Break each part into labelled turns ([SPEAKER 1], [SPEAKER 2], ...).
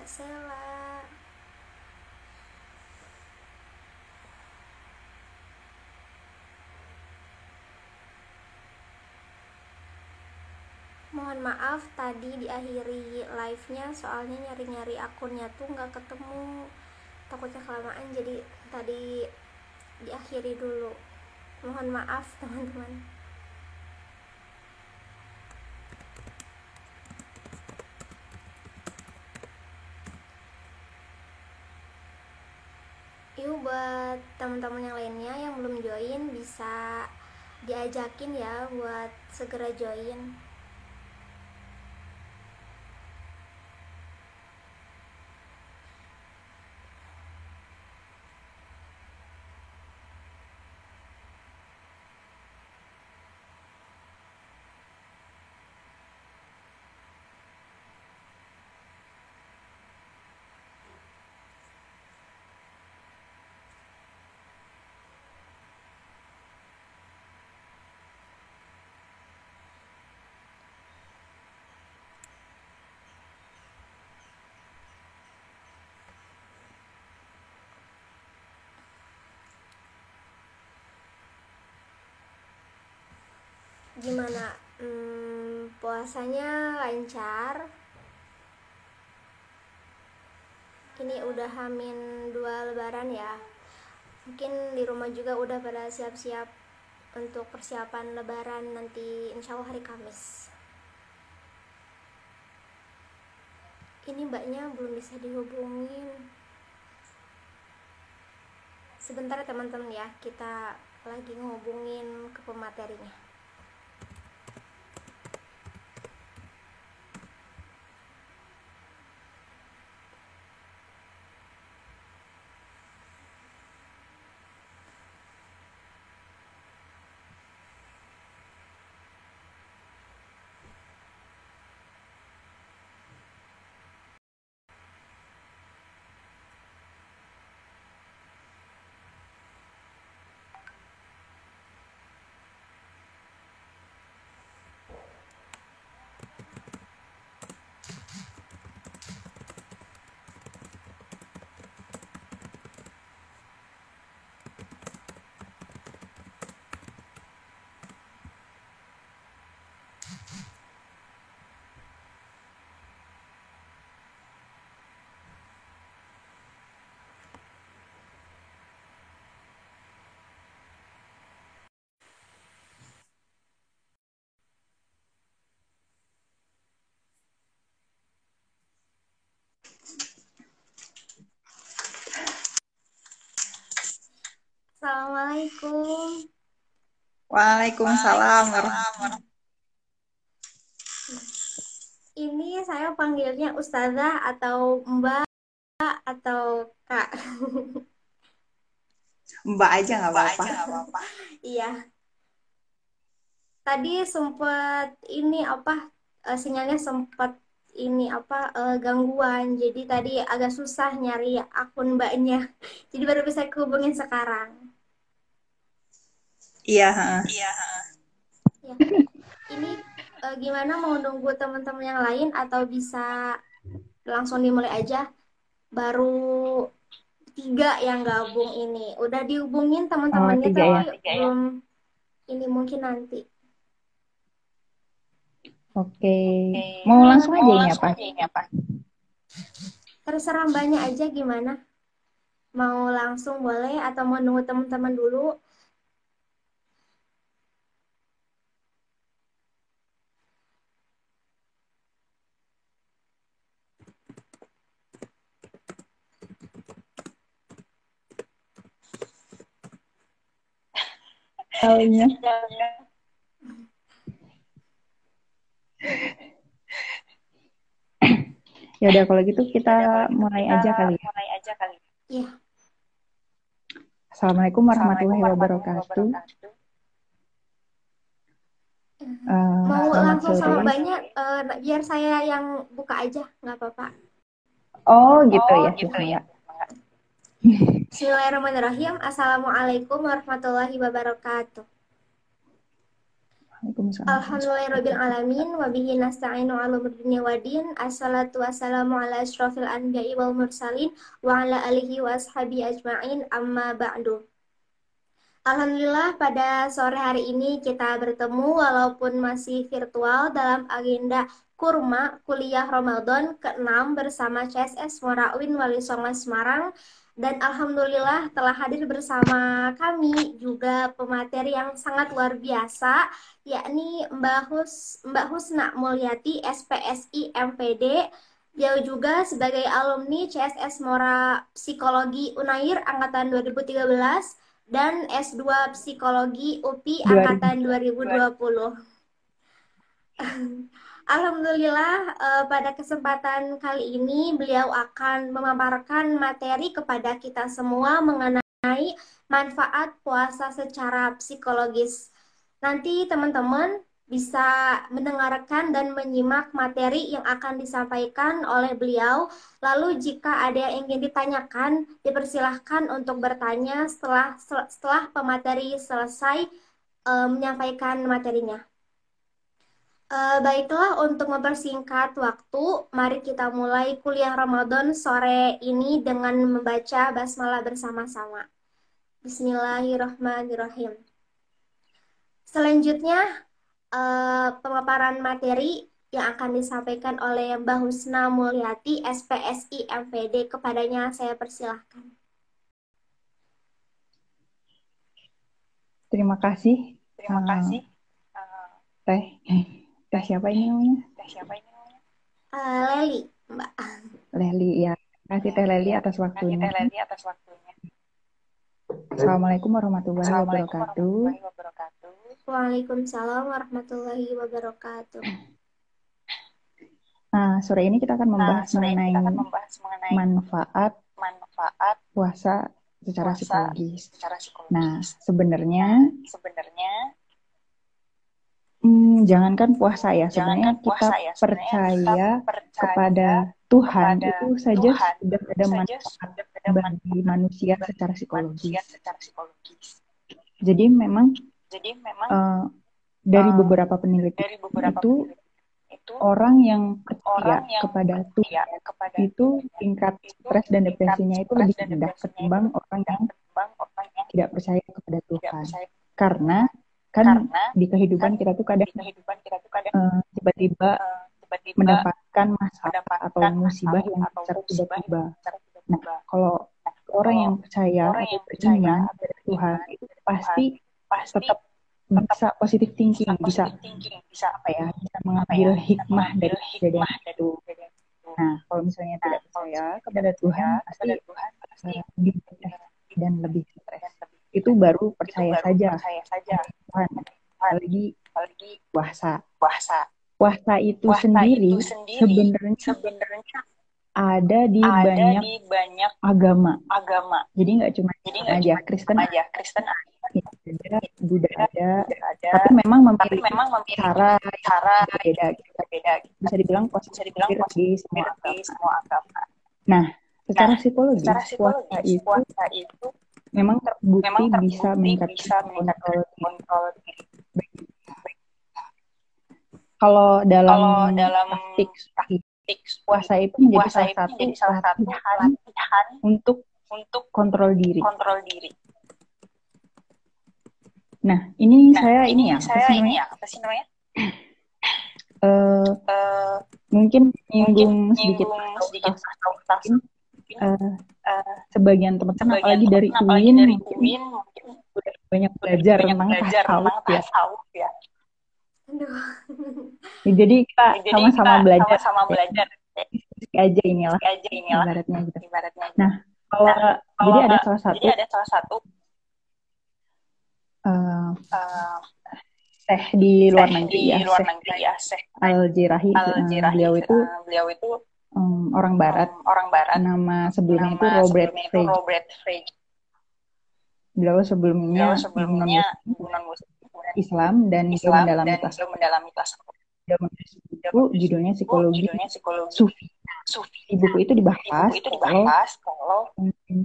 [SPEAKER 1] Mbak Sela. Mohon maaf tadi diakhiri live-nya soalnya nyari-nyari akunnya tuh nggak ketemu. Takutnya kelamaan jadi tadi diakhiri dulu. Mohon maaf teman-teman. Yuk buat teman-teman yang lainnya yang belum join bisa diajakin ya buat segera join. Gimana? Hmm, puasanya lancar? Ini udah hamin dua lebaran ya. Mungkin di rumah juga udah pada siap-siap untuk persiapan lebaran nanti insya Allah hari Kamis. Ini mbaknya belum bisa dihubungin. Sebentar ya teman-teman ya, kita lagi ngehubungin ke pematerinya. Assalamualaikum.
[SPEAKER 2] Waalaikumsalam
[SPEAKER 1] Ini saya panggilnya Ustazah atau Mbak atau Kak.
[SPEAKER 2] Mbak aja nggak apa-apa.
[SPEAKER 1] Iya. Tadi sempat ini apa eh, sinyalnya sempat ini apa eh, gangguan. Jadi tadi agak susah nyari akun Mbaknya. Jadi baru bisa kehubungin sekarang.
[SPEAKER 2] Iya. ha.
[SPEAKER 1] Ya. Ini eh, gimana mau nunggu teman-teman yang lain atau bisa langsung dimulai aja? Baru tiga yang gabung ini. Udah dihubungin teman-temannya
[SPEAKER 2] Oh, ya.
[SPEAKER 1] tapi belum ini mungkin nanti.
[SPEAKER 2] Oke. Mau langsung aja ini apa?
[SPEAKER 1] Terserah mbaknya aja gimana? Mau langsung boleh atau mau nunggu teman-teman dulu?
[SPEAKER 2] Taunya. Ya udah kalau gitu kita mulai aja kali ya.
[SPEAKER 1] Iya.
[SPEAKER 2] Assalamualaikum warahmatullahi wabarakatuh. Eh,
[SPEAKER 1] Mau langsung sama mbaknya eh, biar saya yang buka aja, nggak apa-apa.
[SPEAKER 2] Oh gitu ya, Bismillah.
[SPEAKER 1] Bismillahirrahmanirrahim. Assalamualaikum warahmatullahi wabarakatuh. Alhamdulillahirabbil alamin wa bihi nasta'inu 'ala dunya waddin. Assalatu wassalamu ala asyrafil anbiya'i wal mursalin wa ala alihi wa ashabi ajma'in. Amma ba'du. Alhamdulillah pada sore hari ini kita bertemu walaupun masih virtual dalam agenda Kurma Kuliah Ramadan ke-6 bersama CSS Morawin Wali Songo Semarang dan alhamdulillah telah hadir bersama kami juga pemateri yang sangat luar biasa yakni Mbak Hus Mbak Husna Mulyati SPSI MPD dia juga sebagai alumni CSS Mora Psikologi Unair angkatan 2013 dan S2 Psikologi UPI angkatan 2020. Alhamdulillah uh, pada kesempatan kali ini beliau akan memaparkan materi kepada kita semua mengenai manfaat puasa secara psikologis. Nanti teman-teman bisa mendengarkan dan menyimak materi yang akan disampaikan oleh beliau. Lalu jika ada yang ingin ditanyakan, dipersilahkan untuk bertanya setelah setelah pemateri selesai uh, menyampaikan materinya. Uh, baiklah, untuk mempersingkat waktu, mari kita mulai kuliah Ramadan sore ini dengan membaca basmalah bersama-sama. Bismillahirrahmanirrahim. Selanjutnya, uh, pemaparan materi yang akan disampaikan oleh Mbak Husna Mulyati, SPSI MPD. Kepadanya saya persilahkan.
[SPEAKER 2] Terima kasih.
[SPEAKER 3] Terima kasih.
[SPEAKER 2] Uh, teh. Teh siapa ini namanya?
[SPEAKER 3] Teh siapa ini namanya?
[SPEAKER 1] Uh, Leli, Mbak.
[SPEAKER 2] Leli, ya. Terima kasih Teh Leli atas waktunya.
[SPEAKER 3] Teh Leli atas waktunya.
[SPEAKER 2] Assalamualaikum warahmatullahi wabarakatuh.
[SPEAKER 1] Waalaikumsalam warahmatullahi wabarakatuh.
[SPEAKER 2] Nah, sore ini kita akan membahas, nah, mengenai,
[SPEAKER 3] kita akan membahas mengenai
[SPEAKER 2] manfaat
[SPEAKER 3] manfaat
[SPEAKER 2] puasa secara
[SPEAKER 3] puasa
[SPEAKER 2] psikologis.
[SPEAKER 3] Secara psikologis.
[SPEAKER 2] Nah, sebenarnya
[SPEAKER 3] sebenarnya
[SPEAKER 2] Hmm, jangankan puasa ya, sebenarnya
[SPEAKER 3] Jangankan puasa
[SPEAKER 2] kita
[SPEAKER 3] ya, sebenarnya
[SPEAKER 2] percaya
[SPEAKER 3] kita percaya
[SPEAKER 2] kepada Tuhan
[SPEAKER 3] kepada
[SPEAKER 2] itu saja
[SPEAKER 3] Tuhan
[SPEAKER 2] sudah ada manfaat bagi manusia secara psikologis.
[SPEAKER 3] manusia secara psikologis.
[SPEAKER 2] Jadi memang
[SPEAKER 3] Jadi memang
[SPEAKER 2] eh, dari beberapa penelitian
[SPEAKER 3] dari beberapa
[SPEAKER 2] itu
[SPEAKER 3] penelitian itu
[SPEAKER 2] orang yang percaya
[SPEAKER 3] orang yang
[SPEAKER 2] kepada
[SPEAKER 3] percaya
[SPEAKER 2] Tuhan
[SPEAKER 3] kepada
[SPEAKER 2] itu tingkat stres dan depresinya itu lebih rendah ketimbang orang yang
[SPEAKER 3] ketimbang orang yang
[SPEAKER 2] tidak percaya kepada Tuhan.
[SPEAKER 3] percaya
[SPEAKER 2] Karena kan
[SPEAKER 3] karena
[SPEAKER 2] di kehidupan
[SPEAKER 3] kan
[SPEAKER 2] kita tuh kadang
[SPEAKER 3] kehidupan kita tuh kadang
[SPEAKER 2] eh, tiba-tiba
[SPEAKER 3] eh, tiba-tiba
[SPEAKER 2] mendapatkan masalah
[SPEAKER 3] mendapatkan
[SPEAKER 2] atau musibah yang
[SPEAKER 3] atau
[SPEAKER 2] secara tiba-tiba. Nah,
[SPEAKER 3] tiba-tiba.
[SPEAKER 2] kalau orang yang percaya
[SPEAKER 3] orang yang percaya
[SPEAKER 2] Tuhan itu pasti
[SPEAKER 3] pasti
[SPEAKER 2] tetap bisa positive thinking, bisa
[SPEAKER 3] thinking, bisa
[SPEAKER 2] apa ya, bisa
[SPEAKER 3] apa
[SPEAKER 2] mengambil
[SPEAKER 3] ya, bisa
[SPEAKER 2] hikmah dari
[SPEAKER 3] mengambil
[SPEAKER 2] kejadian
[SPEAKER 3] hikmah dari
[SPEAKER 2] itu.
[SPEAKER 3] kejadian itu.
[SPEAKER 2] Nah, kalau misalnya
[SPEAKER 3] Nah,
[SPEAKER 2] tidak percaya kepada Tuhan,
[SPEAKER 3] percaya
[SPEAKER 2] pasti
[SPEAKER 3] Tuhan pasti
[SPEAKER 2] eh, dan lebih stres. Itu baru percaya saja
[SPEAKER 3] percaya saja.
[SPEAKER 2] Apalagi
[SPEAKER 3] apalagi
[SPEAKER 2] puasa.
[SPEAKER 3] puasa
[SPEAKER 2] Puasa itu
[SPEAKER 3] puasa
[SPEAKER 2] sendiri
[SPEAKER 3] itu sendiri
[SPEAKER 2] sebenarnya
[SPEAKER 3] sebenarnya
[SPEAKER 2] ada di
[SPEAKER 3] ada
[SPEAKER 2] banyak
[SPEAKER 3] di banyak
[SPEAKER 2] agama.
[SPEAKER 3] agama
[SPEAKER 2] Jadi nggak cuma
[SPEAKER 3] jadi nggak
[SPEAKER 2] aja,
[SPEAKER 3] cuma
[SPEAKER 2] Kristen
[SPEAKER 3] aja Kristen ada
[SPEAKER 2] Buddha ada,
[SPEAKER 3] ada
[SPEAKER 2] tapi memang
[SPEAKER 3] tapi
[SPEAKER 2] memiliki
[SPEAKER 3] memang memiliki
[SPEAKER 2] cara
[SPEAKER 3] cara
[SPEAKER 2] berbeda. gitu.
[SPEAKER 3] berbeda gitu.
[SPEAKER 2] Bisa dibilang
[SPEAKER 3] bisa
[SPEAKER 2] positif
[SPEAKER 3] dibilang
[SPEAKER 2] di
[SPEAKER 3] positif
[SPEAKER 2] semua
[SPEAKER 3] di
[SPEAKER 2] agama.
[SPEAKER 3] semua agama
[SPEAKER 2] Nah, secara
[SPEAKER 3] Nah,
[SPEAKER 2] psikologis,
[SPEAKER 3] secara
[SPEAKER 2] puasa
[SPEAKER 3] psikologis
[SPEAKER 2] itu
[SPEAKER 3] puasa itu
[SPEAKER 2] memang terbukti
[SPEAKER 3] memang terbukti
[SPEAKER 2] bisa meningkatkan
[SPEAKER 3] bisa meningkatkan
[SPEAKER 2] kontrol diri.
[SPEAKER 3] kontrol diri.
[SPEAKER 2] Kalau dalam
[SPEAKER 3] Kalau dalam
[SPEAKER 2] praktik
[SPEAKER 3] praktik
[SPEAKER 2] puasa itu menjadi
[SPEAKER 3] puasa
[SPEAKER 2] salah satu
[SPEAKER 3] menjadi salah satu
[SPEAKER 2] latihan
[SPEAKER 3] latihan
[SPEAKER 2] untuk
[SPEAKER 3] untuk
[SPEAKER 2] kontrol diri.
[SPEAKER 3] kontrol diri.
[SPEAKER 2] Nah, ini
[SPEAKER 3] Nah,
[SPEAKER 2] saya ini ya,
[SPEAKER 3] saya ini ya, apa sih namanya?
[SPEAKER 2] Eh,
[SPEAKER 3] Eh,
[SPEAKER 2] mungkin nyinggung sedikit atau
[SPEAKER 3] sedikit
[SPEAKER 2] tas-
[SPEAKER 3] atau tas
[SPEAKER 2] eh,
[SPEAKER 3] eh,
[SPEAKER 2] sebagian teman-teman apalagi dari UIN
[SPEAKER 3] dari
[SPEAKER 2] mungkin
[SPEAKER 3] UIN mungkin
[SPEAKER 2] udah banyak belajar
[SPEAKER 3] banyak
[SPEAKER 2] tentang
[SPEAKER 3] belajar
[SPEAKER 2] tasawuf ya.
[SPEAKER 3] tasawuf ya.
[SPEAKER 1] Aduh.
[SPEAKER 2] Jadi kita
[SPEAKER 3] Jadi
[SPEAKER 2] sama-sama
[SPEAKER 3] kita
[SPEAKER 2] belajar
[SPEAKER 3] sama-sama
[SPEAKER 2] ya.
[SPEAKER 3] belajar
[SPEAKER 2] Diskusi aja inilah
[SPEAKER 3] aja inilah
[SPEAKER 2] ibaratnya gitu.
[SPEAKER 3] ibaratnya.
[SPEAKER 2] Nah, kalau
[SPEAKER 3] Nah,
[SPEAKER 2] jadi
[SPEAKER 3] kalau
[SPEAKER 2] ada salah satu
[SPEAKER 3] jadi ada salah satu
[SPEAKER 2] eh,
[SPEAKER 3] eh,
[SPEAKER 2] teh di luar
[SPEAKER 3] teh
[SPEAKER 2] negeri
[SPEAKER 3] di
[SPEAKER 2] ya,
[SPEAKER 3] luar
[SPEAKER 2] Syekh
[SPEAKER 3] negeri ya, Syekh
[SPEAKER 2] Al-Jirahi. eh,
[SPEAKER 3] Al-Jirahi.
[SPEAKER 2] beliau itu
[SPEAKER 3] beliau itu
[SPEAKER 2] em, orang barat.
[SPEAKER 3] em, orang barat.
[SPEAKER 2] Nama sebelumnya itu
[SPEAKER 3] Nama
[SPEAKER 2] Robert
[SPEAKER 3] sebelumnya itu
[SPEAKER 2] Frege.
[SPEAKER 3] Robert Frege.
[SPEAKER 2] Beliau sebelumnya
[SPEAKER 3] Beliau sebelumnya non
[SPEAKER 2] Islam dan
[SPEAKER 3] Islam
[SPEAKER 2] mendalami
[SPEAKER 3] dan mendalami tasawuf.
[SPEAKER 2] menulis buku judulnya Psikologi
[SPEAKER 3] Judulnya psikologi
[SPEAKER 2] Sufi.
[SPEAKER 3] sufi.
[SPEAKER 2] Di buku itu
[SPEAKER 3] Di
[SPEAKER 2] dibahas
[SPEAKER 3] buku itu
[SPEAKER 2] kalau
[SPEAKER 3] dibahas kalau
[SPEAKER 2] mm,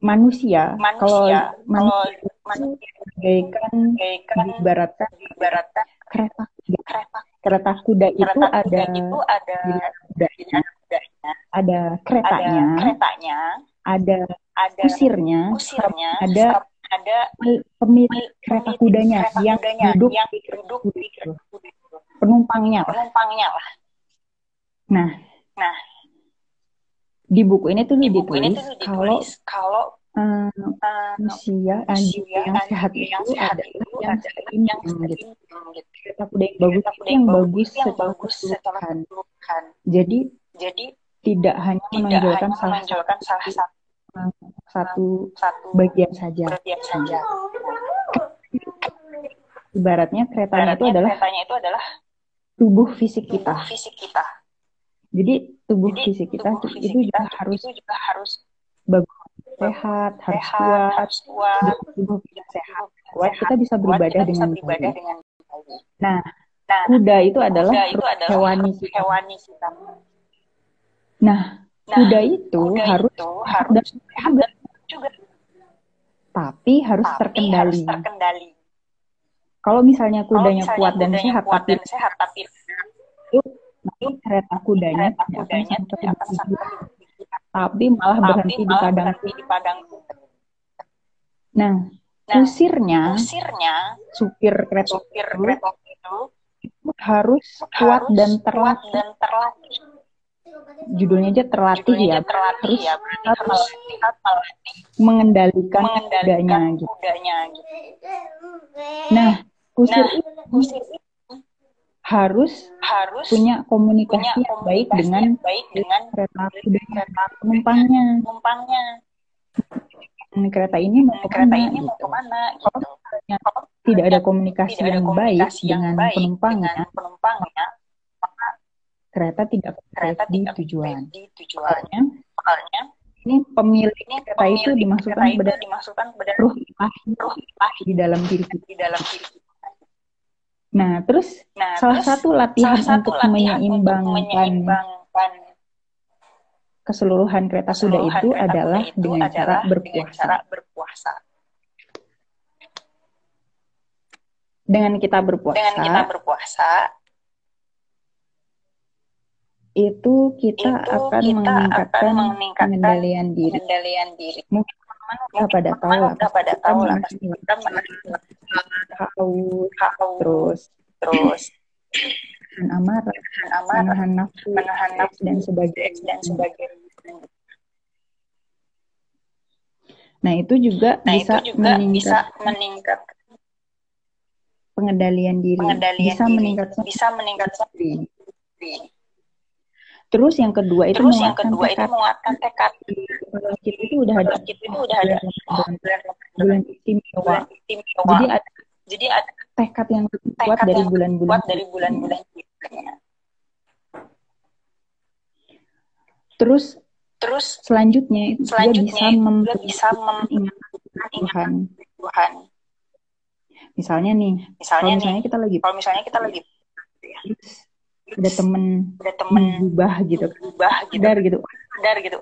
[SPEAKER 2] manusia, kalau
[SPEAKER 3] manusia, kalau
[SPEAKER 2] manusia itu bagaikan diibaratkan
[SPEAKER 3] ibaratkan
[SPEAKER 2] kereta
[SPEAKER 3] kereta
[SPEAKER 2] Kereta kuda itu ada
[SPEAKER 3] itu ada
[SPEAKER 2] kudanya,
[SPEAKER 3] kudanya,
[SPEAKER 2] ada keretanya,
[SPEAKER 3] ada keretanya,
[SPEAKER 2] ada
[SPEAKER 3] ada
[SPEAKER 2] kusirnya,
[SPEAKER 3] kusirnya,
[SPEAKER 2] ada
[SPEAKER 3] ada
[SPEAKER 2] pemilik kereta kudanya
[SPEAKER 3] kereta
[SPEAKER 2] yang
[SPEAKER 3] kudanya
[SPEAKER 2] duduk
[SPEAKER 3] yang
[SPEAKER 2] di
[SPEAKER 3] kereta kuda itu.
[SPEAKER 2] penumpangnya lah.
[SPEAKER 3] penumpangnya lah.
[SPEAKER 2] Nah,
[SPEAKER 3] Nah,
[SPEAKER 2] di buku ini tuh
[SPEAKER 3] di buku ini
[SPEAKER 2] ditulis kalau
[SPEAKER 3] ditulis kalau
[SPEAKER 2] eh, usia anjing yang sehat
[SPEAKER 3] anjing
[SPEAKER 2] itu
[SPEAKER 3] yang sehat itu
[SPEAKER 2] yang
[SPEAKER 3] yang
[SPEAKER 2] gitu.
[SPEAKER 3] gitu.
[SPEAKER 2] Kuda yang bagus
[SPEAKER 3] Kereta
[SPEAKER 2] itu
[SPEAKER 3] kuda
[SPEAKER 2] yang
[SPEAKER 3] yang
[SPEAKER 2] bagus
[SPEAKER 3] yang bagus secara
[SPEAKER 2] keseluruhan. Jadi
[SPEAKER 3] Jadi
[SPEAKER 2] tidak hanya menonjolkan salah satu
[SPEAKER 3] satu
[SPEAKER 2] satu
[SPEAKER 3] satu
[SPEAKER 2] bagian saja.
[SPEAKER 3] bagian saja.
[SPEAKER 2] Ibaratnya keretanya itu adalah
[SPEAKER 3] keretanya itu adalah
[SPEAKER 2] tubuh fisik kita.
[SPEAKER 3] fisik kita.
[SPEAKER 2] Jadi tubuh
[SPEAKER 3] Jadi
[SPEAKER 2] fisik kita
[SPEAKER 3] tubuh fisik
[SPEAKER 2] itu
[SPEAKER 3] kita
[SPEAKER 2] juga harus
[SPEAKER 3] itu juga harus
[SPEAKER 2] bagus, sehat, harus
[SPEAKER 3] sehat,
[SPEAKER 2] kuat.
[SPEAKER 3] harus kuat,
[SPEAKER 2] Tubuh kita sehat, kuat,
[SPEAKER 3] sehat,
[SPEAKER 2] kita bisa beribadah
[SPEAKER 3] kita
[SPEAKER 2] dengan
[SPEAKER 3] beribadah
[SPEAKER 2] baik.
[SPEAKER 3] dengan.
[SPEAKER 2] Nah,
[SPEAKER 3] Nah,
[SPEAKER 2] kuda itu adalah
[SPEAKER 3] kuda itu adalah
[SPEAKER 2] hewani kita.
[SPEAKER 3] hewani kita.
[SPEAKER 2] Nah,
[SPEAKER 3] Nah,
[SPEAKER 2] kuda itu
[SPEAKER 3] kuda
[SPEAKER 2] harus
[SPEAKER 3] itu
[SPEAKER 2] sehat
[SPEAKER 3] harus
[SPEAKER 2] sehat dan-
[SPEAKER 3] juga
[SPEAKER 2] tapi harus
[SPEAKER 3] tapi harus
[SPEAKER 2] terkendali.
[SPEAKER 3] terkendali.
[SPEAKER 2] Kalau misalnya
[SPEAKER 3] Kalau
[SPEAKER 2] kudanya
[SPEAKER 3] misalnya
[SPEAKER 2] kuat dan sehat
[SPEAKER 3] kuat
[SPEAKER 2] tapi
[SPEAKER 3] dan sehat tapi
[SPEAKER 2] itu kereta kudanya
[SPEAKER 3] kereta
[SPEAKER 2] tidak akan
[SPEAKER 3] kudanya
[SPEAKER 2] sampai
[SPEAKER 3] tidak akan sampai
[SPEAKER 2] tapi malah
[SPEAKER 3] tapi
[SPEAKER 2] berhenti di
[SPEAKER 3] malah
[SPEAKER 2] padang.
[SPEAKER 3] berhenti di padang.
[SPEAKER 2] Nah,
[SPEAKER 3] Nah,
[SPEAKER 2] kusirnya
[SPEAKER 3] Kusirnya
[SPEAKER 2] supir kereta
[SPEAKER 3] supir
[SPEAKER 2] itu
[SPEAKER 3] kereta itu
[SPEAKER 2] harus kuat
[SPEAKER 3] harus
[SPEAKER 2] dan
[SPEAKER 3] kuat
[SPEAKER 2] terlatih.
[SPEAKER 3] dan terlatih.
[SPEAKER 2] Judulnya aja terlatih
[SPEAKER 3] Judulnya
[SPEAKER 2] ya.
[SPEAKER 3] terlatih
[SPEAKER 2] Harus
[SPEAKER 3] ya,
[SPEAKER 2] tetap
[SPEAKER 3] harus lihat melatih
[SPEAKER 2] mengendalikan kudanya
[SPEAKER 3] mengendalikan
[SPEAKER 2] gitu.
[SPEAKER 3] kudanya gitu.
[SPEAKER 2] Nah, kusir
[SPEAKER 3] Nah,
[SPEAKER 2] itu
[SPEAKER 3] kusir itu
[SPEAKER 2] harus
[SPEAKER 3] harus
[SPEAKER 2] punya
[SPEAKER 3] punya
[SPEAKER 2] komunikasi yang baik
[SPEAKER 3] komunikasi
[SPEAKER 2] dengan
[SPEAKER 3] baik dengan
[SPEAKER 2] kereta
[SPEAKER 3] kereta
[SPEAKER 2] penumpangnya.
[SPEAKER 3] penumpangnya.
[SPEAKER 2] Dan kereta ini mau
[SPEAKER 3] kereta
[SPEAKER 2] ke mana
[SPEAKER 3] ini mau
[SPEAKER 2] gitu.
[SPEAKER 3] ke mana
[SPEAKER 2] Kalau
[SPEAKER 3] gitu.
[SPEAKER 2] misalnya tidak ada komunikasi
[SPEAKER 3] Tidak ada
[SPEAKER 2] yang baik
[SPEAKER 3] komunikasi yang
[SPEAKER 2] dengan
[SPEAKER 3] baik
[SPEAKER 2] penumpangnya,
[SPEAKER 3] dengan penumpangnya,
[SPEAKER 2] kereta tidak
[SPEAKER 3] kereta
[SPEAKER 2] di
[SPEAKER 3] tidak
[SPEAKER 2] tujuan.
[SPEAKER 3] di tujuan.
[SPEAKER 2] Soalnya ini pemilik
[SPEAKER 3] ini
[SPEAKER 2] kereta itu
[SPEAKER 3] pemilik
[SPEAKER 2] dimasukkan
[SPEAKER 3] kereta itu dimasukkan pada
[SPEAKER 2] ruh ilahi
[SPEAKER 3] ruh
[SPEAKER 2] di dalam diri kita.
[SPEAKER 3] di dalam diri kita.
[SPEAKER 2] Nah, terus
[SPEAKER 3] Nah,
[SPEAKER 2] salah
[SPEAKER 3] terus
[SPEAKER 2] satu latihan
[SPEAKER 3] salah satu
[SPEAKER 2] untuk
[SPEAKER 3] latihan untuk
[SPEAKER 2] menyeimbangkan
[SPEAKER 3] menyeimbangkan
[SPEAKER 2] keseluruhan kereta kuda
[SPEAKER 3] keseluruhan
[SPEAKER 2] itu
[SPEAKER 3] kereta
[SPEAKER 2] adalah
[SPEAKER 3] itu
[SPEAKER 2] dengan cara
[SPEAKER 3] adalah dengan
[SPEAKER 2] berpuasa.
[SPEAKER 3] cara berpuasa.
[SPEAKER 2] Dengan kita berpuasa,
[SPEAKER 3] Dengan kita berpuasa,
[SPEAKER 2] itu kita
[SPEAKER 3] itu
[SPEAKER 2] akan
[SPEAKER 3] kita
[SPEAKER 2] meningkatkan
[SPEAKER 3] akan meningkatkan
[SPEAKER 2] pengendalian diri.
[SPEAKER 3] pengendalian diri.
[SPEAKER 2] Mungkin teman-teman udah pada tahu lah,
[SPEAKER 3] udah pada tahu lah, pasti kita menahan
[SPEAKER 2] haus, terus
[SPEAKER 3] terus
[SPEAKER 2] menahan amarah,
[SPEAKER 3] amarah,
[SPEAKER 2] menahan nafsu,
[SPEAKER 3] menahan nafsu,
[SPEAKER 2] dan sebagainya.
[SPEAKER 3] dan sebagainya.
[SPEAKER 2] Nah, itu juga
[SPEAKER 3] Nah,
[SPEAKER 2] bisa
[SPEAKER 3] itu juga bisa
[SPEAKER 2] meningkatkan
[SPEAKER 3] meningkatkan
[SPEAKER 2] pengendalian diri,
[SPEAKER 3] pengendalian
[SPEAKER 2] bisa
[SPEAKER 3] diri,
[SPEAKER 2] meningkatkan
[SPEAKER 3] bisa meningkatkan
[SPEAKER 2] diri. Terus yang kedua itu
[SPEAKER 3] Terus yang kedua itu
[SPEAKER 2] tekad.
[SPEAKER 3] menguatkan tekad.
[SPEAKER 2] Kalau kita itu udah ada
[SPEAKER 3] Kalau kita itu udah ada
[SPEAKER 2] bulan
[SPEAKER 3] oh, bulan
[SPEAKER 2] istimewa. Jadi ada
[SPEAKER 3] Jadi ada
[SPEAKER 2] tekad yang lebih kuat dari bulan-bulan
[SPEAKER 3] kuat dari bulan-bulan.
[SPEAKER 2] Terus
[SPEAKER 3] Terus
[SPEAKER 2] selanjutnya itu dia
[SPEAKER 3] selanjutnya
[SPEAKER 2] bisa
[SPEAKER 3] itu
[SPEAKER 2] mem
[SPEAKER 3] dia bisa
[SPEAKER 2] ingat
[SPEAKER 3] mengingatkan
[SPEAKER 2] Tuhan.
[SPEAKER 3] Tuhan.
[SPEAKER 2] Misalnya nih, kalau
[SPEAKER 3] Misalnya nih,
[SPEAKER 2] misalnya kita lagi
[SPEAKER 3] kalau misalnya kita lagi
[SPEAKER 2] terus ada temen
[SPEAKER 3] ada temen
[SPEAKER 2] berubah gitu,
[SPEAKER 3] berubah gitu,
[SPEAKER 2] sadar gitu,
[SPEAKER 3] sadar gitu,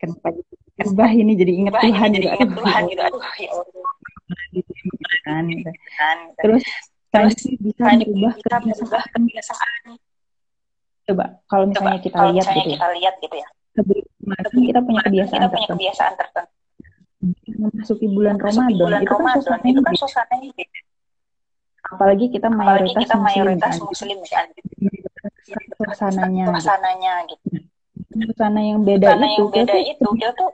[SPEAKER 2] kenapa gitu? berubah ini jadi ingat Tuhan
[SPEAKER 3] ini
[SPEAKER 2] gitu,
[SPEAKER 3] jadi ingat Tuhan
[SPEAKER 2] ya
[SPEAKER 3] gitu, aduh ya Allah.
[SPEAKER 2] kan, gitu.
[SPEAKER 3] Kan,
[SPEAKER 2] Terus selanjutnya bisa merubah kebiasaan.
[SPEAKER 3] kebiasaan.
[SPEAKER 2] Coba kalau
[SPEAKER 3] Coba
[SPEAKER 2] misalnya kita
[SPEAKER 3] kalau
[SPEAKER 2] lihat
[SPEAKER 3] misalnya
[SPEAKER 2] gitu ya,
[SPEAKER 3] kita lihat gitu ya,
[SPEAKER 2] sebelum kita punya kebiasaan
[SPEAKER 3] kita punya
[SPEAKER 2] tertentu.
[SPEAKER 3] kebiasaan tertentu.
[SPEAKER 2] Memasuki bulan
[SPEAKER 3] Masuki
[SPEAKER 2] Ramadan
[SPEAKER 3] bulan
[SPEAKER 2] itu kan
[SPEAKER 3] Ramadan
[SPEAKER 2] suasananya
[SPEAKER 3] itu kan suasananya beda.
[SPEAKER 2] Apalagi kita
[SPEAKER 3] Apalagi
[SPEAKER 2] mayoritas
[SPEAKER 3] kita
[SPEAKER 2] muslim
[SPEAKER 3] mayoritas
[SPEAKER 2] kan.
[SPEAKER 3] muslim kan.
[SPEAKER 2] Suasananya, gitu.
[SPEAKER 3] Suasananya gitu.
[SPEAKER 2] suasana yang beda
[SPEAKER 3] Suasana
[SPEAKER 2] itu,
[SPEAKER 3] yang beda
[SPEAKER 2] kita
[SPEAKER 3] itu, kita tuh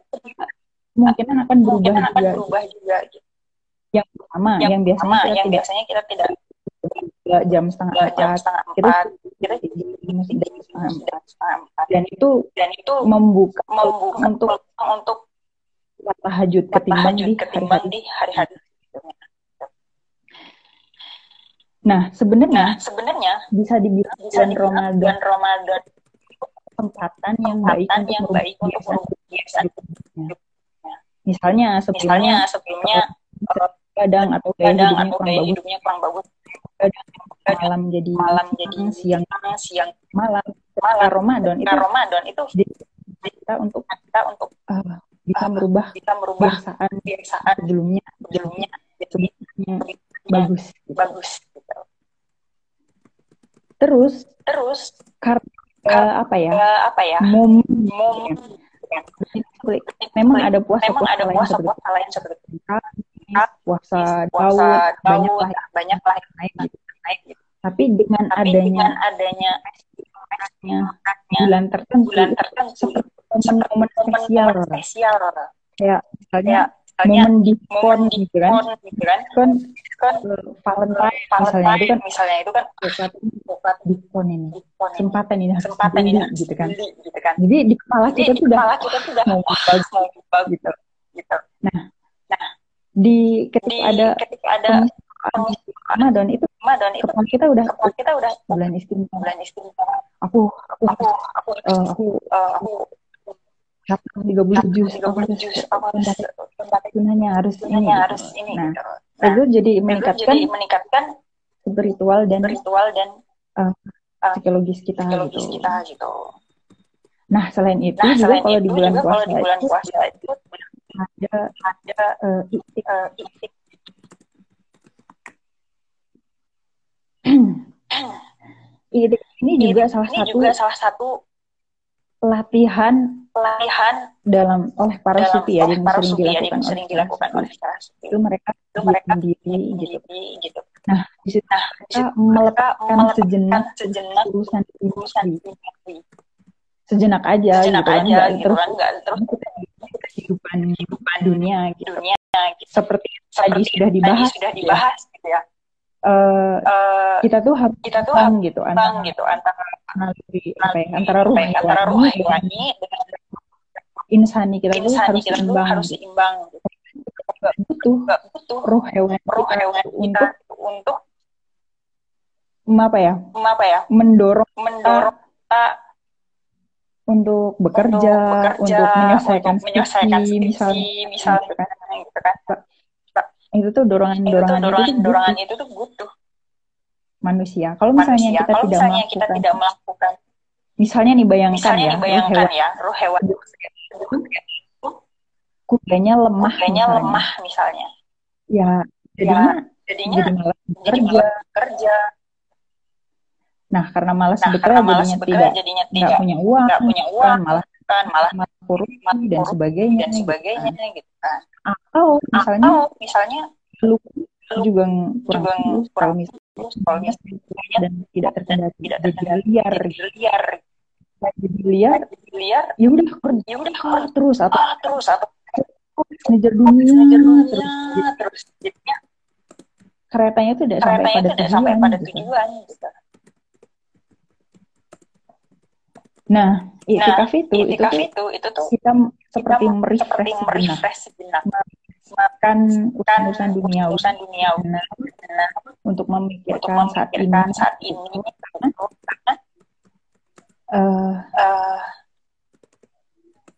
[SPEAKER 2] kemungkinan akan berubah
[SPEAKER 3] mungkin akan
[SPEAKER 2] juga.
[SPEAKER 3] berubah juga gitu.
[SPEAKER 2] Yang pertama, yang,
[SPEAKER 3] Yang
[SPEAKER 2] biasanya
[SPEAKER 3] pertama,
[SPEAKER 2] kita
[SPEAKER 3] yang
[SPEAKER 2] tidak
[SPEAKER 3] biasanya kita tidak
[SPEAKER 2] jam setengah
[SPEAKER 3] tidak jam
[SPEAKER 2] empat,
[SPEAKER 3] setengah
[SPEAKER 2] kita
[SPEAKER 3] empat, kita
[SPEAKER 2] masih jam setengah empat.
[SPEAKER 3] setengah empat.
[SPEAKER 2] Dan itu
[SPEAKER 3] Dan itu
[SPEAKER 2] membuka
[SPEAKER 3] membuka
[SPEAKER 2] untuk
[SPEAKER 3] untuk
[SPEAKER 2] tahajud ketimbang
[SPEAKER 3] ketimbang di hari-hari.
[SPEAKER 2] Nah, sebenarnya
[SPEAKER 3] Nah, sebenarnya
[SPEAKER 2] bisa dibilang
[SPEAKER 3] bisa
[SPEAKER 2] bulan
[SPEAKER 3] dibilang
[SPEAKER 2] Ramadan
[SPEAKER 3] bulan Ramadan
[SPEAKER 2] kesempatan yang baik untuk
[SPEAKER 3] yang
[SPEAKER 2] merubah
[SPEAKER 3] baik untuk merubah kebiasaan.
[SPEAKER 2] Misalnya sebelumnya
[SPEAKER 3] Misalnya sebelumnya
[SPEAKER 2] kadang atau gaya
[SPEAKER 3] kadang
[SPEAKER 2] hidupnya
[SPEAKER 3] atau
[SPEAKER 2] kurang
[SPEAKER 3] gaya
[SPEAKER 2] bagus,
[SPEAKER 3] hidupnya kurang bagus,
[SPEAKER 2] kadang malam jadi
[SPEAKER 3] malam jadi
[SPEAKER 2] siang
[SPEAKER 3] siang, siang
[SPEAKER 2] malam.
[SPEAKER 3] Malam.
[SPEAKER 2] Ramadan itu
[SPEAKER 3] Ramadan itu
[SPEAKER 2] kita untuk
[SPEAKER 3] kita untuk
[SPEAKER 2] uh, bisa
[SPEAKER 3] uh,
[SPEAKER 2] merubah
[SPEAKER 3] bisa merubah
[SPEAKER 2] kebiasaan
[SPEAKER 3] kebiasaan
[SPEAKER 2] sebelumnya
[SPEAKER 3] sebelumnya
[SPEAKER 2] sebelum bagus.
[SPEAKER 3] bagus.
[SPEAKER 2] Terus
[SPEAKER 3] Terus
[SPEAKER 2] karena eh, apa ya?
[SPEAKER 3] eh, apa ya?
[SPEAKER 2] Momen
[SPEAKER 3] Momen
[SPEAKER 2] memang ada puasa
[SPEAKER 3] memang ada
[SPEAKER 2] lain
[SPEAKER 3] puasa
[SPEAKER 2] seperti
[SPEAKER 3] puasa lain seperti
[SPEAKER 2] puasa
[SPEAKER 3] puasa
[SPEAKER 2] Daud, banyak
[SPEAKER 3] Daud,
[SPEAKER 2] lah
[SPEAKER 3] banyak lah yang
[SPEAKER 2] naik gitu.
[SPEAKER 3] naik gitu.
[SPEAKER 2] Tapi dengan
[SPEAKER 3] Tapi
[SPEAKER 2] adanya
[SPEAKER 3] dengan adanya
[SPEAKER 2] bulan tertentu,
[SPEAKER 3] bulan tertentu
[SPEAKER 2] seperti momen-momen spesial,
[SPEAKER 3] momen spesial.
[SPEAKER 2] Kayak misalnya
[SPEAKER 3] ya misalnya
[SPEAKER 2] momen diskon
[SPEAKER 3] momen
[SPEAKER 2] gitu kan,
[SPEAKER 3] diskon gitu kan
[SPEAKER 2] eh, Valentine misalnya itu kan
[SPEAKER 3] misalnya itu kan
[SPEAKER 2] sesuatu
[SPEAKER 3] bukan
[SPEAKER 2] diskon ini,
[SPEAKER 3] diskon
[SPEAKER 2] kesempatan ini
[SPEAKER 3] kesempatan ini harus
[SPEAKER 2] gitu kan.
[SPEAKER 3] dibeli, gitu kan
[SPEAKER 2] Jadi di kepala
[SPEAKER 3] jadi
[SPEAKER 2] kita
[SPEAKER 3] di
[SPEAKER 2] tuh udah
[SPEAKER 3] kepala kita tuh udah
[SPEAKER 2] mau bagus
[SPEAKER 3] mau bagus
[SPEAKER 2] gitu.
[SPEAKER 3] gitu
[SPEAKER 2] Di ketika
[SPEAKER 3] di
[SPEAKER 2] ada
[SPEAKER 3] ketika ada
[SPEAKER 2] Ramadan itu
[SPEAKER 3] Ramadan itu
[SPEAKER 2] kepala kita udah
[SPEAKER 3] kepala kita udah
[SPEAKER 2] bulan istimewa.
[SPEAKER 3] bulan istimewa
[SPEAKER 2] Aku aku
[SPEAKER 3] aku aku
[SPEAKER 2] eh, aku
[SPEAKER 3] eh, aku
[SPEAKER 2] hafal 30 juz,
[SPEAKER 3] tiga
[SPEAKER 2] aku
[SPEAKER 3] puluh
[SPEAKER 2] harus ini gitu.
[SPEAKER 3] harus ini
[SPEAKER 2] Nah,
[SPEAKER 3] gitu nah
[SPEAKER 2] itu jadi
[SPEAKER 3] itu
[SPEAKER 2] meningkatkan
[SPEAKER 3] jadi meningkatkan
[SPEAKER 2] spiritual dan
[SPEAKER 3] ritual dan
[SPEAKER 2] psikologis kita
[SPEAKER 3] psikologis
[SPEAKER 2] gitu.
[SPEAKER 3] kita gitu
[SPEAKER 2] Nah, selain itu
[SPEAKER 3] nah
[SPEAKER 2] juga
[SPEAKER 3] selain
[SPEAKER 2] kalau
[SPEAKER 3] itu
[SPEAKER 2] di bulan
[SPEAKER 3] juga kalau
[SPEAKER 2] puasa
[SPEAKER 3] di bulan
[SPEAKER 2] itu
[SPEAKER 3] puasa itu
[SPEAKER 2] ada
[SPEAKER 3] ada
[SPEAKER 2] eh, iktik.
[SPEAKER 3] iktik
[SPEAKER 2] Iktik ini juga salah
[SPEAKER 3] ini
[SPEAKER 2] satu
[SPEAKER 3] juga salah satu
[SPEAKER 2] latihan
[SPEAKER 3] pelatihan
[SPEAKER 2] dalam oleh para
[SPEAKER 3] dalam
[SPEAKER 2] sufi ya yang sering
[SPEAKER 3] ya,
[SPEAKER 2] dilakukan
[SPEAKER 3] yang sering
[SPEAKER 2] oleh
[SPEAKER 3] dilakukan
[SPEAKER 2] para
[SPEAKER 3] oleh para sufi.
[SPEAKER 2] Itu mereka
[SPEAKER 3] itu mereka
[SPEAKER 2] sendiri gitu.
[SPEAKER 3] gitu.
[SPEAKER 2] Nah, di situ
[SPEAKER 3] nah
[SPEAKER 2] kita
[SPEAKER 3] mereka
[SPEAKER 2] melepaskan sejenak
[SPEAKER 3] sejenak
[SPEAKER 2] urusan
[SPEAKER 3] urusan
[SPEAKER 2] diri, sejenak aja
[SPEAKER 3] sejenak
[SPEAKER 2] gitu kan,
[SPEAKER 3] aja
[SPEAKER 2] nggak
[SPEAKER 3] gitu
[SPEAKER 2] terus
[SPEAKER 3] kan terus.
[SPEAKER 2] kita kehidupan kehidupan dunia gitu.
[SPEAKER 3] dunia gitu.
[SPEAKER 2] Seperti tadi
[SPEAKER 3] seperti
[SPEAKER 2] sudah dibahas,
[SPEAKER 3] tadi sudah
[SPEAKER 2] gitu
[SPEAKER 3] dibahas gitu ya
[SPEAKER 2] Eh,
[SPEAKER 3] Eh,
[SPEAKER 2] kita tuh harus
[SPEAKER 3] kita tuh
[SPEAKER 2] bang gitu antara
[SPEAKER 3] gitu antara
[SPEAKER 2] naluri apa ya, antara ruh
[SPEAKER 3] ya, antara ruh
[SPEAKER 2] hewani dengan insani kita tuh
[SPEAKER 3] insani
[SPEAKER 2] harus
[SPEAKER 3] kita tuh
[SPEAKER 2] seimbang.
[SPEAKER 3] harus
[SPEAKER 2] gitu.
[SPEAKER 3] seimbang. Gitu.
[SPEAKER 2] Nggak butuh
[SPEAKER 3] nggak butuh
[SPEAKER 2] ruh hewan
[SPEAKER 3] ruh
[SPEAKER 2] kita
[SPEAKER 3] hewani kita
[SPEAKER 2] untuk
[SPEAKER 3] untuk
[SPEAKER 2] apa ya?
[SPEAKER 3] apa ya?
[SPEAKER 2] Mendorong
[SPEAKER 3] mendorong kita
[SPEAKER 2] untuk bekerja,
[SPEAKER 3] untuk bekerja
[SPEAKER 2] untuk menyelesaikan
[SPEAKER 3] untuk menyelesaikan
[SPEAKER 2] skripsi,
[SPEAKER 3] skripsi
[SPEAKER 2] misalnya,
[SPEAKER 3] misalnya gitu kan.
[SPEAKER 2] itu tuh
[SPEAKER 3] itu tuh
[SPEAKER 2] dorongan-dorongan itu
[SPEAKER 3] dorongan
[SPEAKER 2] tuh
[SPEAKER 3] dorongan
[SPEAKER 2] butuh.
[SPEAKER 3] itu tuh butuh.
[SPEAKER 2] Manusia. Kalau misalnya
[SPEAKER 3] manusia.
[SPEAKER 2] kita
[SPEAKER 3] kalau
[SPEAKER 2] tidak
[SPEAKER 3] misalnya kita
[SPEAKER 2] melakukan,
[SPEAKER 3] tidak melakukan
[SPEAKER 2] misalnya nih bayangkan
[SPEAKER 3] misalnya
[SPEAKER 2] ya,
[SPEAKER 3] dibayangkan
[SPEAKER 2] ruh
[SPEAKER 3] ya ruh hewan
[SPEAKER 2] hewan kudanya lemah,
[SPEAKER 3] kudanya
[SPEAKER 2] misalnya.
[SPEAKER 3] lemah misalnya.
[SPEAKER 2] Ya jadinya
[SPEAKER 3] jadinya
[SPEAKER 2] jadi malas bekerja.
[SPEAKER 3] kerja
[SPEAKER 2] Nah, karena malas
[SPEAKER 3] nah
[SPEAKER 2] bekerja
[SPEAKER 3] karena malas
[SPEAKER 2] jadinya
[SPEAKER 3] bekerja
[SPEAKER 2] tidak
[SPEAKER 3] jadinya
[SPEAKER 2] nggak
[SPEAKER 3] tidak
[SPEAKER 2] punya uang,
[SPEAKER 3] nggak punya uang.
[SPEAKER 2] malah
[SPEAKER 3] kan malah
[SPEAKER 2] korupsi dan
[SPEAKER 3] korupsi
[SPEAKER 2] sebagainya.
[SPEAKER 3] dan sebagainya
[SPEAKER 2] gitu
[SPEAKER 3] gitu kan
[SPEAKER 2] kan. Atau misalnya
[SPEAKER 3] atau misalnya
[SPEAKER 2] lu juga kurang
[SPEAKER 3] juga kurang
[SPEAKER 2] misalnya
[SPEAKER 3] kalau misalnya
[SPEAKER 2] dan tidak terkendali
[SPEAKER 3] tidak terkendali
[SPEAKER 2] liar
[SPEAKER 3] liar
[SPEAKER 2] jadi liar
[SPEAKER 3] jadi liar
[SPEAKER 2] ya udah
[SPEAKER 3] ya udah
[SPEAKER 2] terus atau
[SPEAKER 3] ah, terus atau
[SPEAKER 2] ngejar dunia
[SPEAKER 3] ngejar
[SPEAKER 2] terus
[SPEAKER 3] dunia terus jadinya
[SPEAKER 2] keretanya itu tidak sampai pada
[SPEAKER 3] tidak sampai
[SPEAKER 2] tujuan
[SPEAKER 3] pada
[SPEAKER 2] gitu.
[SPEAKER 3] tujuan gitu.
[SPEAKER 2] Nah,
[SPEAKER 3] Nah,
[SPEAKER 2] itikaf itu itu
[SPEAKER 3] itikaf
[SPEAKER 2] tuh
[SPEAKER 3] itu itu tuh
[SPEAKER 2] kita seperti merefresh sejenak
[SPEAKER 3] merefresh sejenak
[SPEAKER 2] kan
[SPEAKER 3] kan
[SPEAKER 2] urusan dunia
[SPEAKER 3] urusan dunia.
[SPEAKER 2] Nah,
[SPEAKER 3] nah,
[SPEAKER 2] untuk
[SPEAKER 3] untuk
[SPEAKER 2] memikirkan saat ini.
[SPEAKER 3] memikirkan saat ini karena
[SPEAKER 2] eh,
[SPEAKER 3] eh,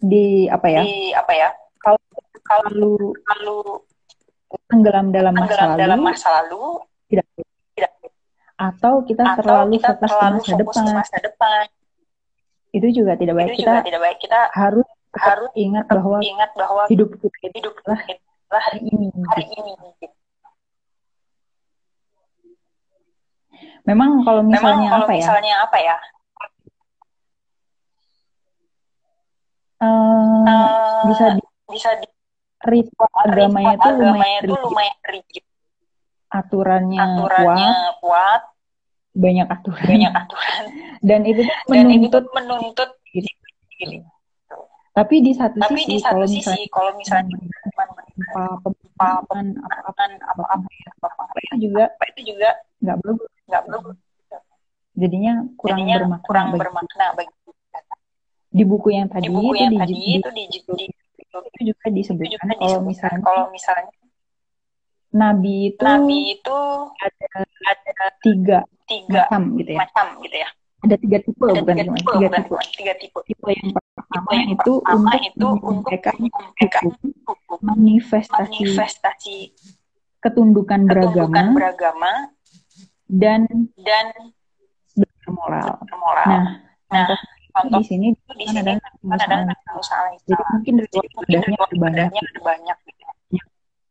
[SPEAKER 2] di apa ya?
[SPEAKER 3] di apa ya?
[SPEAKER 2] Kalau
[SPEAKER 3] kalau
[SPEAKER 2] tenggelam dalam masa
[SPEAKER 3] tenggelam
[SPEAKER 2] lalu
[SPEAKER 3] dalam masa lalu
[SPEAKER 2] tidak.
[SPEAKER 3] tidak.
[SPEAKER 2] Atau kita
[SPEAKER 3] atau
[SPEAKER 2] terlalu
[SPEAKER 3] kita
[SPEAKER 2] fokus ke
[SPEAKER 3] terlalu
[SPEAKER 2] masa
[SPEAKER 3] fokus
[SPEAKER 2] depan.
[SPEAKER 3] ke masa depan
[SPEAKER 2] itu juga tidak baik.
[SPEAKER 3] Itu
[SPEAKER 2] kita
[SPEAKER 3] juga tidak baik. Kita
[SPEAKER 2] harus
[SPEAKER 3] harus
[SPEAKER 2] ingat bahwa
[SPEAKER 3] ingat bahwa
[SPEAKER 2] hidup kita
[SPEAKER 3] hidup kita adalah
[SPEAKER 2] hari ini.
[SPEAKER 3] hari ini.
[SPEAKER 2] Memang kalau
[SPEAKER 3] memang
[SPEAKER 2] misalnya
[SPEAKER 3] kalau
[SPEAKER 2] apa ya?
[SPEAKER 3] misalnya apa ya?
[SPEAKER 2] Eh,
[SPEAKER 3] eh,
[SPEAKER 2] bisa di
[SPEAKER 3] bisa di
[SPEAKER 2] ritual agamanya itu lumayan rigid.
[SPEAKER 3] lumayan rigid.
[SPEAKER 2] Aturannya,
[SPEAKER 3] aturannya
[SPEAKER 2] kuat.
[SPEAKER 3] kuat
[SPEAKER 2] banyak aturan
[SPEAKER 3] banyak aturan
[SPEAKER 2] dan itu
[SPEAKER 3] dan itu
[SPEAKER 2] menuntut
[SPEAKER 3] tuh menuntut
[SPEAKER 2] diri.
[SPEAKER 3] diri.
[SPEAKER 2] tapi di satu
[SPEAKER 3] tapi
[SPEAKER 2] sisi
[SPEAKER 3] di satu
[SPEAKER 2] kalau
[SPEAKER 3] sisi
[SPEAKER 2] misalnya
[SPEAKER 3] kalau misalnya
[SPEAKER 2] apa pemahaman apa apa
[SPEAKER 3] apa apa apa apa
[SPEAKER 2] itu juga
[SPEAKER 3] apa itu juga
[SPEAKER 2] nggak bagus
[SPEAKER 3] nggak bagus
[SPEAKER 2] jadinya kurang
[SPEAKER 3] jadinya
[SPEAKER 2] bermakna
[SPEAKER 3] kurang
[SPEAKER 2] bagi-
[SPEAKER 3] bermakna bagi
[SPEAKER 2] di buku yang tadi
[SPEAKER 3] di buku
[SPEAKER 2] itu
[SPEAKER 3] yang
[SPEAKER 2] di,
[SPEAKER 3] tadi
[SPEAKER 2] di-
[SPEAKER 3] itu di, di, di-
[SPEAKER 2] itu juga
[SPEAKER 3] itu
[SPEAKER 2] disebutkan kalau misalnya
[SPEAKER 3] kalau misalnya
[SPEAKER 2] nabi itu
[SPEAKER 3] nabi itu
[SPEAKER 2] ada
[SPEAKER 3] ada
[SPEAKER 2] tiga
[SPEAKER 3] tiga
[SPEAKER 2] macam gitu ya
[SPEAKER 3] macam gitu ya
[SPEAKER 2] ada tiga tipe
[SPEAKER 3] ada
[SPEAKER 2] bukan
[SPEAKER 3] tiga tipe
[SPEAKER 2] tiga
[SPEAKER 3] bukan
[SPEAKER 2] tipe
[SPEAKER 3] tiga tipe
[SPEAKER 2] tipe yang pertama
[SPEAKER 3] yang
[SPEAKER 2] itu
[SPEAKER 3] pertama
[SPEAKER 2] untuk
[SPEAKER 3] itu untuk
[SPEAKER 2] menyampaikan hukum manifestasi
[SPEAKER 3] manifestasi
[SPEAKER 2] ketundukan beragama
[SPEAKER 3] ketundukan beragama
[SPEAKER 2] dan
[SPEAKER 3] dan
[SPEAKER 2] bermoral.
[SPEAKER 3] bermoral.
[SPEAKER 2] Nah,
[SPEAKER 3] Nah,
[SPEAKER 2] contoh di sini
[SPEAKER 3] di sini
[SPEAKER 2] ada
[SPEAKER 3] kan ada.
[SPEAKER 2] Jadi mungkin ibadahnya
[SPEAKER 3] ritual
[SPEAKER 2] ada banyak.
[SPEAKER 3] ibadahnya ada banyak.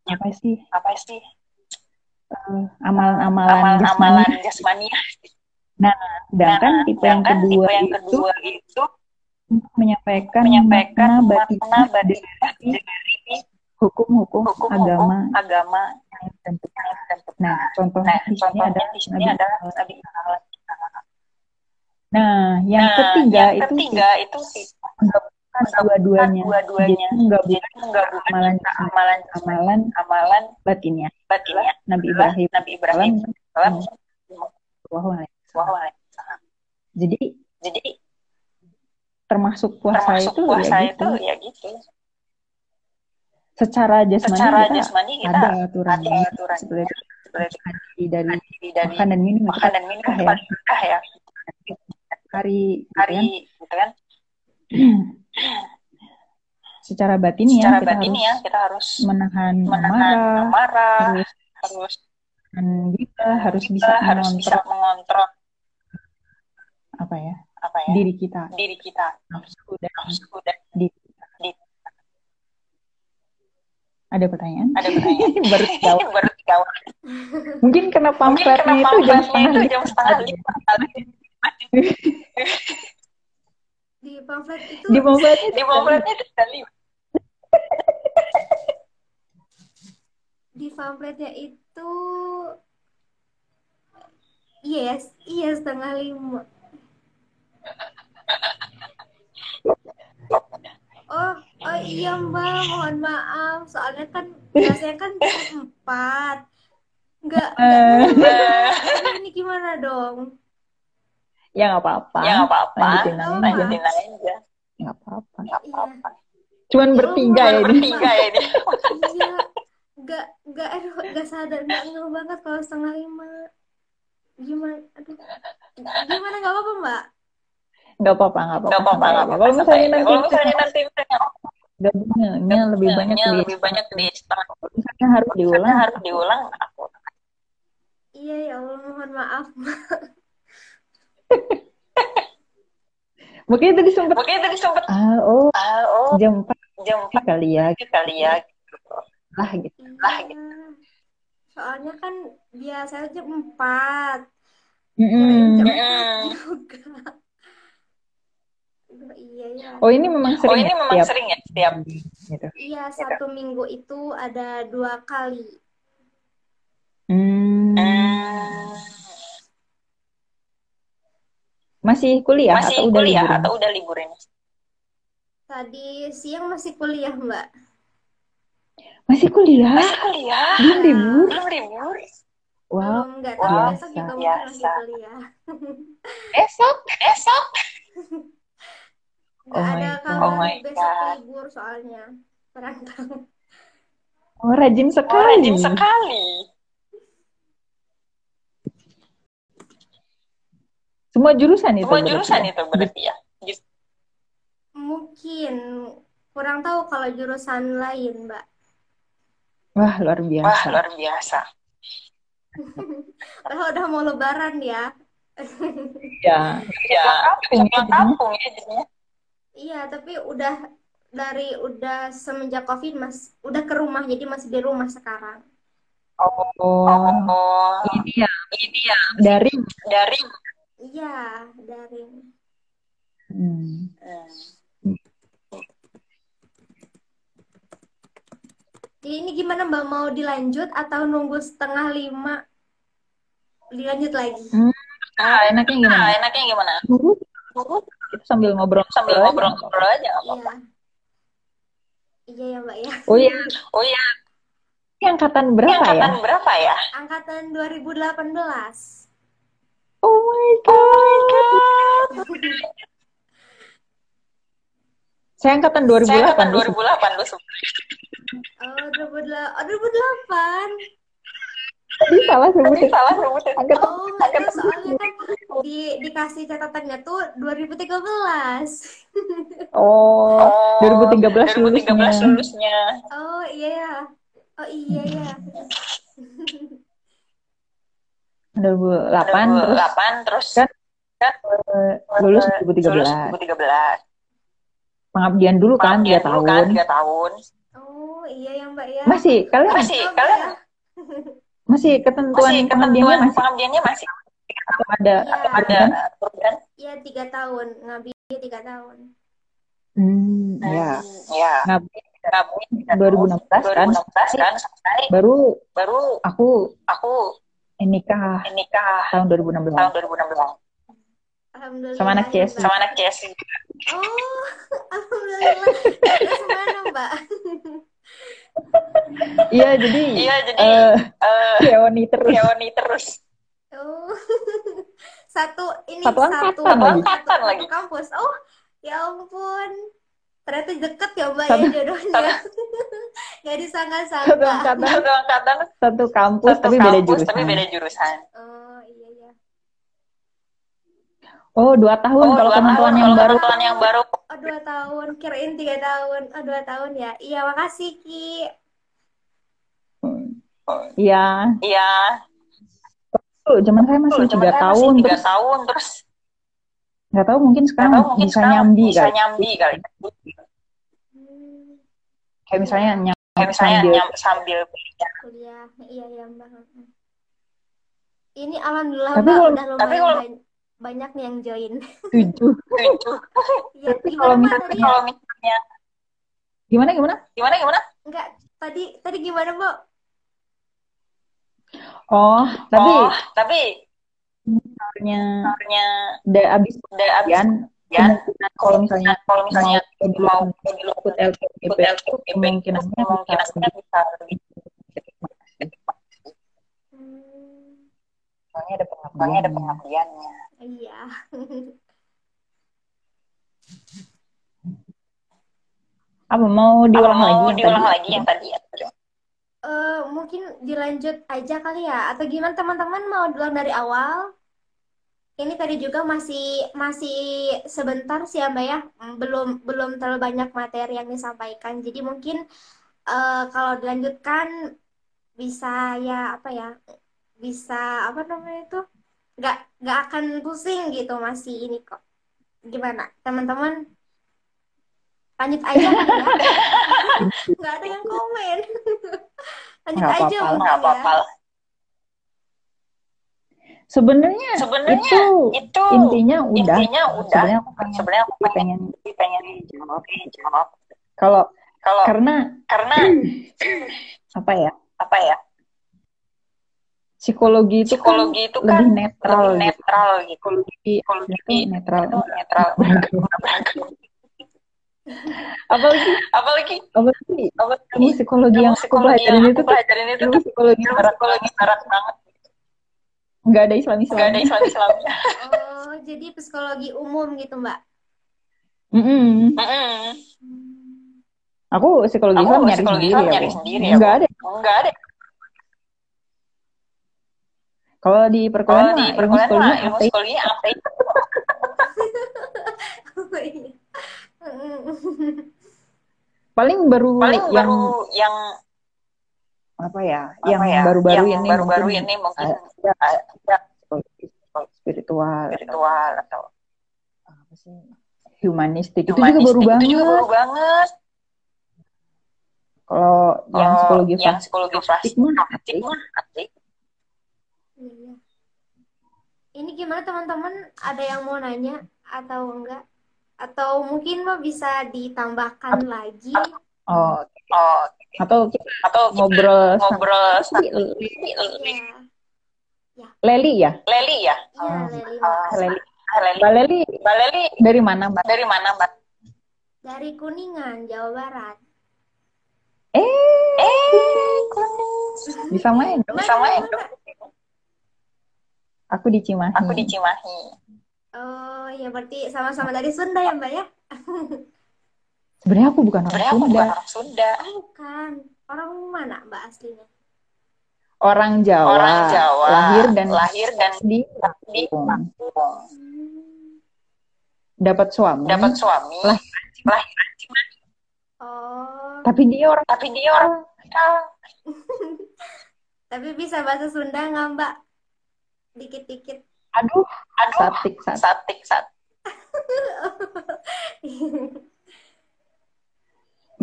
[SPEAKER 2] Apa sih?
[SPEAKER 3] Apa sih?
[SPEAKER 2] eh, amalan-amalan
[SPEAKER 3] amalan-amalan
[SPEAKER 2] jasmani.
[SPEAKER 3] jasmania.
[SPEAKER 2] Sedangkan tipe yang kedua
[SPEAKER 3] tipe yang
[SPEAKER 2] itu
[SPEAKER 3] kedua itu
[SPEAKER 2] menyampaikan
[SPEAKER 3] menyampaikan
[SPEAKER 2] makna batin dari hukum-hukum
[SPEAKER 3] hukum
[SPEAKER 2] agama
[SPEAKER 3] agama
[SPEAKER 2] yang ditentukan. Nah, contohnya
[SPEAKER 3] Nah, contohnya
[SPEAKER 2] adalah
[SPEAKER 3] di sini
[SPEAKER 2] Nabi
[SPEAKER 3] adalah
[SPEAKER 2] Muhammad.
[SPEAKER 3] Nabi Muhammad.
[SPEAKER 2] Nah, yang
[SPEAKER 3] Nah,
[SPEAKER 2] ketiga
[SPEAKER 3] yang
[SPEAKER 2] itu
[SPEAKER 3] ketiga itu sih
[SPEAKER 2] menggabungkan dua-duanya.
[SPEAKER 3] dua-duanya.
[SPEAKER 2] Jadi menggabungkan amalan
[SPEAKER 3] amalan
[SPEAKER 2] amalan
[SPEAKER 3] amalan
[SPEAKER 2] batinnya.
[SPEAKER 3] batinnya
[SPEAKER 2] Nabi Ibrahim
[SPEAKER 3] Nabi Ibrahim.
[SPEAKER 2] Jadi
[SPEAKER 3] Jadi
[SPEAKER 2] termasuk puasa
[SPEAKER 3] termasuk
[SPEAKER 2] itu
[SPEAKER 3] puasa
[SPEAKER 2] ya
[SPEAKER 3] itu
[SPEAKER 2] gitu.
[SPEAKER 3] ya gitu.
[SPEAKER 2] Secara jasmani
[SPEAKER 3] Secara
[SPEAKER 2] kita
[SPEAKER 3] jasmani kita
[SPEAKER 2] ada aturannya
[SPEAKER 3] ada aturannya.
[SPEAKER 2] seperti hari dari
[SPEAKER 3] dari
[SPEAKER 2] makan dan minum itu
[SPEAKER 3] makan dan minum itu
[SPEAKER 2] ya.
[SPEAKER 3] kan ya.
[SPEAKER 2] hari gitu
[SPEAKER 3] Hari
[SPEAKER 2] kan.
[SPEAKER 3] gitu kan.
[SPEAKER 2] Secara batin ya
[SPEAKER 3] Secara
[SPEAKER 2] kita
[SPEAKER 3] batin
[SPEAKER 2] harus
[SPEAKER 3] ya kita harus
[SPEAKER 2] menahan
[SPEAKER 3] menahan
[SPEAKER 2] amarah,
[SPEAKER 3] amarah,
[SPEAKER 2] harus
[SPEAKER 3] harus
[SPEAKER 2] menahan gila, harus bisa
[SPEAKER 3] kita harus bisa
[SPEAKER 2] mengontrol
[SPEAKER 3] mengontrol
[SPEAKER 2] apa ya
[SPEAKER 3] apa ya
[SPEAKER 2] diri kita
[SPEAKER 3] diri kita
[SPEAKER 2] nafsu dan
[SPEAKER 3] nafsu dan
[SPEAKER 2] diri kita. Ada pertanyaan?
[SPEAKER 3] ada pertanyaan
[SPEAKER 2] Baru jawab.
[SPEAKER 3] baru jawab
[SPEAKER 2] Mungkin kena pamfletnya itu jam setengah lima.
[SPEAKER 3] lima
[SPEAKER 1] di pamflet itu
[SPEAKER 2] Di pamfletnya
[SPEAKER 3] di pamfletnya itu sekali.
[SPEAKER 1] Di pamfletnya itu yes iya setengah lima. Oh oh iya mbak mohon maaf. Soalnya kan biasanya kan jam empat. Nggak
[SPEAKER 2] Eh.
[SPEAKER 1] nggak ini gimana dong
[SPEAKER 2] Ya nggak apa-apa.
[SPEAKER 3] ya nggak apa-apa.
[SPEAKER 2] Lanjutin aja.
[SPEAKER 3] lanjutin aja.
[SPEAKER 2] Nggak apa-apa.
[SPEAKER 3] nggak
[SPEAKER 1] iya
[SPEAKER 3] apa-apa.
[SPEAKER 2] Cuman
[SPEAKER 1] Oh,
[SPEAKER 2] bertiga ya ini.
[SPEAKER 3] bertiga ya ini.
[SPEAKER 1] Iya. Nggak nggak aduh nggak sadar. Nggak ngeh banget kalau setengah lima. Gimana aduh. Gimana nggak apa-apa mbak?
[SPEAKER 2] Nggak apa-apa, nggak apa-apa.
[SPEAKER 3] nggak apa-apa nggak apa-apa.
[SPEAKER 2] Kalau misalnya nanti
[SPEAKER 3] kalau misalnya nanti
[SPEAKER 2] gabungnya lebih banyak di
[SPEAKER 3] lebih banyak di setengah.
[SPEAKER 2] Misalnya harus diulang.
[SPEAKER 3] Harus diulang aku
[SPEAKER 1] iya ya Allah mohon maaf
[SPEAKER 2] Mungkin tadi sempat
[SPEAKER 3] mungkin tadi sempat
[SPEAKER 2] ah oh
[SPEAKER 3] ah oh
[SPEAKER 2] jam 4
[SPEAKER 3] jam empat
[SPEAKER 2] kali ya
[SPEAKER 3] kali ya
[SPEAKER 2] lah gitu.
[SPEAKER 3] Lah,
[SPEAKER 1] Iya. soalnya kan biasanya jam empat
[SPEAKER 2] Mm-mm.
[SPEAKER 1] jam
[SPEAKER 3] Mm-mm.
[SPEAKER 1] empat juga Aduh, iya ya
[SPEAKER 2] Oh ini memang
[SPEAKER 3] oh
[SPEAKER 2] sering
[SPEAKER 3] ini
[SPEAKER 2] ya
[SPEAKER 3] memang
[SPEAKER 2] tiap
[SPEAKER 3] sering ya setiap
[SPEAKER 2] gitu.
[SPEAKER 1] iya satu minggu itu ada dua kali
[SPEAKER 2] Hmm.
[SPEAKER 3] Hmm,
[SPEAKER 2] Masih kuliah
[SPEAKER 3] masih
[SPEAKER 2] atau udah
[SPEAKER 3] kuliah
[SPEAKER 2] liburan?
[SPEAKER 3] atau udah liburan
[SPEAKER 1] tadi siang masih kuliah mbak
[SPEAKER 2] Masih kuliah?
[SPEAKER 3] masih kuliah
[SPEAKER 2] Belum libur?
[SPEAKER 3] belum libur
[SPEAKER 2] Wow.
[SPEAKER 1] belum nggak
[SPEAKER 3] Wow,
[SPEAKER 1] tapi besok juga mungkin
[SPEAKER 3] biasa.
[SPEAKER 1] masih kuliah
[SPEAKER 2] Esok?
[SPEAKER 3] esok
[SPEAKER 1] nggak
[SPEAKER 2] Oh
[SPEAKER 1] ada kabar
[SPEAKER 3] Oh
[SPEAKER 1] besok
[SPEAKER 3] God.
[SPEAKER 1] libur soalnya perantau
[SPEAKER 2] Oh rajin
[SPEAKER 3] oh,
[SPEAKER 2] sekali.
[SPEAKER 3] rajin sekali
[SPEAKER 2] Semua jurusan itu
[SPEAKER 3] semua
[SPEAKER 2] berarti
[SPEAKER 3] jurusan
[SPEAKER 2] ya?
[SPEAKER 3] itu berarti ya. Just-
[SPEAKER 1] mungkin. Kurang tahu kalau jurusan lain mbak.
[SPEAKER 2] Wah luar
[SPEAKER 3] wah
[SPEAKER 2] biasa.
[SPEAKER 3] luar biasa.
[SPEAKER 1] Padahal udah mau lebaran ya.
[SPEAKER 2] Ya.
[SPEAKER 3] ya
[SPEAKER 2] kampung ya.
[SPEAKER 3] kampung ya jadinya.
[SPEAKER 1] Iya tapi udah dari udah semenjak covid mas udah ke rumah jadi masih di rumah sekarang.
[SPEAKER 2] Oh,
[SPEAKER 3] oh.
[SPEAKER 2] Ini ya.
[SPEAKER 3] Ini ya.
[SPEAKER 2] Dari.
[SPEAKER 3] dari
[SPEAKER 1] iya dari
[SPEAKER 2] Hmm.
[SPEAKER 3] hmm.
[SPEAKER 1] jadi ini gimana mbak? Mau dilanjut atau nunggu setengah lima? Dilanjut lagi.
[SPEAKER 2] Ah, enaknya gimana?
[SPEAKER 3] nah enaknya gimana?
[SPEAKER 2] Dulu kita sambil ngobrol.
[SPEAKER 3] Sambil ngobrol-ngobrol aja
[SPEAKER 1] iya. Iya ya mbak ya?
[SPEAKER 2] Oh iya,
[SPEAKER 3] oh iya.
[SPEAKER 2] Ini angkatan
[SPEAKER 3] ini
[SPEAKER 2] berapa ya?
[SPEAKER 3] angkatan berapa ya?
[SPEAKER 1] Angkatan 2018
[SPEAKER 2] Oh my god. Saya angkatan 2008.
[SPEAKER 3] saya angkatan
[SPEAKER 2] dulu.
[SPEAKER 3] 2008 lu
[SPEAKER 1] oh 2008 oh 2008
[SPEAKER 2] Tadi salah sebutin.
[SPEAKER 3] salah sebutin
[SPEAKER 2] Angkatan
[SPEAKER 1] oh itu soalnya kan di dikasih catatannya tuh 2013
[SPEAKER 2] Oh, 2013
[SPEAKER 3] 2013
[SPEAKER 2] lulusnya.
[SPEAKER 3] lulusnya
[SPEAKER 1] oh iya ya oh iya ya
[SPEAKER 2] 2008 terus
[SPEAKER 3] 2008 terus
[SPEAKER 2] Kan
[SPEAKER 3] kan
[SPEAKER 2] eh, lulus
[SPEAKER 3] lulus
[SPEAKER 2] 2013.
[SPEAKER 3] 2013
[SPEAKER 2] Pengabdian dulu kan 3
[SPEAKER 3] Pengabdian dulu
[SPEAKER 2] tahun.
[SPEAKER 3] kan 3 tahun
[SPEAKER 1] oh iya ya mbak ya
[SPEAKER 2] Masih kalian
[SPEAKER 3] masih
[SPEAKER 1] Oh,
[SPEAKER 3] kalian
[SPEAKER 1] ya.
[SPEAKER 2] Masih ketentuan
[SPEAKER 3] Masih
[SPEAKER 2] pengabdiannya
[SPEAKER 3] ketentuan
[SPEAKER 2] masih
[SPEAKER 3] pengabdiannya masih
[SPEAKER 2] atau ada
[SPEAKER 1] Iya.
[SPEAKER 2] atau
[SPEAKER 3] ada
[SPEAKER 2] kan?
[SPEAKER 3] aturan?
[SPEAKER 1] Iya tiga tahun ngabdi tiga tahun.
[SPEAKER 2] Hmm, ya.
[SPEAKER 3] Ya.
[SPEAKER 2] Ngabdi
[SPEAKER 3] Ngabdi
[SPEAKER 2] 2016 kan?
[SPEAKER 3] 2016 kan
[SPEAKER 2] baru
[SPEAKER 3] Baru
[SPEAKER 2] aku
[SPEAKER 3] aku
[SPEAKER 2] nikah
[SPEAKER 3] nikah
[SPEAKER 2] tahun 2016
[SPEAKER 3] tahun 2016
[SPEAKER 1] Alhamdulillah.
[SPEAKER 2] Sama anak CS.
[SPEAKER 3] Sama anak CS.
[SPEAKER 1] Oh, alhamdulillah. Terus mana Mbak?
[SPEAKER 2] iya jadi
[SPEAKER 3] Iya jadi
[SPEAKER 2] eh
[SPEAKER 3] eh
[SPEAKER 2] Keoni terus
[SPEAKER 3] Keoni terus.
[SPEAKER 1] Oh, satu ini
[SPEAKER 2] Satu angkatan
[SPEAKER 1] satu,
[SPEAKER 2] lagi.
[SPEAKER 3] Angkatan
[SPEAKER 1] satu
[SPEAKER 3] lagi.
[SPEAKER 1] kampus. Oh, ya ampun. Ternyata deket ya Mbak
[SPEAKER 2] Satu-
[SPEAKER 1] ya jodohnya. Gak
[SPEAKER 2] satu
[SPEAKER 1] disangka-sangka.
[SPEAKER 2] angkatan
[SPEAKER 3] Satu angkatan
[SPEAKER 2] satu kampus
[SPEAKER 3] satu
[SPEAKER 2] tapi beda
[SPEAKER 3] kampus,
[SPEAKER 2] jurusan
[SPEAKER 3] tapi beda jurusan.
[SPEAKER 1] Oh iya ya.
[SPEAKER 2] oh dua tahun
[SPEAKER 3] Oh,
[SPEAKER 2] kalau
[SPEAKER 3] dua
[SPEAKER 2] ketentuan
[SPEAKER 3] tahun,
[SPEAKER 2] yang
[SPEAKER 3] kalau
[SPEAKER 2] baru
[SPEAKER 3] ketentuan yang baru.
[SPEAKER 1] Oh dua tahun, kirain tiga tahun. Oh dua tahun ya. Iya makasih Ki.
[SPEAKER 2] Iya
[SPEAKER 3] Iya.
[SPEAKER 2] Tuh, zaman saya masih tiga tahun
[SPEAKER 3] tiga
[SPEAKER 2] terus
[SPEAKER 3] tahun terus
[SPEAKER 2] nggak tahu mungkin sekarang
[SPEAKER 3] tahu mungkin
[SPEAKER 2] bisa
[SPEAKER 3] sekarang
[SPEAKER 2] nyambi
[SPEAKER 3] bisa
[SPEAKER 2] kali
[SPEAKER 3] nyambi kali.
[SPEAKER 1] Hmm,
[SPEAKER 2] kayak misalnya nyam
[SPEAKER 3] Kayak misalnya
[SPEAKER 2] sambil
[SPEAKER 3] nyam, sambil
[SPEAKER 1] kuliah. Iya iya Mbak. Ini alhamdulillah
[SPEAKER 2] Tapi
[SPEAKER 1] Mbak
[SPEAKER 2] kalau-
[SPEAKER 1] udah
[SPEAKER 3] tapi
[SPEAKER 1] lumayan
[SPEAKER 2] kalau-
[SPEAKER 1] ban- banyak nih yang join.
[SPEAKER 2] tujuh
[SPEAKER 3] tujuh.
[SPEAKER 1] Ya,
[SPEAKER 2] Tapi
[SPEAKER 1] gimana
[SPEAKER 2] kalau misalnya-
[SPEAKER 1] tadi?
[SPEAKER 3] Kalau misalnya
[SPEAKER 2] gimana gimana
[SPEAKER 3] gimana gimana?
[SPEAKER 1] Enggak, tadi tadi gimana Mbak?
[SPEAKER 2] oh tapi
[SPEAKER 3] oh, tapi
[SPEAKER 2] misalnya
[SPEAKER 3] sebenarnya
[SPEAKER 2] udah abis
[SPEAKER 3] udah abis
[SPEAKER 2] ujian
[SPEAKER 3] ya
[SPEAKER 2] kalau misalnya
[SPEAKER 3] kalau misalnya
[SPEAKER 2] mau
[SPEAKER 3] mau
[SPEAKER 2] ikut
[SPEAKER 3] ikut
[SPEAKER 2] LPGP kemungkinannya
[SPEAKER 3] kemungkinannya
[SPEAKER 2] bisa
[SPEAKER 3] lebih
[SPEAKER 2] soalnya ada
[SPEAKER 3] soalnya ada
[SPEAKER 2] pengabdian
[SPEAKER 3] pengabdiannya.
[SPEAKER 1] iya.
[SPEAKER 2] apa mau diulang lagi
[SPEAKER 3] mau
[SPEAKER 2] yang
[SPEAKER 3] diulang
[SPEAKER 2] tadi?
[SPEAKER 3] lagi yang tadi ya?
[SPEAKER 1] Eh, mungkin dilanjut aja kali ya atau gimana teman-teman mau diulang dari awal? Ini tadi juga masih masih sebentar sih ya Mbak ya. Hmm, Belum belum terlalu banyak materi yang disampaikan. Jadi mungkin eh, kalau dilanjutkan bisa ya apa ya? Bisa apa namanya itu? Nggak nggak akan pusing gitu masih ini kok. Gimana teman-teman? Lanjut aja. Nggak ada yang komen. Lanjut
[SPEAKER 2] Nggak
[SPEAKER 1] aja
[SPEAKER 2] apa-apa,
[SPEAKER 1] mungkin
[SPEAKER 3] Nggak
[SPEAKER 1] ya.
[SPEAKER 2] sebenarnya
[SPEAKER 3] Sebenarnya
[SPEAKER 2] itu
[SPEAKER 3] itu
[SPEAKER 2] intinya udah
[SPEAKER 3] intinya udah.
[SPEAKER 2] sebenarnya aku pengen
[SPEAKER 3] Sebenarnya aku pengen
[SPEAKER 2] pengen
[SPEAKER 3] pengen jawab jawab.
[SPEAKER 2] kalau
[SPEAKER 3] Kalau
[SPEAKER 2] karena
[SPEAKER 3] karena
[SPEAKER 2] apa ya
[SPEAKER 3] apa ya?
[SPEAKER 2] psikologi itu kan
[SPEAKER 3] Psikologi itu kan
[SPEAKER 2] lebih netral
[SPEAKER 3] lebih
[SPEAKER 2] gitu.
[SPEAKER 3] netral gitu.
[SPEAKER 2] psikologi
[SPEAKER 3] Psikologi
[SPEAKER 2] itu netral
[SPEAKER 3] netral.
[SPEAKER 2] Apalagi
[SPEAKER 3] Apalagi
[SPEAKER 2] apalagi
[SPEAKER 3] apalagi
[SPEAKER 2] ilmu psikologi yang aku
[SPEAKER 3] psikologi
[SPEAKER 2] pelajarin
[SPEAKER 3] yang
[SPEAKER 2] itu
[SPEAKER 3] aku
[SPEAKER 2] tuh
[SPEAKER 3] pelajarin itu
[SPEAKER 2] ilmu
[SPEAKER 3] tuh
[SPEAKER 2] psikologi barat
[SPEAKER 3] psikologi barat banget.
[SPEAKER 2] nggak ada Islam
[SPEAKER 3] Gak ada
[SPEAKER 2] Islam
[SPEAKER 3] Islam Islamnya.
[SPEAKER 1] Oh, jadi psikologi umum gitu, Mbak.
[SPEAKER 2] aku psikologi
[SPEAKER 3] Aku
[SPEAKER 2] Islam nyari
[SPEAKER 3] psikologi
[SPEAKER 2] sendiri
[SPEAKER 3] Islam
[SPEAKER 2] ya
[SPEAKER 3] nyari
[SPEAKER 2] Bu.
[SPEAKER 3] sendiri ya,
[SPEAKER 2] nggak ada
[SPEAKER 3] Enggak ada.
[SPEAKER 2] kalau di perkuliahan
[SPEAKER 3] di
[SPEAKER 2] mah ilmu
[SPEAKER 3] perkuliahan
[SPEAKER 2] psikologi
[SPEAKER 3] ilmu
[SPEAKER 2] apa
[SPEAKER 3] psikologinya apa itu?
[SPEAKER 1] Iya.
[SPEAKER 2] paling baru
[SPEAKER 3] Paling
[SPEAKER 2] yang
[SPEAKER 3] baru yang
[SPEAKER 2] apa ya
[SPEAKER 3] apa
[SPEAKER 2] yang
[SPEAKER 3] ya?
[SPEAKER 2] baru-baru
[SPEAKER 3] yang
[SPEAKER 2] ini
[SPEAKER 3] baru-baru
[SPEAKER 2] mungkin
[SPEAKER 3] ini mungkin
[SPEAKER 2] ada
[SPEAKER 3] ada
[SPEAKER 2] psikologi spiritual atau
[SPEAKER 3] spiritual atau
[SPEAKER 2] apa sih humanistik itu juga baru
[SPEAKER 3] Itu
[SPEAKER 2] banget
[SPEAKER 3] juga baru banget.
[SPEAKER 2] kalau yang psikologi
[SPEAKER 3] yang psikologi
[SPEAKER 2] plastik mah.
[SPEAKER 1] Iya. Ini gimana teman-teman? Ada yang mau nanya atau enggak? Atau mungkin Mbak bisa ditambahkan lagi?
[SPEAKER 2] oh
[SPEAKER 3] Oh,
[SPEAKER 2] atau kita
[SPEAKER 3] atau kita
[SPEAKER 2] ngobrol
[SPEAKER 3] ngobrol sama
[SPEAKER 1] Iya.
[SPEAKER 2] Leli ya
[SPEAKER 3] Leli ya?
[SPEAKER 1] Iya, Leli.
[SPEAKER 3] Ah,
[SPEAKER 2] Leli
[SPEAKER 3] Leli.
[SPEAKER 2] Mbak Leli
[SPEAKER 3] Mbak Leli
[SPEAKER 2] dari mana Mbak
[SPEAKER 3] dari mana, Mbak?
[SPEAKER 1] Dari Kuningan, Jawa Barat.
[SPEAKER 2] eh
[SPEAKER 3] Eh, kuning.
[SPEAKER 2] bisa main dong
[SPEAKER 3] Bisa main dong.
[SPEAKER 2] aku di Cimahi
[SPEAKER 3] Aku di Cimahi.
[SPEAKER 1] Oh, ya berarti sama-sama dari Sunda ya, Mbak ya?
[SPEAKER 2] sebenarnya aku bukan orang
[SPEAKER 3] Sebenarnya aku
[SPEAKER 2] Sunda
[SPEAKER 3] bukan orang Sunda.
[SPEAKER 1] Oh, bukan. Orang mana, Mbak aslinya?
[SPEAKER 2] orang Jawa
[SPEAKER 3] Orang Jawa.
[SPEAKER 2] lahir dan
[SPEAKER 3] lahir dan
[SPEAKER 2] di
[SPEAKER 3] di
[SPEAKER 2] Lampung.
[SPEAKER 1] Hmm.
[SPEAKER 2] dapat suami
[SPEAKER 3] Dapat suami.
[SPEAKER 2] Lah.
[SPEAKER 3] Lahir.
[SPEAKER 1] Oh,
[SPEAKER 2] tapi dia orang
[SPEAKER 3] Tapi dia orang
[SPEAKER 1] tapi bisa bahasa Sunda nggak, Mbak? Dikit-dikit.
[SPEAKER 2] Aduh
[SPEAKER 3] aduh
[SPEAKER 2] satik satik
[SPEAKER 3] satik sat.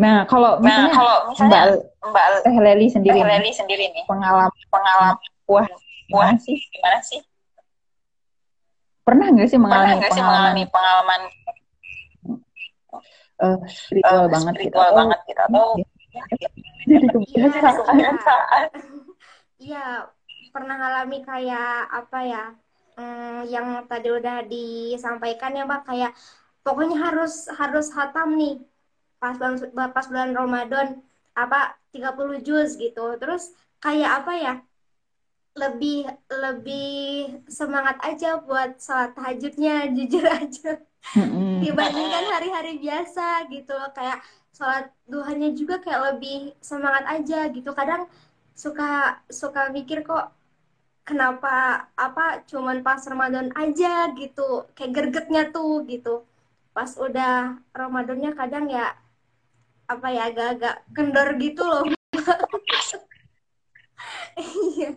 [SPEAKER 2] Nah, kalau
[SPEAKER 3] Nah,
[SPEAKER 2] misalnya
[SPEAKER 3] kalau
[SPEAKER 2] Mbak
[SPEAKER 3] misalnya Mbak
[SPEAKER 2] Teh Leli sendiri
[SPEAKER 3] Teh Leli sendiri nih,
[SPEAKER 2] pengalaman
[SPEAKER 3] pengalaman
[SPEAKER 2] wah
[SPEAKER 3] wah
[SPEAKER 2] gimana sih?
[SPEAKER 3] gimana sih?
[SPEAKER 2] Pernah nggak sih
[SPEAKER 3] Pernah
[SPEAKER 2] mengalami
[SPEAKER 3] sih
[SPEAKER 2] pengalaman
[SPEAKER 3] mengalami pengalaman
[SPEAKER 2] eh, spiritual
[SPEAKER 3] eh,
[SPEAKER 2] banget gitu
[SPEAKER 3] spiritual
[SPEAKER 2] atau
[SPEAKER 3] banget gitu atau
[SPEAKER 2] jadi
[SPEAKER 1] Iya,
[SPEAKER 2] kebiasaan?
[SPEAKER 3] kebiasaan?
[SPEAKER 1] Iya, pernah ngalami kayak apa ya? Hmm, yang tadi udah disampaikan ya, Mbak, kayak pokoknya harus harus hatam nih pas bulan pas bulan Ramadan apa 30 juz gitu. Terus kayak apa ya? Lebih lebih semangat aja buat sholat tahajudnya, jujur aja dibandingkan hari-hari biasa gitu kayak sholat duhanya juga kayak lebih semangat aja gitu kadang suka suka mikir kok kenapa apa cuman pas Ramadan aja gitu kayak gregetnya tuh gitu pas udah Ramadannya kadang ya apa ya agak-agak kendor gitu loh iya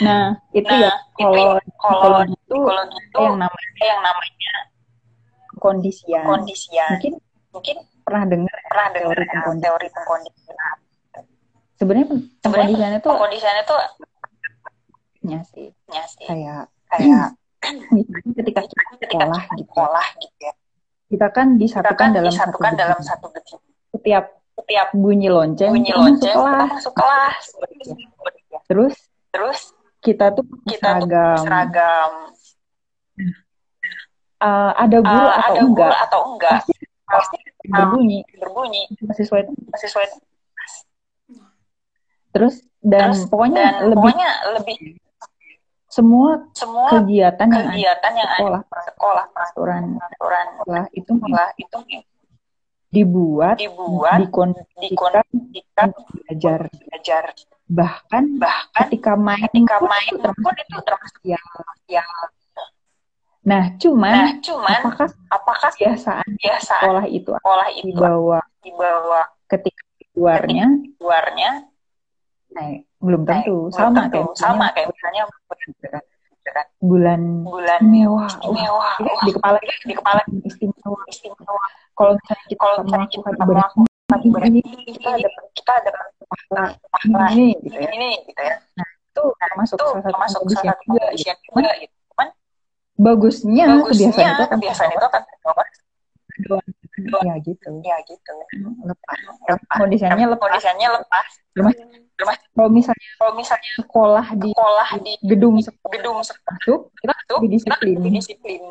[SPEAKER 2] Nah, itu
[SPEAKER 3] Nah,
[SPEAKER 2] ya kalau
[SPEAKER 3] ya, kalau
[SPEAKER 2] psikologi itu yang namanya
[SPEAKER 3] yang namanya
[SPEAKER 2] kondisian.
[SPEAKER 3] kondisian.
[SPEAKER 2] Mungkin
[SPEAKER 3] Mungkin
[SPEAKER 2] pernah dengar
[SPEAKER 3] pernah dengar
[SPEAKER 2] teori
[SPEAKER 3] ya,
[SPEAKER 2] pengkondisian. Sebenarnya pengkondisian
[SPEAKER 3] Sebenarnya
[SPEAKER 2] itu
[SPEAKER 3] pengkondisian itu
[SPEAKER 2] ya sih
[SPEAKER 3] ya sih
[SPEAKER 2] kayak
[SPEAKER 3] kayak
[SPEAKER 2] ketika kita sekolah
[SPEAKER 3] kita
[SPEAKER 2] gitu,
[SPEAKER 3] sekolah gitu ya.
[SPEAKER 2] kita kan
[SPEAKER 3] Kita
[SPEAKER 2] disatukan
[SPEAKER 3] kan
[SPEAKER 2] dalam
[SPEAKER 3] disatukan
[SPEAKER 2] satu
[SPEAKER 3] dalam satu gedung.
[SPEAKER 2] Setiap
[SPEAKER 3] Setiap
[SPEAKER 2] bunyi lonceng
[SPEAKER 3] bunyi
[SPEAKER 2] kita masuk
[SPEAKER 3] lonceng kita
[SPEAKER 2] kelas.
[SPEAKER 3] masuk kelas.
[SPEAKER 2] Terus
[SPEAKER 3] Terus
[SPEAKER 2] kita tuh
[SPEAKER 3] kita tuh
[SPEAKER 2] seragam.
[SPEAKER 3] seragam.
[SPEAKER 2] Eh, ada guru
[SPEAKER 3] Eh,
[SPEAKER 2] atau
[SPEAKER 3] ada
[SPEAKER 2] enggak
[SPEAKER 3] guru atau enggak
[SPEAKER 2] pasti
[SPEAKER 3] pasti
[SPEAKER 2] berbunyi
[SPEAKER 3] berbunyi
[SPEAKER 2] mahasiswa itu
[SPEAKER 3] mahasiswa itu
[SPEAKER 2] terus dan
[SPEAKER 3] Terus,
[SPEAKER 2] pokoknya
[SPEAKER 3] dan
[SPEAKER 2] lebih
[SPEAKER 3] pokoknya lebih
[SPEAKER 2] semua
[SPEAKER 3] semua
[SPEAKER 2] kegiatan yang ada
[SPEAKER 3] kegiatan yang ada
[SPEAKER 2] sekolah
[SPEAKER 3] di sekolah
[SPEAKER 2] peraturan
[SPEAKER 3] peraturan
[SPEAKER 2] sekolah itu
[SPEAKER 3] sekolah itu
[SPEAKER 2] dibuat
[SPEAKER 3] dibuat
[SPEAKER 2] dikondisikan untuk belajar.
[SPEAKER 3] belajar.
[SPEAKER 2] Bahkan
[SPEAKER 3] bahkan
[SPEAKER 2] ketika main
[SPEAKER 3] ketika
[SPEAKER 2] pun
[SPEAKER 3] main pun
[SPEAKER 2] termasuk
[SPEAKER 3] itu termasuk
[SPEAKER 2] ya.
[SPEAKER 3] yang
[SPEAKER 2] nah cuman
[SPEAKER 3] nah cuman
[SPEAKER 2] apakah
[SPEAKER 3] apakah
[SPEAKER 2] kebiasaan
[SPEAKER 3] kebiasaan
[SPEAKER 2] sekolah itu
[SPEAKER 3] sekolah itu
[SPEAKER 2] dibawa
[SPEAKER 3] dibawa
[SPEAKER 2] ketika di luarnya?
[SPEAKER 3] luarnya
[SPEAKER 2] nah, belum tentu.
[SPEAKER 3] Belum
[SPEAKER 2] sama
[SPEAKER 3] tentu.
[SPEAKER 2] kayak
[SPEAKER 3] sama kayak misalnya
[SPEAKER 2] bulan
[SPEAKER 3] bulan
[SPEAKER 2] mewah
[SPEAKER 3] istimewa.
[SPEAKER 2] Wah,
[SPEAKER 3] Wah,
[SPEAKER 2] di kepala
[SPEAKER 3] di kepala
[SPEAKER 2] istimewa.
[SPEAKER 3] istimewa.
[SPEAKER 2] Kalau misalnya kita
[SPEAKER 3] kalau
[SPEAKER 2] melakukan ibadah
[SPEAKER 3] ibadah
[SPEAKER 2] ini kita ada
[SPEAKER 3] kita ada
[SPEAKER 2] pahala.
[SPEAKER 3] pahala.
[SPEAKER 2] Ini gitu ya.
[SPEAKER 3] Ini gitu ya.
[SPEAKER 2] Itu termasuk
[SPEAKER 3] itu
[SPEAKER 2] salah satu
[SPEAKER 3] termasuk salah satu
[SPEAKER 2] juga gitu.
[SPEAKER 3] gitu. Cuman
[SPEAKER 2] bagusnya
[SPEAKER 3] bagusnya
[SPEAKER 2] kebiasaan itu akan
[SPEAKER 3] kebiasaan itu akan
[SPEAKER 2] ya gitu.
[SPEAKER 3] Ya gitu.
[SPEAKER 2] Lepas.
[SPEAKER 3] Lepas.
[SPEAKER 2] Kondisinya lepas.
[SPEAKER 3] Kondisinya lepas.
[SPEAKER 2] Kalau misalnya
[SPEAKER 3] kalau misalnya
[SPEAKER 2] sekolah di
[SPEAKER 3] sekolah di
[SPEAKER 2] gedung sekolah
[SPEAKER 3] gedung sekolah
[SPEAKER 2] masuk kita
[SPEAKER 3] itu
[SPEAKER 2] lebih disiplin
[SPEAKER 3] lebih disiplin.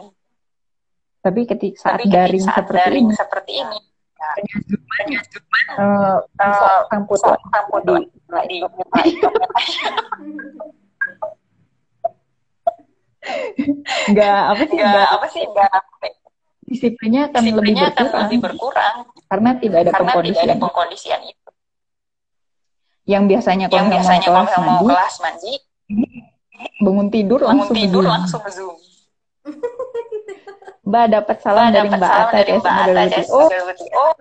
[SPEAKER 2] tapi ketika saat
[SPEAKER 3] tapi ketika
[SPEAKER 2] daring
[SPEAKER 3] saat
[SPEAKER 2] seperti
[SPEAKER 3] daring
[SPEAKER 2] ini
[SPEAKER 3] seperti ini.
[SPEAKER 2] Eh
[SPEAKER 3] eh,
[SPEAKER 2] kampus
[SPEAKER 3] kampus
[SPEAKER 2] di
[SPEAKER 3] di
[SPEAKER 2] nggak apa sih?
[SPEAKER 3] Enggak
[SPEAKER 2] nggak.
[SPEAKER 3] apa sih? Enggak
[SPEAKER 2] disiplinnya akan lebih
[SPEAKER 3] disiplinnya akan
[SPEAKER 2] berkurang.
[SPEAKER 3] lebih berkurang.
[SPEAKER 2] Karena tidak ada
[SPEAKER 3] karena tidak ada
[SPEAKER 2] pengkondisian.
[SPEAKER 3] pengkondisian itu.
[SPEAKER 2] Yang biasanya kalau
[SPEAKER 3] yang
[SPEAKER 2] mau
[SPEAKER 3] biasanya kalau
[SPEAKER 2] kelas
[SPEAKER 3] mau
[SPEAKER 2] mandi
[SPEAKER 3] kelas mandi
[SPEAKER 2] bangun tidur
[SPEAKER 3] bangun
[SPEAKER 2] langsung
[SPEAKER 3] tidur
[SPEAKER 2] Zoom.
[SPEAKER 3] langsung zoom.
[SPEAKER 2] Mbak dapat salam dari Mbak Ata
[SPEAKER 3] dari
[SPEAKER 2] ya
[SPEAKER 3] Mbak Ata ya,
[SPEAKER 2] Oh,
[SPEAKER 3] oh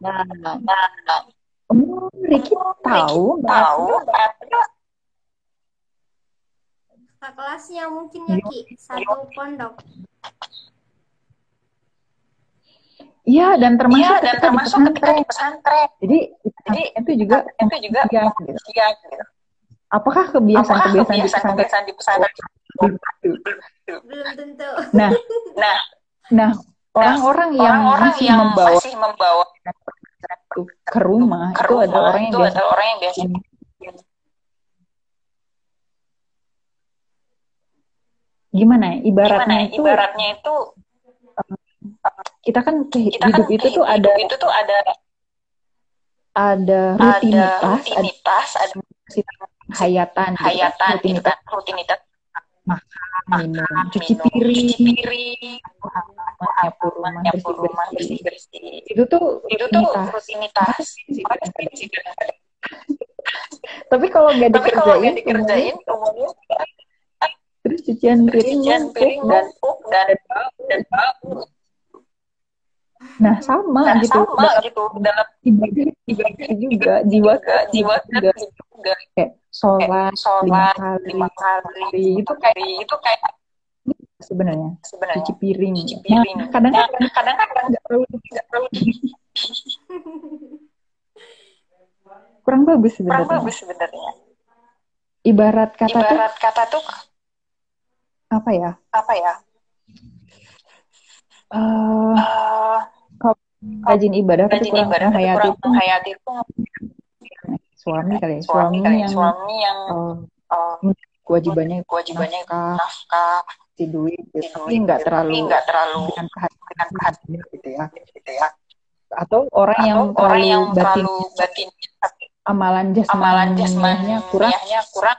[SPEAKER 2] nah,
[SPEAKER 3] nah,
[SPEAKER 2] oh, Ricky tahu Mbak
[SPEAKER 3] tahu
[SPEAKER 2] Ata.
[SPEAKER 3] Mbak Ata
[SPEAKER 1] Kakak kelasnya mungkin ya Ki. Satu pondok
[SPEAKER 2] Iya dan termasuk
[SPEAKER 3] Iya, dan termasuk ketika
[SPEAKER 2] pesantren.
[SPEAKER 3] di pesantren.
[SPEAKER 2] Jadi
[SPEAKER 3] Jadi,
[SPEAKER 2] itu juga
[SPEAKER 3] itu juga
[SPEAKER 2] iya, gitu.
[SPEAKER 3] iya gitu.
[SPEAKER 2] Apakah kebiasaan-kebiasaan di pesantren?
[SPEAKER 3] kebiasaan-kebiasaan di pesantren?
[SPEAKER 1] Belum tentu
[SPEAKER 2] Nah,
[SPEAKER 3] Nah,
[SPEAKER 2] nah orang-orang yang
[SPEAKER 3] orang-orang
[SPEAKER 2] masih
[SPEAKER 3] yang
[SPEAKER 2] membawa
[SPEAKER 3] masih membawa
[SPEAKER 2] itu ke rumah
[SPEAKER 3] ke
[SPEAKER 2] itu
[SPEAKER 3] rumah
[SPEAKER 2] adalah orang yang
[SPEAKER 3] itu
[SPEAKER 2] biasa
[SPEAKER 3] orang yang biasa.
[SPEAKER 2] gimana ya, ibaratnya
[SPEAKER 3] gimana ya,
[SPEAKER 2] itu
[SPEAKER 3] ibaratnya itu
[SPEAKER 2] kita kan
[SPEAKER 3] kita kan
[SPEAKER 2] hidup itu tuh
[SPEAKER 3] hidup
[SPEAKER 2] ada
[SPEAKER 3] itu tuh ada
[SPEAKER 2] ada
[SPEAKER 3] ada
[SPEAKER 2] rutinitas, ada
[SPEAKER 3] rutinitas, ada
[SPEAKER 2] hayatan, gitu kan.
[SPEAKER 3] hayatan, gitu
[SPEAKER 2] rutinitas
[SPEAKER 3] kan. rutinitas
[SPEAKER 2] minum, cuci piring,
[SPEAKER 3] cuci piring,
[SPEAKER 2] nyapu rumah,
[SPEAKER 3] nyapu rumah,
[SPEAKER 2] bersih
[SPEAKER 3] bersih.
[SPEAKER 2] Itu tuh
[SPEAKER 3] Itu tuh
[SPEAKER 2] rutinitas. Tapi kalau nggak
[SPEAKER 3] Tapi kalau
[SPEAKER 2] dikerjain,
[SPEAKER 3] dikerjain, umumnya
[SPEAKER 2] terus cucian piring,
[SPEAKER 3] cucian piring
[SPEAKER 2] dan
[SPEAKER 3] dan dan bau.
[SPEAKER 2] Nah sama
[SPEAKER 3] Nah,
[SPEAKER 2] gitu.
[SPEAKER 3] sama
[SPEAKER 2] Dalam
[SPEAKER 3] gitu. Dalam
[SPEAKER 2] ibadah ibadah juga jiwa
[SPEAKER 3] juga jiwa
[SPEAKER 2] juga.
[SPEAKER 3] juga.
[SPEAKER 2] Kayak sholat, lima
[SPEAKER 3] sholat
[SPEAKER 2] kali,
[SPEAKER 3] lima kali
[SPEAKER 2] itu kayak
[SPEAKER 3] itu kayak
[SPEAKER 2] sebenarnya
[SPEAKER 3] sebenarnya.
[SPEAKER 2] cuci piring.
[SPEAKER 3] cuci piring.
[SPEAKER 2] Nah, kadang-kadang
[SPEAKER 3] Nah, kadang-kadang
[SPEAKER 2] nggak perlu.
[SPEAKER 3] nggak perlu.
[SPEAKER 2] Kurang bagus
[SPEAKER 3] kurang
[SPEAKER 2] sebenarnya
[SPEAKER 3] bagus sebenarnya.
[SPEAKER 2] Ibarat kata tuh
[SPEAKER 3] ibarat kata tuh
[SPEAKER 2] apa ya?
[SPEAKER 3] apa ya
[SPEAKER 2] Eh, rajin ibadah
[SPEAKER 3] rajin
[SPEAKER 2] kurang
[SPEAKER 3] ibadah
[SPEAKER 2] menghayati
[SPEAKER 3] kurang menghayati itu
[SPEAKER 2] suami kali ya
[SPEAKER 3] suami
[SPEAKER 2] suami
[SPEAKER 3] kali ya,
[SPEAKER 2] yang
[SPEAKER 3] suami yang
[SPEAKER 2] eh,
[SPEAKER 3] eh,
[SPEAKER 2] kewajibannya
[SPEAKER 3] kewajibannya
[SPEAKER 2] nafkah
[SPEAKER 3] nafkah
[SPEAKER 2] si duit gitu. tapi nggak
[SPEAKER 3] gitu.
[SPEAKER 2] terlalu
[SPEAKER 3] nggak terlalu
[SPEAKER 2] dengan
[SPEAKER 3] dengan
[SPEAKER 2] kehadiran gitu ya.
[SPEAKER 3] gitu ya.
[SPEAKER 2] Atau orang
[SPEAKER 3] atau
[SPEAKER 2] yang
[SPEAKER 3] orang
[SPEAKER 2] terlalu
[SPEAKER 3] yang
[SPEAKER 2] batin
[SPEAKER 3] terlalu batin
[SPEAKER 2] amalan
[SPEAKER 3] amalan
[SPEAKER 2] jasmaninya
[SPEAKER 3] jasmaninya
[SPEAKER 2] kurang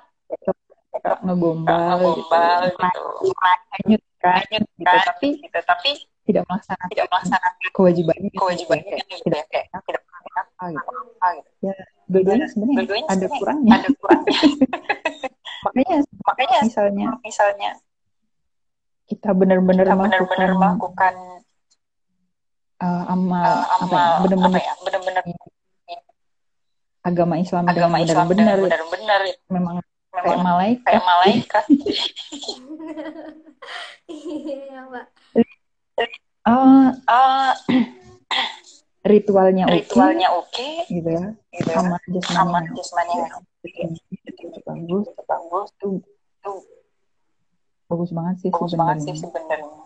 [SPEAKER 3] kurang
[SPEAKER 2] ngegombal
[SPEAKER 3] gombal
[SPEAKER 2] gitu.
[SPEAKER 3] gitu.
[SPEAKER 2] Hanyut kan gitu. Tapi
[SPEAKER 3] gitu tapi
[SPEAKER 2] tidak melaksanakan
[SPEAKER 3] tidak melaksanakan
[SPEAKER 2] kewajibannya gitu.
[SPEAKER 3] kewajibannya
[SPEAKER 2] Kayak
[SPEAKER 3] gitu
[SPEAKER 2] tidak
[SPEAKER 3] ya kayak tidak
[SPEAKER 2] apa gitu.
[SPEAKER 3] apa gitu.
[SPEAKER 2] Ya dua-duanya sebenarnya
[SPEAKER 3] Dua-duanya
[SPEAKER 2] ada kurangnya.
[SPEAKER 3] ada kurangnya.
[SPEAKER 2] Makanya
[SPEAKER 3] makanya
[SPEAKER 2] misalnya
[SPEAKER 3] misalnya
[SPEAKER 2] kita benar-benar melakukan
[SPEAKER 3] melakukan
[SPEAKER 2] uh, amal
[SPEAKER 3] uh,
[SPEAKER 2] apa ya
[SPEAKER 3] amal apa
[SPEAKER 2] benar-benar
[SPEAKER 3] ya benar-benar
[SPEAKER 2] agama Islam
[SPEAKER 3] agama Islam dengan
[SPEAKER 2] benar-benar
[SPEAKER 3] benar-benar
[SPEAKER 2] memang kayak malaikat.
[SPEAKER 3] kayak malaikat.
[SPEAKER 1] Iya mbak
[SPEAKER 2] Eh,
[SPEAKER 3] Eh,
[SPEAKER 2] ritualnya oke
[SPEAKER 3] ritualnya oke
[SPEAKER 2] gitu ya.
[SPEAKER 3] gitu ya.
[SPEAKER 2] Sama
[SPEAKER 3] sama
[SPEAKER 2] jasmaninya
[SPEAKER 3] jasmani
[SPEAKER 2] itu bagus.
[SPEAKER 3] Bagus.
[SPEAKER 2] Itu
[SPEAKER 3] tuh.
[SPEAKER 2] Bagus banget sih
[SPEAKER 3] bagus banget sih sebenarnya.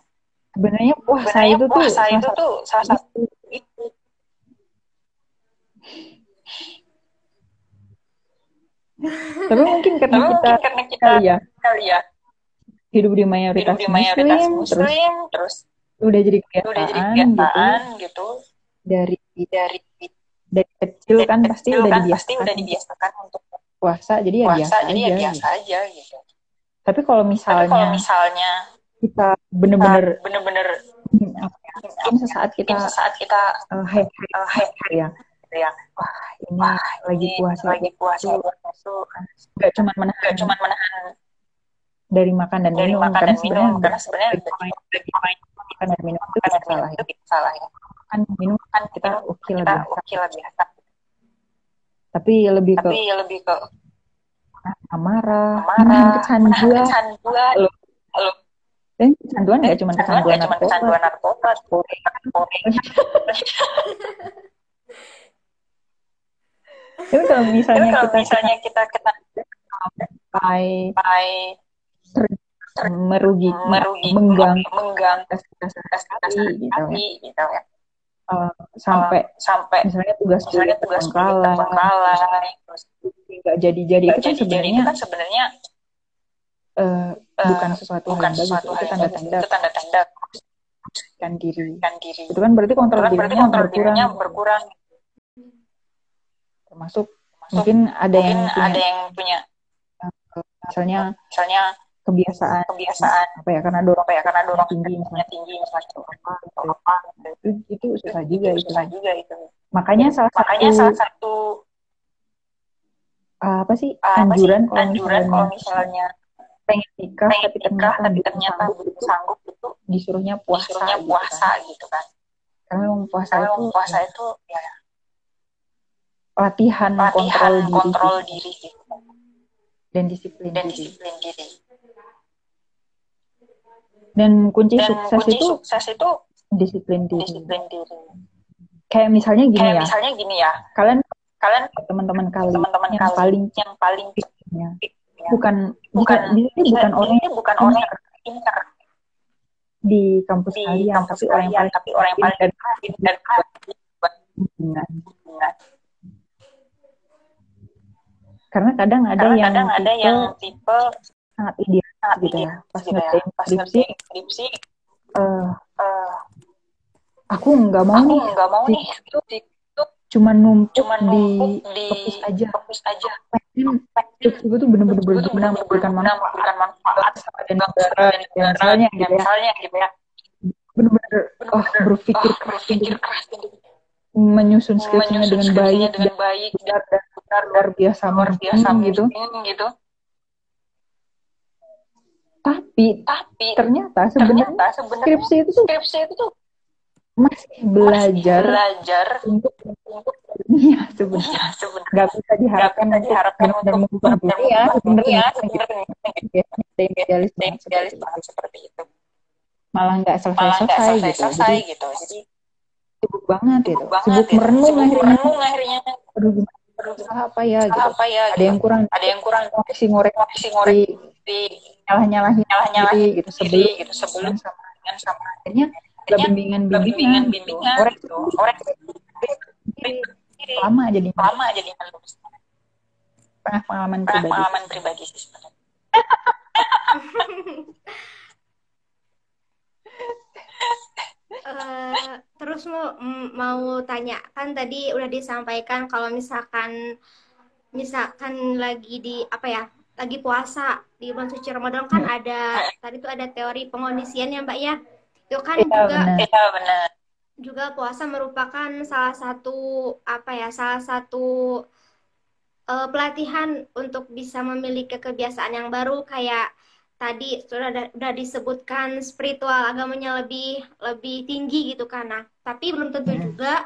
[SPEAKER 2] Sebenarnya puasa
[SPEAKER 3] sebenarnya
[SPEAKER 2] itu tuh
[SPEAKER 3] puasa
[SPEAKER 2] salah
[SPEAKER 3] itu tuh salah satu itu.
[SPEAKER 2] Tapi mungkin karena
[SPEAKER 3] tapi
[SPEAKER 2] kita
[SPEAKER 3] mungkin karena kita
[SPEAKER 2] kali ya.
[SPEAKER 3] kali ya.
[SPEAKER 2] Hidup di
[SPEAKER 3] hidup
[SPEAKER 2] mayoritas
[SPEAKER 3] di mayoritas
[SPEAKER 2] muslim, terus
[SPEAKER 3] muslim terus
[SPEAKER 2] udah jadi
[SPEAKER 3] udah jadi
[SPEAKER 2] kebiasaan gitu.
[SPEAKER 3] kebiasaan gitu.
[SPEAKER 2] Dari
[SPEAKER 3] dari
[SPEAKER 2] dari kecil kan
[SPEAKER 3] dari
[SPEAKER 2] pasti
[SPEAKER 3] kecil
[SPEAKER 2] udah
[SPEAKER 3] kan
[SPEAKER 2] dibiasakan.
[SPEAKER 3] pasti udah dibiasakan untuk
[SPEAKER 2] puasa jadi ya
[SPEAKER 3] puasa
[SPEAKER 2] biasa
[SPEAKER 3] jadi
[SPEAKER 2] aja
[SPEAKER 3] ya biasa
[SPEAKER 2] gitu.
[SPEAKER 3] aja gitu.
[SPEAKER 2] Tapi kalau
[SPEAKER 3] tapi
[SPEAKER 2] misalnya
[SPEAKER 3] kalau misalnya
[SPEAKER 2] kita
[SPEAKER 3] kita
[SPEAKER 2] bener-bener
[SPEAKER 3] bener-bener
[SPEAKER 2] apa ya, mungkin sesaat kita
[SPEAKER 3] mungkin sesaat kita
[SPEAKER 2] uh, hype
[SPEAKER 3] uh, hype
[SPEAKER 2] gitu ya.
[SPEAKER 3] gitu ya.
[SPEAKER 2] Wah ini
[SPEAKER 3] wah
[SPEAKER 2] lagi puasa
[SPEAKER 3] lagi puasa
[SPEAKER 2] itu nggak cuma menahan.
[SPEAKER 3] nggak cuma menahan
[SPEAKER 2] dari makan dan
[SPEAKER 3] dari
[SPEAKER 2] minum
[SPEAKER 3] makan
[SPEAKER 2] karena
[SPEAKER 3] dan minum
[SPEAKER 2] sebenarnya
[SPEAKER 3] karena sebenarnya
[SPEAKER 2] makan dan minum itu tidak salah
[SPEAKER 3] minum
[SPEAKER 2] ya
[SPEAKER 3] itu tidak salah ya.
[SPEAKER 2] Makan minum
[SPEAKER 3] kan
[SPEAKER 2] kita oke lah
[SPEAKER 3] kita
[SPEAKER 2] biasa tapi lebih ke
[SPEAKER 3] tapi lebih ke
[SPEAKER 2] amarah
[SPEAKER 3] marah
[SPEAKER 2] menahan
[SPEAKER 3] menahan
[SPEAKER 2] kecanduan
[SPEAKER 3] kecanduan.
[SPEAKER 2] Halo. dan kecanduan nggak cuma
[SPEAKER 3] kecanduan
[SPEAKER 2] narkoba?
[SPEAKER 3] kecanduan narkoba.
[SPEAKER 2] Tapi kalau
[SPEAKER 3] tapi
[SPEAKER 2] misalnya
[SPEAKER 3] kalau
[SPEAKER 2] kita
[SPEAKER 3] misalnya kita kita
[SPEAKER 2] sampai
[SPEAKER 3] sampai
[SPEAKER 2] merugi
[SPEAKER 3] merugi
[SPEAKER 2] mengganggu
[SPEAKER 3] mengganggu
[SPEAKER 2] kasar
[SPEAKER 3] kasar
[SPEAKER 2] gitu ya.
[SPEAKER 3] hati gitu ya.
[SPEAKER 2] Eh, sampai
[SPEAKER 3] sampai
[SPEAKER 2] misalnya tugas
[SPEAKER 3] misalnya tugas
[SPEAKER 2] terbengkalai
[SPEAKER 3] terus
[SPEAKER 2] nggak itu kan
[SPEAKER 3] jadi jadi
[SPEAKER 2] sebenarnya
[SPEAKER 3] itu kan sebenarnya
[SPEAKER 2] eh,
[SPEAKER 3] eh,
[SPEAKER 2] bukan sesuatu
[SPEAKER 3] bukan
[SPEAKER 2] yang bagus
[SPEAKER 3] sesuatu
[SPEAKER 2] itu
[SPEAKER 3] yang
[SPEAKER 2] tanda-tanda
[SPEAKER 3] bagus itu tanda-tanda.
[SPEAKER 2] Kan diri.
[SPEAKER 3] Kan diri.
[SPEAKER 2] Itu kan berarti kontrol
[SPEAKER 3] kan berarti kontrol
[SPEAKER 2] berkurang.
[SPEAKER 3] dirinya berkurang.
[SPEAKER 2] Termasuk mungkin ada yang
[SPEAKER 3] mungkin
[SPEAKER 2] punya
[SPEAKER 3] ada yang punya
[SPEAKER 2] misalnya
[SPEAKER 3] misalnya
[SPEAKER 2] kebiasaan
[SPEAKER 3] kebiasaan.
[SPEAKER 2] apa ya karena dorong
[SPEAKER 3] apa ya karena dorong
[SPEAKER 2] tinggi misalnya.
[SPEAKER 3] tinggi misalnya
[SPEAKER 2] atau apa gitu.
[SPEAKER 3] atau apa. Gitu.
[SPEAKER 2] itu, itu susah juga
[SPEAKER 3] itu.
[SPEAKER 2] itu
[SPEAKER 3] susah juga itu.
[SPEAKER 2] Makanya salah
[SPEAKER 3] makanya
[SPEAKER 2] satu
[SPEAKER 3] salah satu
[SPEAKER 2] apa sih?
[SPEAKER 3] Apa sih?
[SPEAKER 2] Anjuran kalau
[SPEAKER 3] anjuran
[SPEAKER 2] misalnya
[SPEAKER 3] kalau misalnya
[SPEAKER 2] pengen nikah
[SPEAKER 3] pengen
[SPEAKER 2] tapi
[SPEAKER 3] nikah
[SPEAKER 2] ternyata
[SPEAKER 3] tapi ternyata
[SPEAKER 2] sanggup
[SPEAKER 3] belum
[SPEAKER 2] itu
[SPEAKER 3] sanggup itu
[SPEAKER 2] disuruhnya puasa
[SPEAKER 3] disuruhnya
[SPEAKER 2] gitu
[SPEAKER 3] puasa
[SPEAKER 2] kan.
[SPEAKER 3] gitu kan.
[SPEAKER 2] Karena memang puasa itu
[SPEAKER 3] puasa itu ya.
[SPEAKER 2] Latihan,
[SPEAKER 3] latihan
[SPEAKER 2] kontrol diri
[SPEAKER 3] kontrol
[SPEAKER 2] gitu.
[SPEAKER 3] diri gitu.
[SPEAKER 2] Dan disiplin
[SPEAKER 3] dan
[SPEAKER 2] diri.
[SPEAKER 3] disiplin diri
[SPEAKER 2] dan kunci
[SPEAKER 3] dan
[SPEAKER 2] sukses
[SPEAKER 3] kunci
[SPEAKER 2] itu
[SPEAKER 3] sukses itu
[SPEAKER 2] disiplin diri.
[SPEAKER 3] disiplin diri.
[SPEAKER 2] Kayak misalnya gini
[SPEAKER 3] kayak
[SPEAKER 2] ya.
[SPEAKER 3] misalnya gini ya.
[SPEAKER 2] Kalian
[SPEAKER 3] kalian
[SPEAKER 2] teman-teman kalian
[SPEAKER 3] teman-teman
[SPEAKER 2] yang
[SPEAKER 3] kalian
[SPEAKER 2] paling
[SPEAKER 3] yang paling
[SPEAKER 2] ya,
[SPEAKER 3] ya,
[SPEAKER 2] bukan
[SPEAKER 3] bukan
[SPEAKER 2] sini bukan
[SPEAKER 3] ini
[SPEAKER 2] orang yang
[SPEAKER 3] bukan orang yang pintar.
[SPEAKER 2] Di kampus
[SPEAKER 3] di
[SPEAKER 2] kalian
[SPEAKER 3] kampus
[SPEAKER 2] tapi orang yang
[SPEAKER 3] tapi orang yang paling dan
[SPEAKER 2] hubungan.
[SPEAKER 3] hubungan.
[SPEAKER 2] karena kadang ada
[SPEAKER 3] Karena
[SPEAKER 2] yang
[SPEAKER 3] kadang ada
[SPEAKER 2] tipe
[SPEAKER 3] yang tipe
[SPEAKER 2] sangat ideal
[SPEAKER 3] sangat
[SPEAKER 2] gitu
[SPEAKER 3] ideal
[SPEAKER 2] ya pas
[SPEAKER 3] gitu ya. Pas ngerjain skripsi,
[SPEAKER 2] eh,
[SPEAKER 3] eh,
[SPEAKER 2] aku nggak mau
[SPEAKER 3] aku
[SPEAKER 2] nih
[SPEAKER 3] nggak mau
[SPEAKER 2] di-
[SPEAKER 3] nih itu itu
[SPEAKER 2] cuma numpuk
[SPEAKER 3] cuma
[SPEAKER 2] di
[SPEAKER 3] numpuk di
[SPEAKER 2] fokus aja
[SPEAKER 3] fokus aja.
[SPEAKER 2] pengen skripsi gue tuh bener-bener
[SPEAKER 3] Itu
[SPEAKER 2] berguna memberikan manfaat
[SPEAKER 3] manfaat
[SPEAKER 2] dan negara
[SPEAKER 3] dan
[SPEAKER 2] misalnya gitu ya
[SPEAKER 3] misalnya gitu ya.
[SPEAKER 2] bener-bener oh berpikir
[SPEAKER 3] oh,
[SPEAKER 2] keras
[SPEAKER 3] berpikir
[SPEAKER 2] untuk
[SPEAKER 3] keras untuk
[SPEAKER 2] menyusun skripsinya dengan baik
[SPEAKER 3] dengan baik dan
[SPEAKER 2] benar dan benar luar biasa
[SPEAKER 3] luar biasa
[SPEAKER 2] gitu
[SPEAKER 3] gitu.
[SPEAKER 2] Tapi
[SPEAKER 3] Tapi
[SPEAKER 2] ternyata sebenarnya
[SPEAKER 3] ternyata sebenarnya
[SPEAKER 2] skripsi itu tuh
[SPEAKER 3] skripsi itu tuh
[SPEAKER 2] masih
[SPEAKER 3] masih
[SPEAKER 2] belajar
[SPEAKER 3] belajar
[SPEAKER 2] untuk
[SPEAKER 3] untuk
[SPEAKER 2] dunia sebenarnya.
[SPEAKER 3] ya sebenarnya.
[SPEAKER 2] Nggak bisa
[SPEAKER 3] nggak
[SPEAKER 2] diharapkan
[SPEAKER 3] bisa
[SPEAKER 2] untuk
[SPEAKER 3] diharapkan untuk
[SPEAKER 2] mengubah dunia sebenarnya
[SPEAKER 3] sebenarnya
[SPEAKER 2] idealis
[SPEAKER 3] yang
[SPEAKER 2] banget. Seperti
[SPEAKER 3] idealis
[SPEAKER 2] itu.
[SPEAKER 3] banget seperti itu.
[SPEAKER 2] malah nggak
[SPEAKER 3] malah nggak
[SPEAKER 2] selesai-selesai gitu. jadi
[SPEAKER 3] gitu. Jadi
[SPEAKER 2] sibuk banget gitu.
[SPEAKER 3] sibuk gitu.
[SPEAKER 2] merenung akhirnya. aduh gimana? Salah apa ya gitu.
[SPEAKER 3] apa ya
[SPEAKER 2] ada
[SPEAKER 3] gitu.
[SPEAKER 2] yang kurang
[SPEAKER 3] ada yang kurang
[SPEAKER 2] si ngorek
[SPEAKER 3] si ngorek
[SPEAKER 2] di nyalah nyalahin
[SPEAKER 3] nyalah nyalahin
[SPEAKER 2] gitu sebelum
[SPEAKER 3] gitu sebelum
[SPEAKER 2] sama
[SPEAKER 3] dengan sama
[SPEAKER 2] akhirnya gak bimbingan
[SPEAKER 3] bimbingan
[SPEAKER 2] bimbingan ngorek
[SPEAKER 3] gitu. Orang
[SPEAKER 2] lama jadi
[SPEAKER 3] lama jadi
[SPEAKER 2] pernah pengalaman
[SPEAKER 3] pernah
[SPEAKER 2] pribadi.
[SPEAKER 3] pengalaman pribadi sih sebenarnya.
[SPEAKER 1] Eh, terus mau mau tanya kan tadi udah disampaikan kalau misalkan misalkan lagi di apa ya lagi puasa di bulan suci Ramadan kan ada tadi tuh ada teori pengondisian ya Mbak ya itu kan
[SPEAKER 2] Iya,
[SPEAKER 1] juga
[SPEAKER 2] benar.
[SPEAKER 3] iya benar
[SPEAKER 1] juga puasa merupakan salah satu apa ya salah satu eh, pelatihan untuk bisa memiliki kebiasaan yang baru kayak tadi sudah ada, udah disebutkan spiritual agamanya lebih lebih tinggi gitu kan. Nah tapi belum tentu
[SPEAKER 2] Hmm.
[SPEAKER 1] juga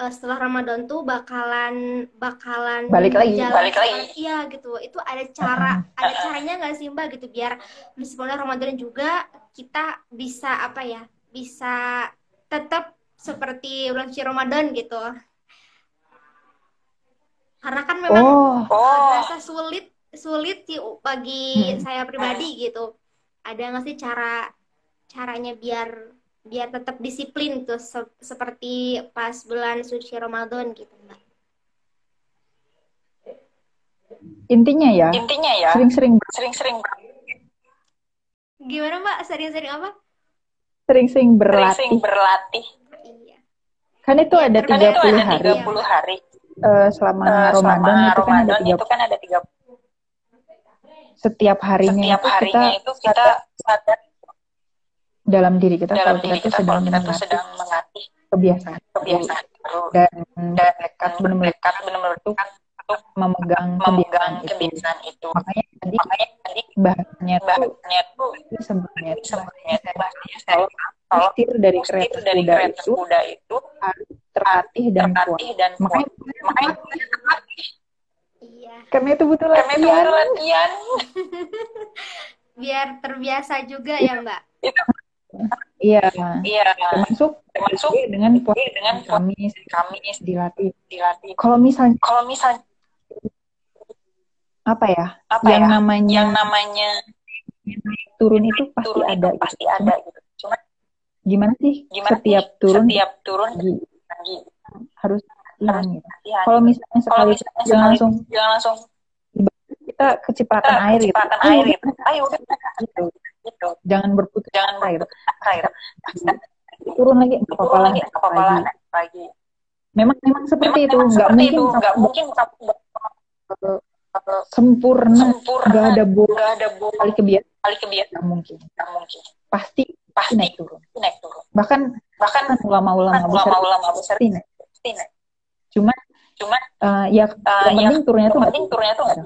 [SPEAKER 1] eh, setelah Ramadan tuh bakalan bakalan
[SPEAKER 2] Balik lagi,
[SPEAKER 1] jalan
[SPEAKER 3] balik lagi.
[SPEAKER 1] iya gitu. Itu ada cara ada caranya nggak sih Mbak? Gitu biar di sebulan Ramadan juga kita bisa apa ya bisa tetap seperti bulan suci Ramadan gitu. Karena kan memang
[SPEAKER 2] oh.
[SPEAKER 3] Oh.
[SPEAKER 1] berasa sulit sulit sih bagi
[SPEAKER 2] Hmm.
[SPEAKER 1] saya pribadi gitu. Ada nggak sih cara caranya biar biar tetap disiplin tuh se- seperti pas bulan suci Ramadan gitu mbak?
[SPEAKER 2] Intinya ya
[SPEAKER 3] intinya ya.
[SPEAKER 2] sering-sering.
[SPEAKER 3] Sering-sering
[SPEAKER 1] gimana mbak? Sering-sering apa?
[SPEAKER 2] Sering-sering berlatih.
[SPEAKER 3] Sering berlatih.
[SPEAKER 1] Iya.
[SPEAKER 2] Kan itu
[SPEAKER 1] Iya,
[SPEAKER 2] ada
[SPEAKER 3] kan
[SPEAKER 2] 30
[SPEAKER 3] itu ada
[SPEAKER 2] hari.
[SPEAKER 3] 30 hari.
[SPEAKER 2] Eh, selama
[SPEAKER 3] Eh,
[SPEAKER 2] Ramadan itu kan ada
[SPEAKER 3] Ramadan
[SPEAKER 2] 30
[SPEAKER 3] itu kan ada 30
[SPEAKER 2] setiap harinya
[SPEAKER 3] setiap
[SPEAKER 2] itu
[SPEAKER 3] harinya
[SPEAKER 2] kita
[SPEAKER 3] itu kita sadar
[SPEAKER 2] dalam diri kita
[SPEAKER 3] dalam
[SPEAKER 2] kalau
[SPEAKER 3] diri
[SPEAKER 2] kita
[SPEAKER 3] kita
[SPEAKER 2] sedang
[SPEAKER 3] kita sedang melatih
[SPEAKER 2] kebiasaan
[SPEAKER 3] kebiasaan
[SPEAKER 2] dan
[SPEAKER 3] dan
[SPEAKER 2] nekat benar-benar
[SPEAKER 3] nekat benar-benar untuk
[SPEAKER 2] memegang
[SPEAKER 3] memegang
[SPEAKER 2] kebiasaan itu.
[SPEAKER 3] kebiasaan itu.
[SPEAKER 2] Makanya tadi
[SPEAKER 3] makanya tadi
[SPEAKER 2] bahasanya tuh
[SPEAKER 3] bahasanya tuh
[SPEAKER 2] sebenarnya
[SPEAKER 3] sebenarnya
[SPEAKER 2] bahasanya
[SPEAKER 3] kalau
[SPEAKER 2] usir dari kereta
[SPEAKER 3] dari
[SPEAKER 2] kuda
[SPEAKER 3] kereta
[SPEAKER 2] itu
[SPEAKER 3] kuda itu
[SPEAKER 2] harus terlatih dan kuat
[SPEAKER 3] terlatih dan kuat.
[SPEAKER 2] Makanya
[SPEAKER 3] makanya
[SPEAKER 1] iya
[SPEAKER 2] karena itu butuh
[SPEAKER 3] karena itu
[SPEAKER 2] latihan
[SPEAKER 3] butuh latihan.
[SPEAKER 1] biar terbiasa juga ya mbak.
[SPEAKER 2] Iya.
[SPEAKER 3] Iya.
[SPEAKER 2] Termasuk
[SPEAKER 3] termasuk
[SPEAKER 2] dengan puasa
[SPEAKER 3] dengan
[SPEAKER 2] Kamis
[SPEAKER 3] Kamis
[SPEAKER 2] dilatih.
[SPEAKER 3] dilatih.
[SPEAKER 2] Kalau misalnya
[SPEAKER 3] kalau misalnya
[SPEAKER 2] apa ya?
[SPEAKER 3] Apa
[SPEAKER 2] yang
[SPEAKER 3] ya?
[SPEAKER 2] namanya
[SPEAKER 3] yang namanya
[SPEAKER 2] turun itu pasti
[SPEAKER 3] turun
[SPEAKER 2] ada
[SPEAKER 3] itu
[SPEAKER 2] gitu.
[SPEAKER 3] pasti ada gitu. Cuma
[SPEAKER 2] gimana sih
[SPEAKER 3] gimana
[SPEAKER 2] setiap
[SPEAKER 3] sih
[SPEAKER 2] turun
[SPEAKER 3] setiap turun
[SPEAKER 2] lagi?
[SPEAKER 3] lagi?
[SPEAKER 2] Harus latihan gitu.
[SPEAKER 3] latihan
[SPEAKER 2] Kalau misalnya
[SPEAKER 3] kalau
[SPEAKER 2] sekali
[SPEAKER 3] misalnya
[SPEAKER 2] jangan
[SPEAKER 3] sekali
[SPEAKER 2] langsung
[SPEAKER 3] jangan langsung
[SPEAKER 2] kita kecipratan
[SPEAKER 3] kita
[SPEAKER 2] air gitu.
[SPEAKER 3] kecepatan
[SPEAKER 2] Ayo,
[SPEAKER 3] air gitu ayo udah
[SPEAKER 2] gitu.
[SPEAKER 3] gitu
[SPEAKER 2] Jangan berputus
[SPEAKER 3] jangan
[SPEAKER 2] gitu.
[SPEAKER 3] air
[SPEAKER 2] Turun lagi nggak apa-apa
[SPEAKER 3] lagi
[SPEAKER 2] apa-apa
[SPEAKER 3] apa
[SPEAKER 2] lagi.
[SPEAKER 3] lagi
[SPEAKER 2] Memang memang seperti
[SPEAKER 3] memang
[SPEAKER 2] itu,
[SPEAKER 3] seperti
[SPEAKER 2] mungkin
[SPEAKER 3] itu nggak
[SPEAKER 2] kamu
[SPEAKER 3] mungkin
[SPEAKER 2] sempurna,
[SPEAKER 3] sempurna
[SPEAKER 2] nggak ada bolak
[SPEAKER 3] nggak ada bolak
[SPEAKER 2] kali kebiasaan,
[SPEAKER 3] kali kebiasaan
[SPEAKER 2] nggak mungkin.
[SPEAKER 3] nggak mungkin
[SPEAKER 2] Pasti
[SPEAKER 3] pasti
[SPEAKER 2] naik turun.
[SPEAKER 3] naik turun
[SPEAKER 2] Bahkan
[SPEAKER 3] bahkan
[SPEAKER 2] kan ulama-ulama besar
[SPEAKER 3] ulama-ulama besar
[SPEAKER 2] naik.
[SPEAKER 3] naik
[SPEAKER 2] Cuma
[SPEAKER 3] cuma
[SPEAKER 2] eh, ya
[SPEAKER 3] eh,
[SPEAKER 2] yang
[SPEAKER 3] yang
[SPEAKER 2] penting turunnya
[SPEAKER 3] yang
[SPEAKER 2] tuh nggak
[SPEAKER 3] penting turunnya tuh nggak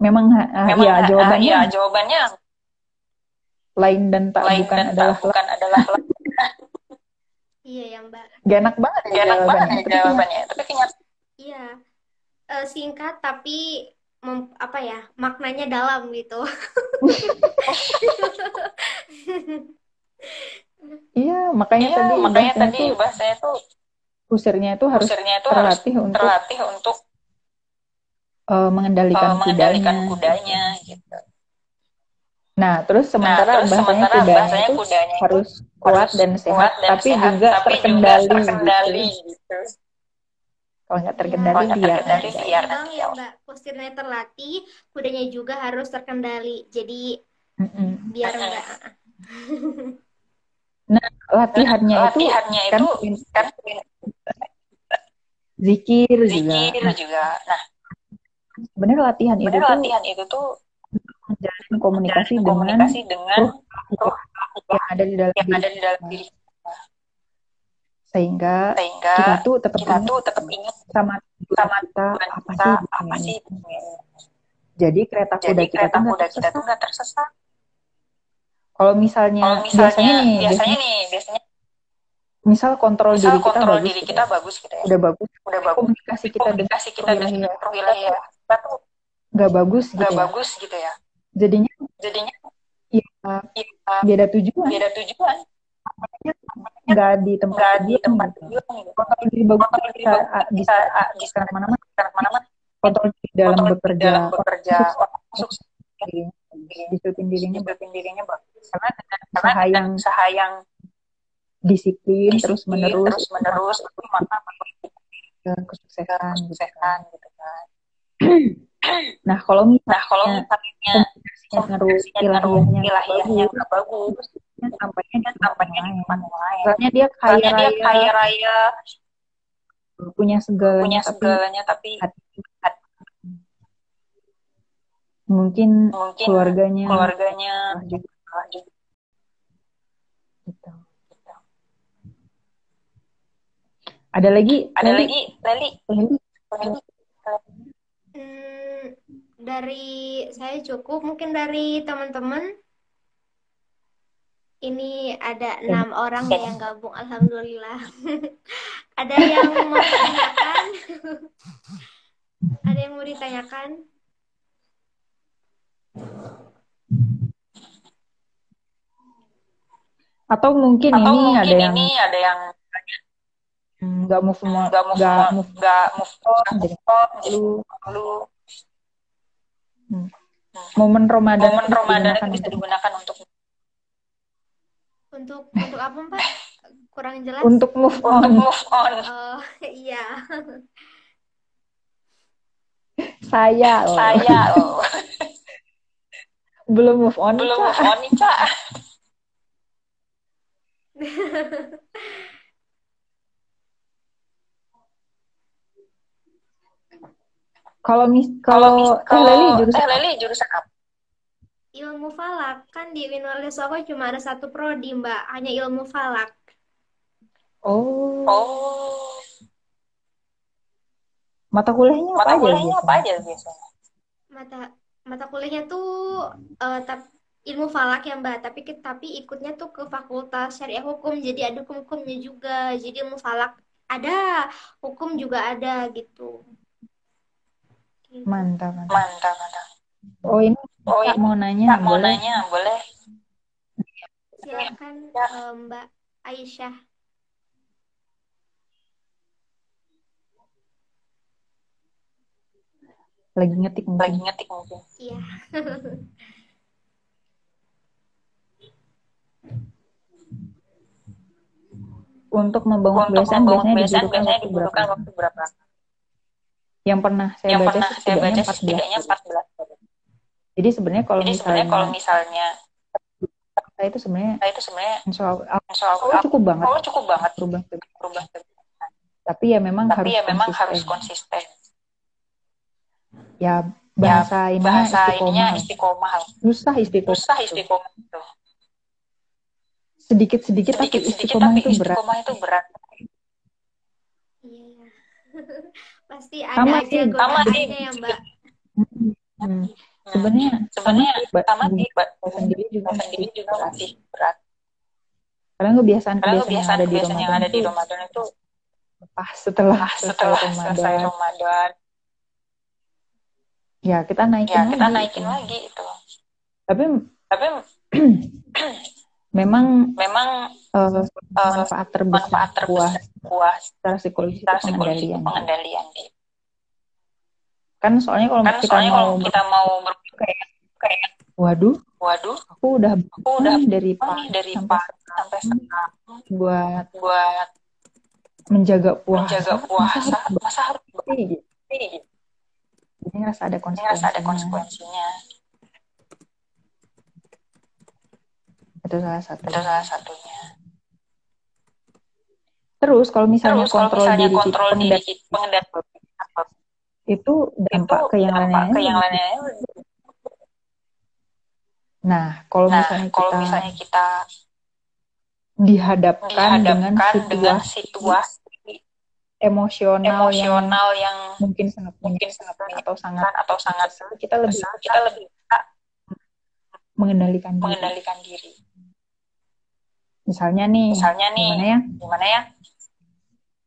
[SPEAKER 2] memang ah,
[SPEAKER 3] memang
[SPEAKER 2] ya jawabannya
[SPEAKER 3] ya jawabannya
[SPEAKER 2] lain dan tak
[SPEAKER 3] lain
[SPEAKER 2] bukan
[SPEAKER 3] dan tak
[SPEAKER 2] adalah
[SPEAKER 3] bukan adalah
[SPEAKER 1] iya ya mbak.
[SPEAKER 2] Gak enak banget ya
[SPEAKER 3] Gak enak banget
[SPEAKER 2] jawabannya.
[SPEAKER 3] ya
[SPEAKER 2] Tapi
[SPEAKER 3] jawabannya tapi kenyataan
[SPEAKER 1] iya. Eh, singkat tapi mem- apa ya maknanya dalam gitu
[SPEAKER 2] Iya, makanya
[SPEAKER 3] iya
[SPEAKER 2] tadi
[SPEAKER 3] makanya
[SPEAKER 2] bahasanya
[SPEAKER 3] tadi
[SPEAKER 2] tuh
[SPEAKER 3] bahasanya tuh
[SPEAKER 2] usernya itu harus
[SPEAKER 3] usernya itu harus
[SPEAKER 2] terlatih untuk
[SPEAKER 3] terlatih untuk
[SPEAKER 2] eh, mengendalikan,
[SPEAKER 3] uh, mengendalikan
[SPEAKER 2] kudanya.
[SPEAKER 3] kudanya gitu.
[SPEAKER 2] Nah, terus sementara
[SPEAKER 3] terus
[SPEAKER 2] bahasanya
[SPEAKER 3] sementara
[SPEAKER 2] kudanya
[SPEAKER 3] bahasanya
[SPEAKER 2] itu
[SPEAKER 3] kudanya itu
[SPEAKER 2] harus kuat
[SPEAKER 3] harus
[SPEAKER 2] dan sehat,
[SPEAKER 3] kuat dan
[SPEAKER 2] tapi
[SPEAKER 3] sehat,
[SPEAKER 2] juga
[SPEAKER 3] tapi
[SPEAKER 2] terkendali.
[SPEAKER 3] juga terkendali
[SPEAKER 2] gitu.
[SPEAKER 3] gitu.
[SPEAKER 2] Kalau nggak
[SPEAKER 1] Iya,
[SPEAKER 2] terkendali
[SPEAKER 3] nggak
[SPEAKER 2] biar
[SPEAKER 3] terkendali, biar aja.
[SPEAKER 1] ya mbak posturnya terlatih kudanya juga harus terkendali jadi
[SPEAKER 2] Mm-mm.
[SPEAKER 1] biar
[SPEAKER 3] Mm-mm.
[SPEAKER 1] enggak
[SPEAKER 2] Latihannya itu
[SPEAKER 3] latihannya
[SPEAKER 2] kan
[SPEAKER 3] itu kan
[SPEAKER 2] zikir juga.
[SPEAKER 3] zikir
[SPEAKER 2] Nah,
[SPEAKER 3] juga. Nah,
[SPEAKER 2] sebenarnya latihan itu
[SPEAKER 3] sebenarnya
[SPEAKER 2] tuh
[SPEAKER 3] latihan itu tuh
[SPEAKER 2] menjalin komunikasi dengan
[SPEAKER 3] komunikasi dengan
[SPEAKER 2] ruh yang ada di dalam
[SPEAKER 3] yang
[SPEAKER 2] diri
[SPEAKER 3] ada di dalam diri
[SPEAKER 2] sehingga
[SPEAKER 3] sehingga
[SPEAKER 2] kita tuh tetap
[SPEAKER 3] kita
[SPEAKER 2] ingat
[SPEAKER 3] tuh tetap ingat
[SPEAKER 2] sama
[SPEAKER 3] sama
[SPEAKER 2] kita apa
[SPEAKER 3] kita
[SPEAKER 2] sih
[SPEAKER 3] apa sih dunia ini.
[SPEAKER 2] Jadi kereta kuda
[SPEAKER 3] Jadi
[SPEAKER 2] kita
[SPEAKER 3] kereta
[SPEAKER 2] tuh nggak
[SPEAKER 3] kuda kita tuh nggak tersesat.
[SPEAKER 2] Kalau misalnya,
[SPEAKER 3] Kalau misalnya
[SPEAKER 2] biasanya nih,
[SPEAKER 3] biasanya
[SPEAKER 2] biasanya
[SPEAKER 3] nih, biasanya
[SPEAKER 2] misal kontrol
[SPEAKER 3] misal
[SPEAKER 2] diri kita
[SPEAKER 3] kontrol
[SPEAKER 2] bagus,
[SPEAKER 3] diri
[SPEAKER 2] gitu
[SPEAKER 3] kita
[SPEAKER 2] ya.
[SPEAKER 3] bagus gitu ya.
[SPEAKER 2] udah bagus,
[SPEAKER 3] Udah bagus.
[SPEAKER 2] komunikasi kita
[SPEAKER 3] Komunikasi kita dengan wilayah kita tuh
[SPEAKER 2] nggak bagus gitu
[SPEAKER 3] nggak
[SPEAKER 2] ya.
[SPEAKER 3] bagus gitu ya.
[SPEAKER 2] Jadinya
[SPEAKER 3] Jadinya
[SPEAKER 2] ya
[SPEAKER 3] ya,
[SPEAKER 2] beda tujuan.
[SPEAKER 3] beda tujuan.
[SPEAKER 2] nggak di tempat
[SPEAKER 3] nggak di tempat
[SPEAKER 2] gitu.
[SPEAKER 3] tujuan gitu.
[SPEAKER 2] kontrol diri bagus
[SPEAKER 3] Kontrol diri
[SPEAKER 2] bisa
[SPEAKER 3] bisa
[SPEAKER 2] bisa
[SPEAKER 3] ke
[SPEAKER 2] mana-mana ke
[SPEAKER 3] mana-mana.
[SPEAKER 2] kontrol diri dalam
[SPEAKER 3] Kontrol
[SPEAKER 2] bekerja
[SPEAKER 3] dalam bekerja.
[SPEAKER 2] sukses disiplin dirinya
[SPEAKER 3] disiplin dirinya bagus.
[SPEAKER 2] Karena dengan usaha yang
[SPEAKER 3] usaha yang
[SPEAKER 2] disiplin terus
[SPEAKER 3] disiplin,
[SPEAKER 2] menerus
[SPEAKER 3] terus menerus itu maka
[SPEAKER 2] ke kesuksesan gitu
[SPEAKER 3] kesuksesan
[SPEAKER 2] kan.
[SPEAKER 3] gitu kan.
[SPEAKER 2] Nah kalau misalnya
[SPEAKER 3] Nah kalau misalnya
[SPEAKER 2] komunikasinya ngaruh ilahiyahnya nggak bagus,
[SPEAKER 3] bagus,
[SPEAKER 2] kan sampainya di
[SPEAKER 3] di
[SPEAKER 2] lain. Misalnya dia kaya
[SPEAKER 3] Soalnya dia
[SPEAKER 2] raya,
[SPEAKER 3] kaya raya,
[SPEAKER 2] punya segalanya,
[SPEAKER 3] punya
[SPEAKER 2] tapi
[SPEAKER 3] segalanya, tapi
[SPEAKER 2] hati mungkin
[SPEAKER 3] mungkin
[SPEAKER 2] keluarganya
[SPEAKER 3] keluarganya
[SPEAKER 2] juga
[SPEAKER 3] juga.
[SPEAKER 2] gitu. Ada lagi,
[SPEAKER 3] Ada
[SPEAKER 2] Leli?
[SPEAKER 3] lagi, Leli,
[SPEAKER 2] Leli,
[SPEAKER 3] Leli,
[SPEAKER 1] Hmm, dari saya cukup, mungkin dari teman-teman ini ada enam orang ya yang gabung, alhamdulillah. ada yang mau ditanyakan? ada yang mau ditanyakan?
[SPEAKER 2] Atau mungkin
[SPEAKER 3] atau
[SPEAKER 2] ini
[SPEAKER 3] mungkin
[SPEAKER 2] ada yang
[SPEAKER 3] ini ada yang
[SPEAKER 2] hmm, nggak move on,
[SPEAKER 3] nggak move
[SPEAKER 2] nggak
[SPEAKER 3] on,
[SPEAKER 2] move
[SPEAKER 3] nggak move
[SPEAKER 2] on, jadi
[SPEAKER 3] on, jadi
[SPEAKER 2] lu
[SPEAKER 3] lu
[SPEAKER 2] hmm. momen Ramadan
[SPEAKER 3] momen Ramadan
[SPEAKER 2] digunakan
[SPEAKER 3] itu bisa
[SPEAKER 2] untuk
[SPEAKER 3] digunakan untuk
[SPEAKER 1] Untuk untuk apa, Mbak? Kurang jelas?
[SPEAKER 2] untuk move
[SPEAKER 3] untuk
[SPEAKER 2] on.
[SPEAKER 3] move on.
[SPEAKER 1] Oh, iya.
[SPEAKER 2] Saya loh.
[SPEAKER 3] Saya loh,
[SPEAKER 2] belum move on,
[SPEAKER 3] belum move on nih, Cak.
[SPEAKER 2] Kalau mis
[SPEAKER 3] Kalau
[SPEAKER 2] kalau Leli jurusan
[SPEAKER 3] Leli jurusan apa?
[SPEAKER 1] Ilmu falak kan di Winwales aku cuma ada satu prodi, Mbak, hanya ilmu falak.
[SPEAKER 2] oh
[SPEAKER 3] Oh,
[SPEAKER 2] mata kuliahnya apa
[SPEAKER 3] mata
[SPEAKER 2] aja
[SPEAKER 3] kuliahnya apa aja biasanya?
[SPEAKER 1] Mata mata kuliahnya tuh eh, tap- ilmu falak ya, Mbak, tapi tapi ikutnya tuh ke Fakultas Syariah Hukum, jadi ada hukum-hukumnya juga. Jadi ilmu falak ada, hukum juga ada gitu. Gitu.
[SPEAKER 2] Mantap, mantap.
[SPEAKER 3] Mantap, mantap.
[SPEAKER 2] Oh ini
[SPEAKER 3] Oh, ini
[SPEAKER 2] mau nanya,
[SPEAKER 3] Kak mau
[SPEAKER 2] boleh?
[SPEAKER 3] nanya, boleh?
[SPEAKER 1] Silakan
[SPEAKER 3] Ya.
[SPEAKER 1] Mbak Aisyah.
[SPEAKER 2] Lagi ngetik
[SPEAKER 3] Lagi
[SPEAKER 2] mungkin.
[SPEAKER 3] ngetik mungkin.
[SPEAKER 1] Iya.
[SPEAKER 2] Untuk membangun
[SPEAKER 3] Untuk
[SPEAKER 2] kebiasaan
[SPEAKER 3] membangun
[SPEAKER 2] biasanya
[SPEAKER 3] kebiasaan
[SPEAKER 2] dibutuhkan
[SPEAKER 3] biasanya
[SPEAKER 2] waktu berapa?
[SPEAKER 3] dibutuhkan waktu berapa?
[SPEAKER 2] Yang pernah saya
[SPEAKER 3] Yang
[SPEAKER 2] baca
[SPEAKER 3] pernah saya
[SPEAKER 2] setidaknya
[SPEAKER 3] baca
[SPEAKER 2] 14
[SPEAKER 3] setidaknya 14.
[SPEAKER 2] Jadi sebenarnya kalau
[SPEAKER 3] Jadi
[SPEAKER 2] misalnya
[SPEAKER 3] kalau misalnya
[SPEAKER 2] saya itu sebenarnya
[SPEAKER 3] saya itu sebenarnya
[SPEAKER 2] Allah
[SPEAKER 3] soal
[SPEAKER 2] Allah cukup banget
[SPEAKER 3] Allah cukup banget
[SPEAKER 2] berubah
[SPEAKER 3] berubah.
[SPEAKER 2] Tapi ya memang
[SPEAKER 3] Tapi
[SPEAKER 2] harus
[SPEAKER 3] ya memang
[SPEAKER 2] konsisten.
[SPEAKER 3] harus konsisten.
[SPEAKER 2] Ya
[SPEAKER 3] Ya
[SPEAKER 2] bahasa ininya
[SPEAKER 3] bahasa ininya
[SPEAKER 2] istiqomah.
[SPEAKER 3] istiqomah.
[SPEAKER 2] Susah istiqomah.
[SPEAKER 3] Susah
[SPEAKER 2] itu.
[SPEAKER 3] istiqomah itu.
[SPEAKER 2] Sedikit-sedikit tapi istiqomah itu berat.
[SPEAKER 3] istiqomah itu berat.
[SPEAKER 1] Iya, iya. Pasti ada
[SPEAKER 2] Sama
[SPEAKER 1] aja
[SPEAKER 2] sih,
[SPEAKER 3] sama sih.
[SPEAKER 1] ya, Mbak.
[SPEAKER 2] Hmm.
[SPEAKER 3] Hmm.
[SPEAKER 2] Sebenarnya
[SPEAKER 3] Sebenarnya
[SPEAKER 2] sama
[SPEAKER 3] sama
[SPEAKER 2] sih,
[SPEAKER 3] Mbak.
[SPEAKER 2] Sendiri juga
[SPEAKER 3] sendiri juga
[SPEAKER 2] berat.
[SPEAKER 3] masih berat.
[SPEAKER 2] Karena kebiasaan
[SPEAKER 3] Karena
[SPEAKER 2] kebiasaan yang
[SPEAKER 3] kebiasaan
[SPEAKER 2] ada di
[SPEAKER 3] kebiasaan yang
[SPEAKER 2] Ramadan
[SPEAKER 3] ada di
[SPEAKER 2] itu
[SPEAKER 3] Ramadan itu
[SPEAKER 2] lepas setelah
[SPEAKER 3] ah,
[SPEAKER 2] selesai
[SPEAKER 3] setelah selesai
[SPEAKER 2] Ramadan. Ya kita naikin
[SPEAKER 3] ya kita
[SPEAKER 2] lagi
[SPEAKER 3] naikin
[SPEAKER 2] itu.
[SPEAKER 3] lagi itu.
[SPEAKER 2] Tapi
[SPEAKER 3] Tapi
[SPEAKER 2] memang
[SPEAKER 3] memang
[SPEAKER 2] eh, manfaat terbesar
[SPEAKER 3] manfaat terbesar puas
[SPEAKER 2] secara psikologis
[SPEAKER 3] secara psikologis
[SPEAKER 2] pengendalian.
[SPEAKER 3] pengendalian.
[SPEAKER 2] Kan soalnya kalau
[SPEAKER 3] Kan
[SPEAKER 2] kita
[SPEAKER 3] soalnya
[SPEAKER 2] mau
[SPEAKER 3] kalau kita mau ber
[SPEAKER 2] kayak
[SPEAKER 3] kayak
[SPEAKER 2] waduh,
[SPEAKER 3] waduh,
[SPEAKER 2] aku udah
[SPEAKER 3] aku udah
[SPEAKER 2] dari pagi
[SPEAKER 3] dari
[SPEAKER 2] sampai
[SPEAKER 3] pagi sampai sekarang
[SPEAKER 2] buat
[SPEAKER 3] buat
[SPEAKER 2] menjaga puasa.
[SPEAKER 3] menjaga
[SPEAKER 2] Masa
[SPEAKER 3] puasa,
[SPEAKER 2] harus
[SPEAKER 3] masa harus
[SPEAKER 2] gitu.
[SPEAKER 3] berhenti?
[SPEAKER 2] Jadi ngerasa ada
[SPEAKER 3] Ini harus ada
[SPEAKER 2] konsekuensinya.
[SPEAKER 3] konsekuensinya.
[SPEAKER 2] Itu salah satu.
[SPEAKER 3] Itu salah satunya.
[SPEAKER 2] Terus kalau misalnya
[SPEAKER 3] Terus kalau
[SPEAKER 2] kontrol
[SPEAKER 3] misalnya
[SPEAKER 2] diri kita,
[SPEAKER 3] kontrol diri
[SPEAKER 2] pengendali
[SPEAKER 3] kita, pengendali
[SPEAKER 2] itu dampak
[SPEAKER 3] itu
[SPEAKER 2] ke yang
[SPEAKER 3] dampak
[SPEAKER 2] lainnya.
[SPEAKER 3] ke yang lainnya.
[SPEAKER 2] Nah, kalau
[SPEAKER 3] Nah,
[SPEAKER 2] misalnya
[SPEAKER 3] kalau
[SPEAKER 2] kita
[SPEAKER 3] misalnya kita
[SPEAKER 2] dihadapkan, dengan
[SPEAKER 3] dihadapkan dengan
[SPEAKER 2] situasi
[SPEAKER 3] situasi
[SPEAKER 2] emosional, yang
[SPEAKER 3] emosional yang
[SPEAKER 2] mungkin sangat
[SPEAKER 3] mungkin sangat
[SPEAKER 2] atau sangat
[SPEAKER 3] atau sangat
[SPEAKER 2] kita lebih
[SPEAKER 3] kita lebih bisa
[SPEAKER 2] mengendalikan diri.
[SPEAKER 3] mengendalikan diri.
[SPEAKER 2] Misalnya nih,
[SPEAKER 3] Misalnya nih,
[SPEAKER 2] gimana ya?
[SPEAKER 3] gimana ya?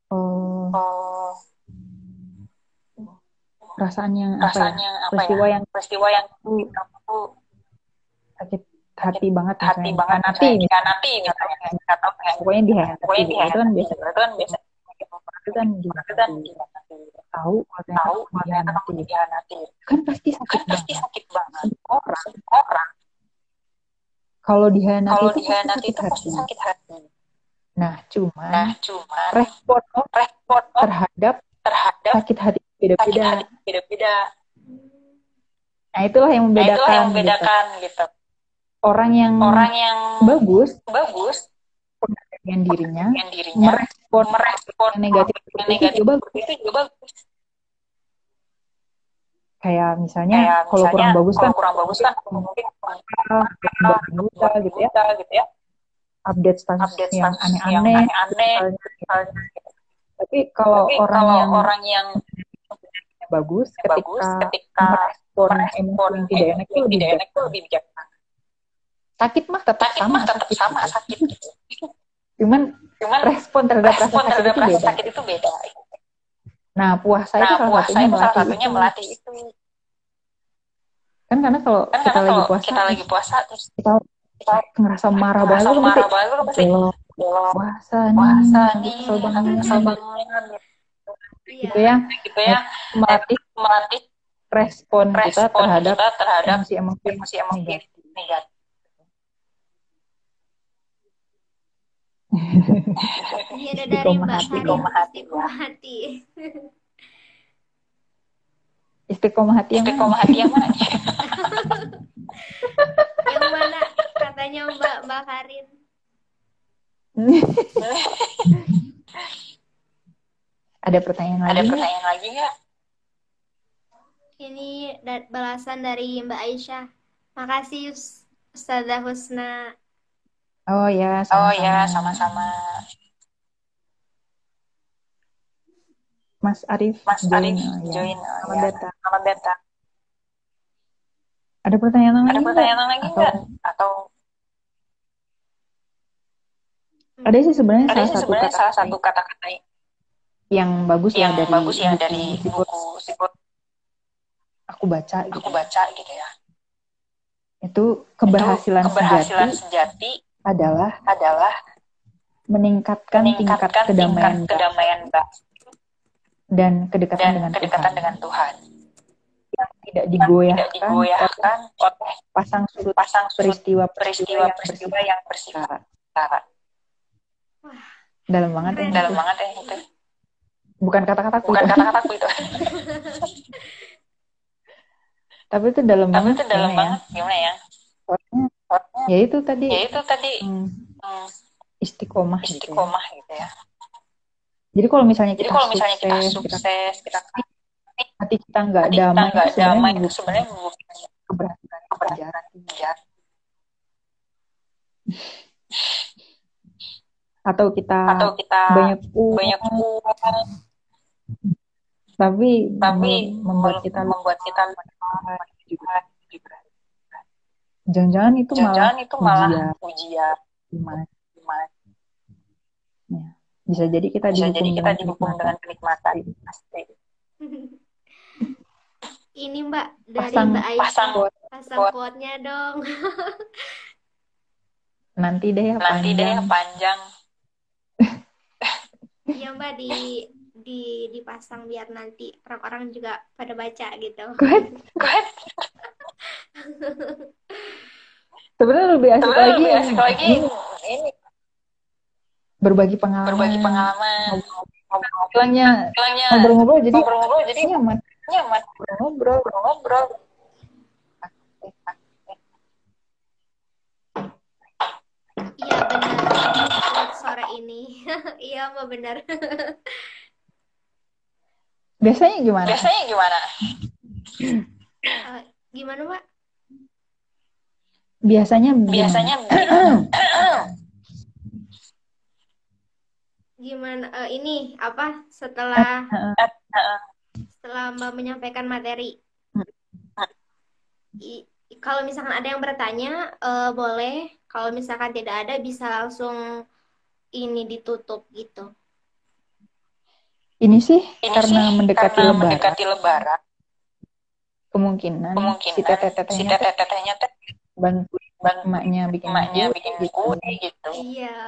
[SPEAKER 2] Oh,
[SPEAKER 3] Oh,
[SPEAKER 2] perasaan yang apa ya?
[SPEAKER 3] apa
[SPEAKER 2] Peristiwa
[SPEAKER 3] ya?
[SPEAKER 2] yang
[SPEAKER 3] Peristiwa yang
[SPEAKER 2] aku
[SPEAKER 3] aku
[SPEAKER 2] sakit hati banget
[SPEAKER 3] hati
[SPEAKER 2] misalnya.
[SPEAKER 3] banget
[SPEAKER 2] nanti
[SPEAKER 3] misalnya. Nanti misalnya kayak
[SPEAKER 2] pokoknya di hati
[SPEAKER 3] pokoknya di
[SPEAKER 2] itu kan biasa.
[SPEAKER 3] Itu kan biasa.
[SPEAKER 2] Itu kan
[SPEAKER 3] itu kan
[SPEAKER 2] hati. tahu
[SPEAKER 3] tahu ternyata kamu
[SPEAKER 2] dihianati. kan pasti
[SPEAKER 3] kan
[SPEAKER 2] sakit
[SPEAKER 3] pasti
[SPEAKER 2] banget.
[SPEAKER 3] sakit banget.
[SPEAKER 2] Orang
[SPEAKER 3] orang
[SPEAKER 2] kalau dihianati
[SPEAKER 3] kalau
[SPEAKER 2] itu pasti
[SPEAKER 3] dihianati
[SPEAKER 2] sakit
[SPEAKER 3] itu pasti
[SPEAKER 2] hati.
[SPEAKER 3] sakit hati.
[SPEAKER 2] Nah cuman
[SPEAKER 3] nah cuman
[SPEAKER 2] respon
[SPEAKER 3] respon
[SPEAKER 2] terhadap
[SPEAKER 3] terhadap
[SPEAKER 2] sakit hati beda-beda.
[SPEAKER 3] beda-beda.
[SPEAKER 2] Nah itulah yang
[SPEAKER 3] nah itulah
[SPEAKER 2] membedakan
[SPEAKER 3] yang
[SPEAKER 2] gitu.
[SPEAKER 3] membedakan gitu.
[SPEAKER 2] Orang yang
[SPEAKER 3] orang yang
[SPEAKER 2] bagus
[SPEAKER 3] bagus
[SPEAKER 2] dengan dirinya
[SPEAKER 3] dirinya
[SPEAKER 2] merespon
[SPEAKER 3] merespon
[SPEAKER 2] negatif
[SPEAKER 3] yang
[SPEAKER 2] itu
[SPEAKER 3] negatif
[SPEAKER 2] juga bagus
[SPEAKER 3] itu juga bagus
[SPEAKER 2] kayak misalnya
[SPEAKER 3] kayak
[SPEAKER 2] kalau
[SPEAKER 3] misalnya
[SPEAKER 2] kurang bagus
[SPEAKER 3] kalau
[SPEAKER 2] kan
[SPEAKER 3] kurang bagus kan mungkin
[SPEAKER 2] buta gitu ya.
[SPEAKER 3] gitu ya.
[SPEAKER 2] Update status
[SPEAKER 3] update
[SPEAKER 2] yang aneh-aneh tapi kalau
[SPEAKER 3] tapi
[SPEAKER 2] orang
[SPEAKER 3] kalau
[SPEAKER 2] yang
[SPEAKER 3] orang yang
[SPEAKER 2] bagus ketika
[SPEAKER 3] bagus ketika
[SPEAKER 2] merespon emosi tidak enak itu lebih
[SPEAKER 3] itu lebih bijaksana
[SPEAKER 2] sakit mah tetap
[SPEAKER 3] sakit
[SPEAKER 2] sama
[SPEAKER 3] mah tetap
[SPEAKER 2] sakit
[SPEAKER 3] sama
[SPEAKER 2] gitu.
[SPEAKER 3] sakit
[SPEAKER 2] cuman
[SPEAKER 3] cuman
[SPEAKER 2] respon terhadap rasa
[SPEAKER 3] respon
[SPEAKER 2] sakit
[SPEAKER 3] terhadap
[SPEAKER 2] itu
[SPEAKER 3] rasa
[SPEAKER 2] beda.
[SPEAKER 3] sakit itu beda
[SPEAKER 2] nah puasa itu
[SPEAKER 3] nah
[SPEAKER 2] salah
[SPEAKER 3] puasa
[SPEAKER 2] satunya
[SPEAKER 3] itu salah
[SPEAKER 2] melatih
[SPEAKER 3] satunya
[SPEAKER 2] itu.
[SPEAKER 3] melatih itu.
[SPEAKER 2] Kan karena kalau
[SPEAKER 3] kan
[SPEAKER 2] kita
[SPEAKER 3] karena
[SPEAKER 2] lagi
[SPEAKER 3] kalau
[SPEAKER 2] puasa
[SPEAKER 3] kita lagi puasa terus
[SPEAKER 2] kita
[SPEAKER 3] kita
[SPEAKER 2] ngerasa marah banget
[SPEAKER 3] marah
[SPEAKER 2] pasti
[SPEAKER 3] banget pasti
[SPEAKER 2] puasa nih
[SPEAKER 3] puasa nih
[SPEAKER 2] kesel banget
[SPEAKER 3] kesel banget.
[SPEAKER 2] gitu ya.
[SPEAKER 3] Gitu ya.
[SPEAKER 2] Melatih
[SPEAKER 3] melatih
[SPEAKER 2] respon kita
[SPEAKER 3] respon
[SPEAKER 2] terhadap
[SPEAKER 3] kita terhadap
[SPEAKER 2] emosi-emosi negatif.
[SPEAKER 1] Ini ada dari
[SPEAKER 2] Istiqomah
[SPEAKER 1] Mbak
[SPEAKER 3] Istiqomah hati,
[SPEAKER 1] Istiqomah hati.
[SPEAKER 2] Istiqomah hati yang
[SPEAKER 3] istiqomah
[SPEAKER 2] mana?
[SPEAKER 3] hati yang mana
[SPEAKER 1] Yang mana katanya Mbak Mbak Karin?
[SPEAKER 2] Ada pertanyaan lagi
[SPEAKER 3] ada
[SPEAKER 2] nggak?
[SPEAKER 3] pertanyaan lagi nggak
[SPEAKER 1] Ini balasan dari Mbak Aisyah. Makasih Us- Ustazah Husna.
[SPEAKER 2] Oh ya,
[SPEAKER 3] oh
[SPEAKER 2] sama-sama.
[SPEAKER 3] ya sama-sama
[SPEAKER 2] Mas Arif
[SPEAKER 3] Mas
[SPEAKER 2] join.
[SPEAKER 3] Arif
[SPEAKER 2] Oh, ya.
[SPEAKER 3] join oh,
[SPEAKER 2] Selamat
[SPEAKER 3] ya.
[SPEAKER 2] datang.
[SPEAKER 3] selamat datang
[SPEAKER 2] Ada pertanyaan lagi
[SPEAKER 3] ada pertanyaan lagi
[SPEAKER 2] Atau
[SPEAKER 3] nggak atau
[SPEAKER 2] ada sih sebenarnya
[SPEAKER 3] ada
[SPEAKER 2] salah
[SPEAKER 3] sih
[SPEAKER 2] satu
[SPEAKER 3] sebenarnya
[SPEAKER 2] kata
[SPEAKER 3] salah satu kata-kata
[SPEAKER 2] yang bagus ya
[SPEAKER 3] yang
[SPEAKER 2] dari
[SPEAKER 3] bagus ya
[SPEAKER 2] buku
[SPEAKER 3] dari buku Siput
[SPEAKER 2] aku baca gitu.
[SPEAKER 3] aku baca gitu ya
[SPEAKER 2] Itu keberhasilan,
[SPEAKER 3] Itu keberhasilan
[SPEAKER 2] sejati
[SPEAKER 3] sejati
[SPEAKER 2] adalah
[SPEAKER 3] adalah
[SPEAKER 2] meningkatkan, tingkat
[SPEAKER 3] meningkatkan
[SPEAKER 2] kedamaian
[SPEAKER 3] tingkat kedamaian Mbak.
[SPEAKER 2] Dan kedekatan
[SPEAKER 3] dan
[SPEAKER 2] dengan
[SPEAKER 3] kedekatan
[SPEAKER 2] Tuhan.
[SPEAKER 3] dengan Tuhan.
[SPEAKER 2] Yang tidak
[SPEAKER 3] tidak
[SPEAKER 2] digoyahkan oleh
[SPEAKER 3] digoyahkan oleh
[SPEAKER 2] pasang surut
[SPEAKER 3] pasang surut
[SPEAKER 2] peristiwa-peristiwa yang
[SPEAKER 3] peristiwa-peristiwa yang bersifat
[SPEAKER 2] dalam banget ya.
[SPEAKER 3] Dalam banget ya itu
[SPEAKER 2] Bukan kata-kataku
[SPEAKER 3] bukan kata-kataku itu.
[SPEAKER 2] Tapi itu dalam
[SPEAKER 3] tapi
[SPEAKER 2] banget
[SPEAKER 3] itu dalam
[SPEAKER 2] ya?
[SPEAKER 3] banget gimana ya?
[SPEAKER 2] Soalnya, ya itu tadi.
[SPEAKER 3] ya itu tadi
[SPEAKER 2] hmm,
[SPEAKER 3] hmm,
[SPEAKER 2] istiqomah gitu ya.
[SPEAKER 3] istiqomah gitu ya.
[SPEAKER 2] Jadi kalau misalnya
[SPEAKER 3] jadi
[SPEAKER 2] kita
[SPEAKER 3] kalau misalnya kita
[SPEAKER 2] sukses, kita
[SPEAKER 3] sukses kita
[SPEAKER 2] hati kita nggak
[SPEAKER 3] hati kita
[SPEAKER 2] damai,
[SPEAKER 3] nggak
[SPEAKER 2] itu sebenarnya
[SPEAKER 3] damai itu sebenarnya bukan
[SPEAKER 2] keberhasilan keberhasilan atau kita
[SPEAKER 3] atau kita
[SPEAKER 2] banyak uang,
[SPEAKER 3] banyak uang
[SPEAKER 2] tapi
[SPEAKER 3] tapi
[SPEAKER 2] mem- membuat kita
[SPEAKER 3] membuat kita juga
[SPEAKER 2] jangan-jangan itu malah
[SPEAKER 3] jangan-jangan itu malah
[SPEAKER 2] ujian.
[SPEAKER 3] ujian
[SPEAKER 2] gimana?
[SPEAKER 3] gimana
[SPEAKER 2] Ya. Bisa jadi kita
[SPEAKER 3] bisa
[SPEAKER 2] dihukum
[SPEAKER 3] jadi kita
[SPEAKER 2] dengan
[SPEAKER 3] dihukum
[SPEAKER 2] kenikmatan.
[SPEAKER 3] dengan kenikmatan pasti
[SPEAKER 1] Ini Mbak dari
[SPEAKER 2] Pasang-
[SPEAKER 1] Mbak Aisyah.
[SPEAKER 3] pasang
[SPEAKER 1] Pasang
[SPEAKER 3] quote.
[SPEAKER 1] quote-nya dong.
[SPEAKER 2] Nanti deh ya
[SPEAKER 3] nanti deh
[SPEAKER 2] panjang.
[SPEAKER 3] yang panjang
[SPEAKER 1] Iya Mbak di di dipasang biar nanti orang-orang juga pada baca gitu.
[SPEAKER 2] Good.
[SPEAKER 3] gue
[SPEAKER 2] Sebenarnya lebih asik
[SPEAKER 3] sebenarnya
[SPEAKER 2] lagi.
[SPEAKER 3] lebih asik lagi
[SPEAKER 2] ini
[SPEAKER 3] ini
[SPEAKER 2] berbagi pengalaman.
[SPEAKER 3] berbagi pengalaman
[SPEAKER 2] Bilangnya ngobrol-ngobrol jadi
[SPEAKER 3] ngobrol-ngobrol jadi
[SPEAKER 2] nyaman
[SPEAKER 3] nyaman
[SPEAKER 2] ngobrol.
[SPEAKER 3] ngobrol
[SPEAKER 1] Iya benar. Sore ini. Iya Mbak benar.
[SPEAKER 2] Biasanya gimana?
[SPEAKER 3] biasanya gimana
[SPEAKER 1] Eh, gimana Mbak?
[SPEAKER 2] Biasanya gimana?
[SPEAKER 3] biasanya
[SPEAKER 1] Gimana eh, ini apa setelah
[SPEAKER 2] Heeh.
[SPEAKER 1] setelah Mbak menyampaikan materi? I- kalau misalkan ada yang bertanya eh, boleh. Kalau misalkan tidak ada bisa langsung ini ditutup gitu.
[SPEAKER 2] Ini sih
[SPEAKER 3] ini
[SPEAKER 2] karena
[SPEAKER 3] sih
[SPEAKER 2] mendekati
[SPEAKER 3] karena
[SPEAKER 2] lebaran
[SPEAKER 3] mendekati lebaran
[SPEAKER 2] kemungkinan,
[SPEAKER 3] kemungkinan
[SPEAKER 2] si teteh-tetehnya
[SPEAKER 3] si teteh-tetehnya teh
[SPEAKER 2] bantu
[SPEAKER 3] bantu
[SPEAKER 2] emaknya bikin
[SPEAKER 3] emaknya bikin
[SPEAKER 2] gitu.
[SPEAKER 3] kue gitu.
[SPEAKER 1] Iya.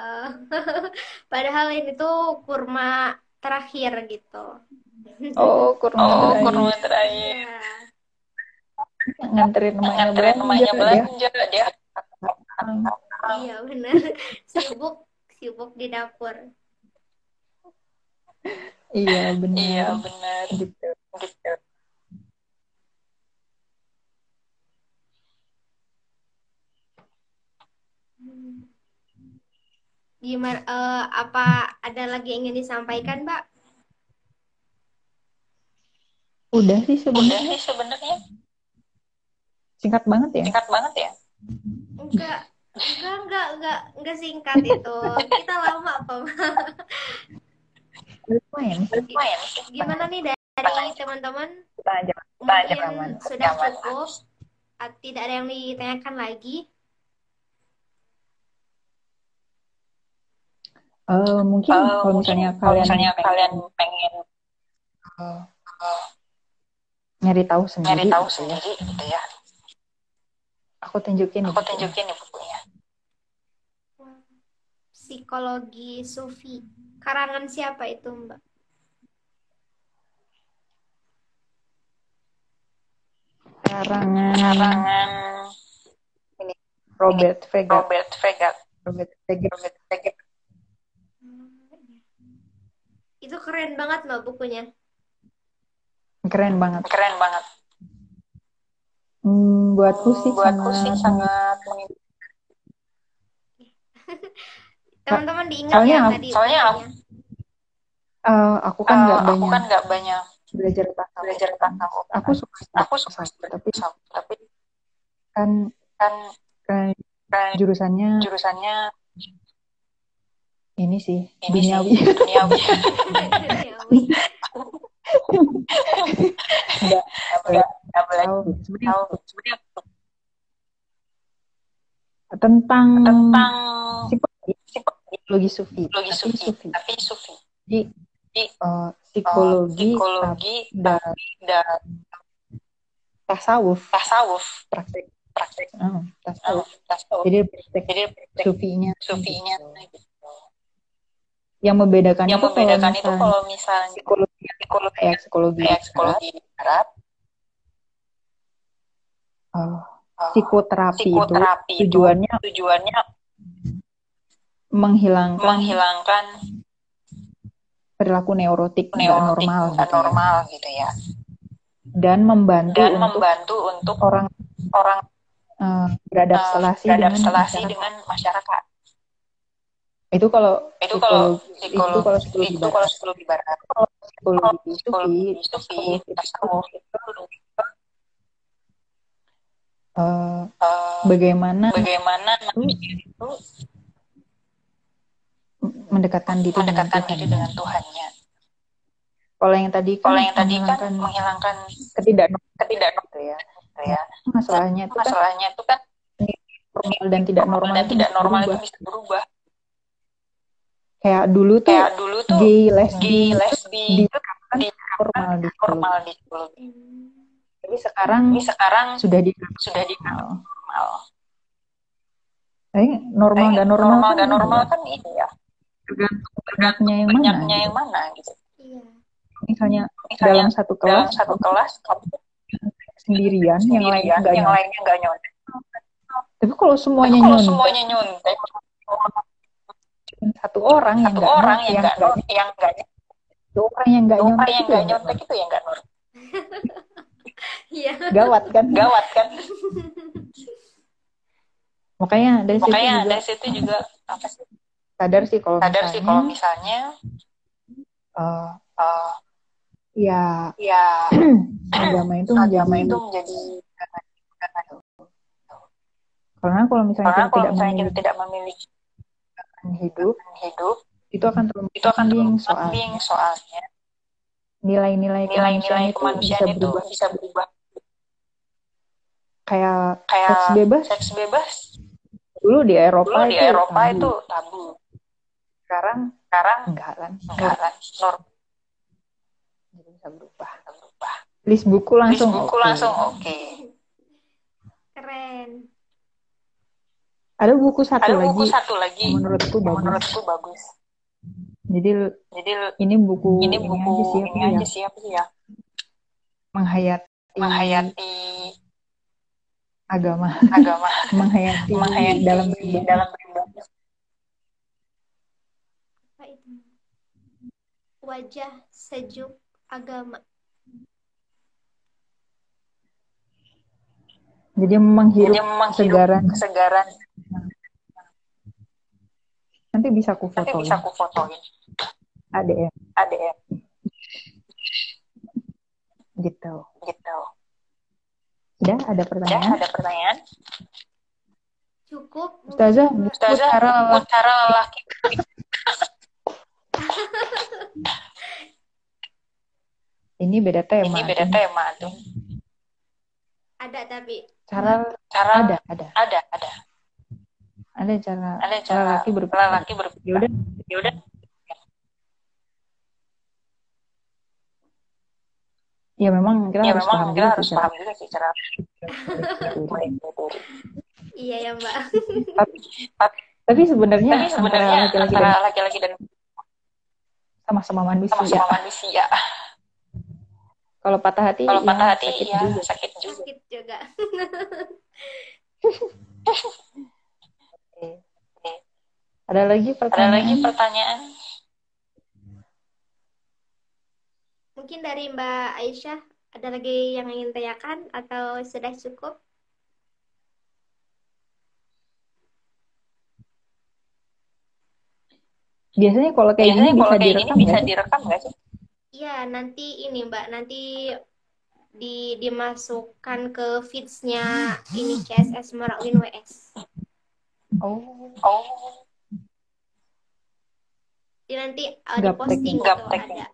[SPEAKER 1] Padahal ini tuh kurma terakhir gitu.
[SPEAKER 2] Oh, kurma
[SPEAKER 3] Oh,
[SPEAKER 2] terakhir.
[SPEAKER 3] kurma terakhir.
[SPEAKER 1] Iya.
[SPEAKER 2] Nganterin emaknya
[SPEAKER 3] Nganterin emaknya
[SPEAKER 2] belanja dia.
[SPEAKER 3] belanja dia.
[SPEAKER 1] Iya benar. Sibuk sibuk di dapur.
[SPEAKER 2] Iya,
[SPEAKER 3] Iya,
[SPEAKER 2] benar.
[SPEAKER 3] benar.
[SPEAKER 2] Gitu.
[SPEAKER 3] Gitu.
[SPEAKER 1] Gimana eh, apa ada lagi yang ingin disampaikan, Mbak?
[SPEAKER 2] Udah sih
[SPEAKER 3] Udah
[SPEAKER 2] sebenarnya
[SPEAKER 3] sih sebenarnya
[SPEAKER 2] singkat banget ya.
[SPEAKER 3] singkat banget ya.
[SPEAKER 1] Enggak. Enggak, enggak, enggak, enggak singkat itu. Kita lama apa, Mbak?
[SPEAKER 2] Lumayan.
[SPEAKER 1] Gimana nih dari teman-teman? Mungkin sudah cukup. Ah, Tidak ada yang ditanyakan lagi.
[SPEAKER 2] Eh, mungkin
[SPEAKER 3] Eh,
[SPEAKER 2] kalau
[SPEAKER 3] mungkin
[SPEAKER 2] misalnya
[SPEAKER 3] kalau
[SPEAKER 2] kalian
[SPEAKER 3] misalnya
[SPEAKER 2] pengen,
[SPEAKER 3] kalian pengen
[SPEAKER 2] eh, nyari tahu sendiri
[SPEAKER 3] nyari tahu
[SPEAKER 2] gitu ya,
[SPEAKER 3] sendiri gitu ya,
[SPEAKER 2] aku tunjukin
[SPEAKER 3] aku tunjukin nih bukunya.
[SPEAKER 1] Psikologi Sufi. Karangan siapa itu, Mbak?
[SPEAKER 2] Karangan
[SPEAKER 3] Karangan
[SPEAKER 2] Robert Vega.
[SPEAKER 3] Robert Vega.
[SPEAKER 2] Robert Vega.
[SPEAKER 3] Robert Vega.
[SPEAKER 1] Itu keren banget, Mbak, bukunya.
[SPEAKER 2] Keren banget.
[SPEAKER 3] Keren banget.
[SPEAKER 2] Hmm, buatku sih
[SPEAKER 3] Buatku sih
[SPEAKER 2] sangat
[SPEAKER 3] sangat
[SPEAKER 1] Teman-teman diingat
[SPEAKER 2] Soalnya
[SPEAKER 1] ya
[SPEAKER 2] aku-
[SPEAKER 1] tadi
[SPEAKER 3] soalnya
[SPEAKER 1] bukunya.
[SPEAKER 2] Eh, aku kan nggak
[SPEAKER 3] Eh, aku
[SPEAKER 2] banyak
[SPEAKER 3] kan nggak banyak
[SPEAKER 2] belajar tasawuf.
[SPEAKER 3] belajar tasawuf.
[SPEAKER 2] Aku suka
[SPEAKER 3] Aku suka
[SPEAKER 2] tapi
[SPEAKER 3] tapi
[SPEAKER 2] kan
[SPEAKER 3] kan
[SPEAKER 2] kan
[SPEAKER 3] kan
[SPEAKER 2] jurusannya
[SPEAKER 3] jurusannya
[SPEAKER 2] ini sih
[SPEAKER 3] ini sih
[SPEAKER 2] duniawi.
[SPEAKER 3] duniawi.
[SPEAKER 1] Duniawi.
[SPEAKER 3] Boleh.
[SPEAKER 2] Sebenarnya tentang
[SPEAKER 3] tentang
[SPEAKER 2] psikologi sufi,
[SPEAKER 3] psikologi sufi,
[SPEAKER 2] sufi.
[SPEAKER 3] tapi sufi.
[SPEAKER 2] Jadi
[SPEAKER 3] Jadi,
[SPEAKER 2] eh,
[SPEAKER 3] Eh,
[SPEAKER 2] psikologi,
[SPEAKER 3] psikologi
[SPEAKER 2] dan
[SPEAKER 3] dan
[SPEAKER 2] tasawuf,
[SPEAKER 3] tasawuf
[SPEAKER 2] praktek
[SPEAKER 3] praktek
[SPEAKER 2] eh, tasawuf.
[SPEAKER 3] tasawuf.
[SPEAKER 2] Jadi praktek
[SPEAKER 3] Jadi praktek
[SPEAKER 2] sufinya.
[SPEAKER 3] sufinya
[SPEAKER 2] gitu. Yang membedakan
[SPEAKER 3] Yang
[SPEAKER 2] itu
[SPEAKER 3] membedakan
[SPEAKER 2] kalau
[SPEAKER 3] itu
[SPEAKER 2] misalnya
[SPEAKER 3] kalau misalnya
[SPEAKER 2] psikologi
[SPEAKER 3] psikologi
[SPEAKER 2] kayak psikologi
[SPEAKER 3] kayak psikologi barat,
[SPEAKER 2] eh, psikoterapi itu
[SPEAKER 3] psikoterapi itu
[SPEAKER 2] tujuannya
[SPEAKER 3] tujuannya
[SPEAKER 2] menghilangkan
[SPEAKER 3] menghilangkan
[SPEAKER 2] perilaku neurotik
[SPEAKER 3] neurotik
[SPEAKER 2] normal
[SPEAKER 3] nggak
[SPEAKER 2] gitu ya.
[SPEAKER 3] normal gitu ya.
[SPEAKER 2] Dan membantu
[SPEAKER 3] dan
[SPEAKER 2] untuk
[SPEAKER 3] membantu untuk
[SPEAKER 2] orang
[SPEAKER 3] orang
[SPEAKER 2] eh, beradaptasi
[SPEAKER 3] eh,
[SPEAKER 2] dengan
[SPEAKER 3] beradaptasi
[SPEAKER 2] masyarakat.
[SPEAKER 3] dengan masyarakat
[SPEAKER 2] itu kalau
[SPEAKER 3] itu kalau
[SPEAKER 2] psikologi itu kalau psikologi
[SPEAKER 3] itu kalau psikologi barat.
[SPEAKER 2] Kalau psikologi
[SPEAKER 3] psikologi
[SPEAKER 2] sufi
[SPEAKER 3] sufi
[SPEAKER 2] tasawuf itu
[SPEAKER 3] itu
[SPEAKER 2] bagaimana
[SPEAKER 3] bagaimana manusia itu
[SPEAKER 2] mendekatkan diri dengan
[SPEAKER 3] mendekatkan
[SPEAKER 2] Tuhan.
[SPEAKER 3] diri dengan Tuhannya.
[SPEAKER 2] Kalau yang tadi kan
[SPEAKER 3] kalau yang tadi kan
[SPEAKER 2] menghilangkan ketidaknormalan
[SPEAKER 3] ketidaknormalan
[SPEAKER 2] gitu ya. Masalahnya itu kan
[SPEAKER 3] masalahnya itu kan
[SPEAKER 2] normal dan tidak normal
[SPEAKER 3] dan
[SPEAKER 2] itu
[SPEAKER 3] tidak normal itu bisa berubah
[SPEAKER 2] Kayak dulu tuh
[SPEAKER 3] kayak dulu tuh
[SPEAKER 2] gay, lesbi,
[SPEAKER 3] gay
[SPEAKER 2] itu
[SPEAKER 3] lesbi
[SPEAKER 2] di
[SPEAKER 3] itu kan di
[SPEAKER 2] normal di
[SPEAKER 3] normal
[SPEAKER 1] Hmm.
[SPEAKER 2] Tapi sekarang
[SPEAKER 3] ini sekarang
[SPEAKER 2] sudah di
[SPEAKER 3] sudah di normal
[SPEAKER 2] Tapi normal dan normal,
[SPEAKER 3] normal
[SPEAKER 2] kan
[SPEAKER 3] dan normal kan ini ya
[SPEAKER 2] tergantung banyaknya yang mana.
[SPEAKER 3] banyaknya
[SPEAKER 2] gitu.
[SPEAKER 3] yang mana gitu
[SPEAKER 1] Iya.
[SPEAKER 2] Misalnya
[SPEAKER 3] misalnya
[SPEAKER 2] dalam satu
[SPEAKER 3] dalam
[SPEAKER 2] kelas
[SPEAKER 3] satu kelas kamu
[SPEAKER 2] sendirian, yang lain
[SPEAKER 3] sendirian
[SPEAKER 2] nggak
[SPEAKER 3] yang lainnya nggak nyontek
[SPEAKER 2] Tapi kalau semuanya
[SPEAKER 3] kalau
[SPEAKER 2] nyontek,
[SPEAKER 3] semuanya nyontek
[SPEAKER 2] satu orang yang
[SPEAKER 3] satu
[SPEAKER 2] nggak
[SPEAKER 3] orang
[SPEAKER 2] nyontek,
[SPEAKER 3] yang nggak
[SPEAKER 2] nggak-
[SPEAKER 3] yang nggak
[SPEAKER 2] satu orang yang nggak
[SPEAKER 3] orang
[SPEAKER 2] nyontek
[SPEAKER 3] yang nggak
[SPEAKER 2] yang
[SPEAKER 3] nyontek itu yang nggak normal
[SPEAKER 1] Iya.
[SPEAKER 2] gawat kan?
[SPEAKER 3] gawat kan?
[SPEAKER 2] Makanya dari situ
[SPEAKER 3] makanya
[SPEAKER 2] juga
[SPEAKER 3] dari situ juga apa sih?
[SPEAKER 2] Sadar sih kalau
[SPEAKER 3] sadar sih kalau
[SPEAKER 2] misalnya eh,
[SPEAKER 3] eh,
[SPEAKER 2] ya
[SPEAKER 3] ya
[SPEAKER 2] agama itu
[SPEAKER 3] agama
[SPEAKER 2] menjadi
[SPEAKER 3] itu menjadi
[SPEAKER 2] karena kalau misalnya
[SPEAKER 3] karena
[SPEAKER 2] kita
[SPEAKER 3] kalau
[SPEAKER 2] tidak
[SPEAKER 3] misalnya kita
[SPEAKER 2] memiliki
[SPEAKER 3] tidak memiliki
[SPEAKER 2] hidup
[SPEAKER 3] hidup
[SPEAKER 2] itu akan terlalu
[SPEAKER 3] itu akan
[SPEAKER 2] soal
[SPEAKER 3] terbanding soalnya.
[SPEAKER 2] Nilai-nilai kemanusiaan
[SPEAKER 3] nilai-nilai
[SPEAKER 2] itu bisa
[SPEAKER 3] kemanusiaan itu
[SPEAKER 2] berubah.
[SPEAKER 3] bisa berubah.
[SPEAKER 2] Kayak
[SPEAKER 3] kayak
[SPEAKER 2] seks bebas.
[SPEAKER 3] seks bebas.
[SPEAKER 2] Dulu di Eropa
[SPEAKER 3] dulu di
[SPEAKER 2] itu
[SPEAKER 3] Eropa
[SPEAKER 2] tabu.
[SPEAKER 3] itu tabu.
[SPEAKER 2] Sekarang
[SPEAKER 3] sekarang
[SPEAKER 2] enggak kan?
[SPEAKER 3] enggak kan? Normal
[SPEAKER 2] Jadi bisa berubah.
[SPEAKER 3] Berubah.
[SPEAKER 2] List buku
[SPEAKER 3] List
[SPEAKER 2] langsung
[SPEAKER 3] buku
[SPEAKER 2] oke.
[SPEAKER 3] langsung oke.
[SPEAKER 1] Keren.
[SPEAKER 2] Ada buku satu
[SPEAKER 3] Ada
[SPEAKER 2] lagi
[SPEAKER 3] buku satu lagi
[SPEAKER 2] menurutku bagus.
[SPEAKER 3] menurutku bagus.
[SPEAKER 2] Jadi
[SPEAKER 3] Jadi
[SPEAKER 2] ini buku
[SPEAKER 3] ini
[SPEAKER 2] ini
[SPEAKER 3] buku
[SPEAKER 2] aja sih
[SPEAKER 3] ini
[SPEAKER 2] ya?
[SPEAKER 3] aja sih apa sih ya?
[SPEAKER 2] Menghayati
[SPEAKER 3] Menghayati
[SPEAKER 2] agama,
[SPEAKER 3] agama,
[SPEAKER 2] menghayati,
[SPEAKER 3] menghayati
[SPEAKER 2] dalam beribadah.
[SPEAKER 3] dalam beribadah.
[SPEAKER 1] apa itu wajah sejuk agama
[SPEAKER 2] Jadi menghirup
[SPEAKER 3] Jadi menghirup
[SPEAKER 2] kesegaran.
[SPEAKER 3] kesegaran.
[SPEAKER 2] Nanti bisa aku
[SPEAKER 3] Nanti
[SPEAKER 2] fotoin.
[SPEAKER 3] bisa aku fotoin.
[SPEAKER 2] Ada ya,
[SPEAKER 3] Ada ya,
[SPEAKER 2] gitu.
[SPEAKER 3] gitu.
[SPEAKER 2] Udah ada
[SPEAKER 3] Ya,
[SPEAKER 2] pertanyaan?
[SPEAKER 3] ada pertanyaan?
[SPEAKER 1] cukup
[SPEAKER 2] Ustazah,
[SPEAKER 3] Ustazah,
[SPEAKER 2] cara
[SPEAKER 3] buku cara lelaki.
[SPEAKER 2] ini beda tema.
[SPEAKER 3] Ini beda
[SPEAKER 2] tuh.
[SPEAKER 3] tema tuh.
[SPEAKER 1] ada tapi
[SPEAKER 2] Cara
[SPEAKER 3] Cara
[SPEAKER 2] ada, ada.
[SPEAKER 3] ada, ada.
[SPEAKER 2] Ada cara,
[SPEAKER 3] Ada cara
[SPEAKER 2] lelaki berpikir.
[SPEAKER 3] lelaki berpikir.
[SPEAKER 2] Ya udah,
[SPEAKER 3] Ya udah.
[SPEAKER 2] ya memang kita
[SPEAKER 3] Ya
[SPEAKER 2] harus
[SPEAKER 3] memang
[SPEAKER 2] paham
[SPEAKER 3] kita harus
[SPEAKER 2] sih cara
[SPEAKER 3] paham juga sih cara
[SPEAKER 1] iya ya mbak
[SPEAKER 2] tapi, tapi sebenarnya
[SPEAKER 3] Tapi
[SPEAKER 2] antara
[SPEAKER 3] sebenarnya
[SPEAKER 2] laki-laki
[SPEAKER 3] antara
[SPEAKER 2] dan
[SPEAKER 3] laki-laki dan
[SPEAKER 2] sama-sama manusia.
[SPEAKER 3] sama-sama manusia.
[SPEAKER 2] Kalau patah hati,
[SPEAKER 3] Kalau
[SPEAKER 2] ya
[SPEAKER 3] patah hati
[SPEAKER 2] sakit
[SPEAKER 3] ya
[SPEAKER 2] juga.
[SPEAKER 3] sakit juga.
[SPEAKER 1] sakit juga.
[SPEAKER 2] Ada lagi
[SPEAKER 3] Ada
[SPEAKER 2] pertanyaan?
[SPEAKER 3] lagi pertanyaan?
[SPEAKER 1] mungkin dari mbak Aisyah ada lagi yang ingin tanyakan atau sudah cukup
[SPEAKER 2] Biasanya kalau kayak
[SPEAKER 3] Biasanya
[SPEAKER 2] gini
[SPEAKER 3] kalau
[SPEAKER 2] bisa
[SPEAKER 3] kayak gini
[SPEAKER 2] direkam
[SPEAKER 3] bisa
[SPEAKER 2] nggak sih?
[SPEAKER 3] direkam nggak sih?
[SPEAKER 1] Iya, nanti ini Mbak, nanti di dimasukkan ke feeds-nya ini CSS Merakwin WS.
[SPEAKER 2] Oh,
[SPEAKER 3] Oh,
[SPEAKER 1] Jadi nanti uh,
[SPEAKER 2] Gaptek.
[SPEAKER 1] diposting gitu
[SPEAKER 3] Gaptek.
[SPEAKER 1] ada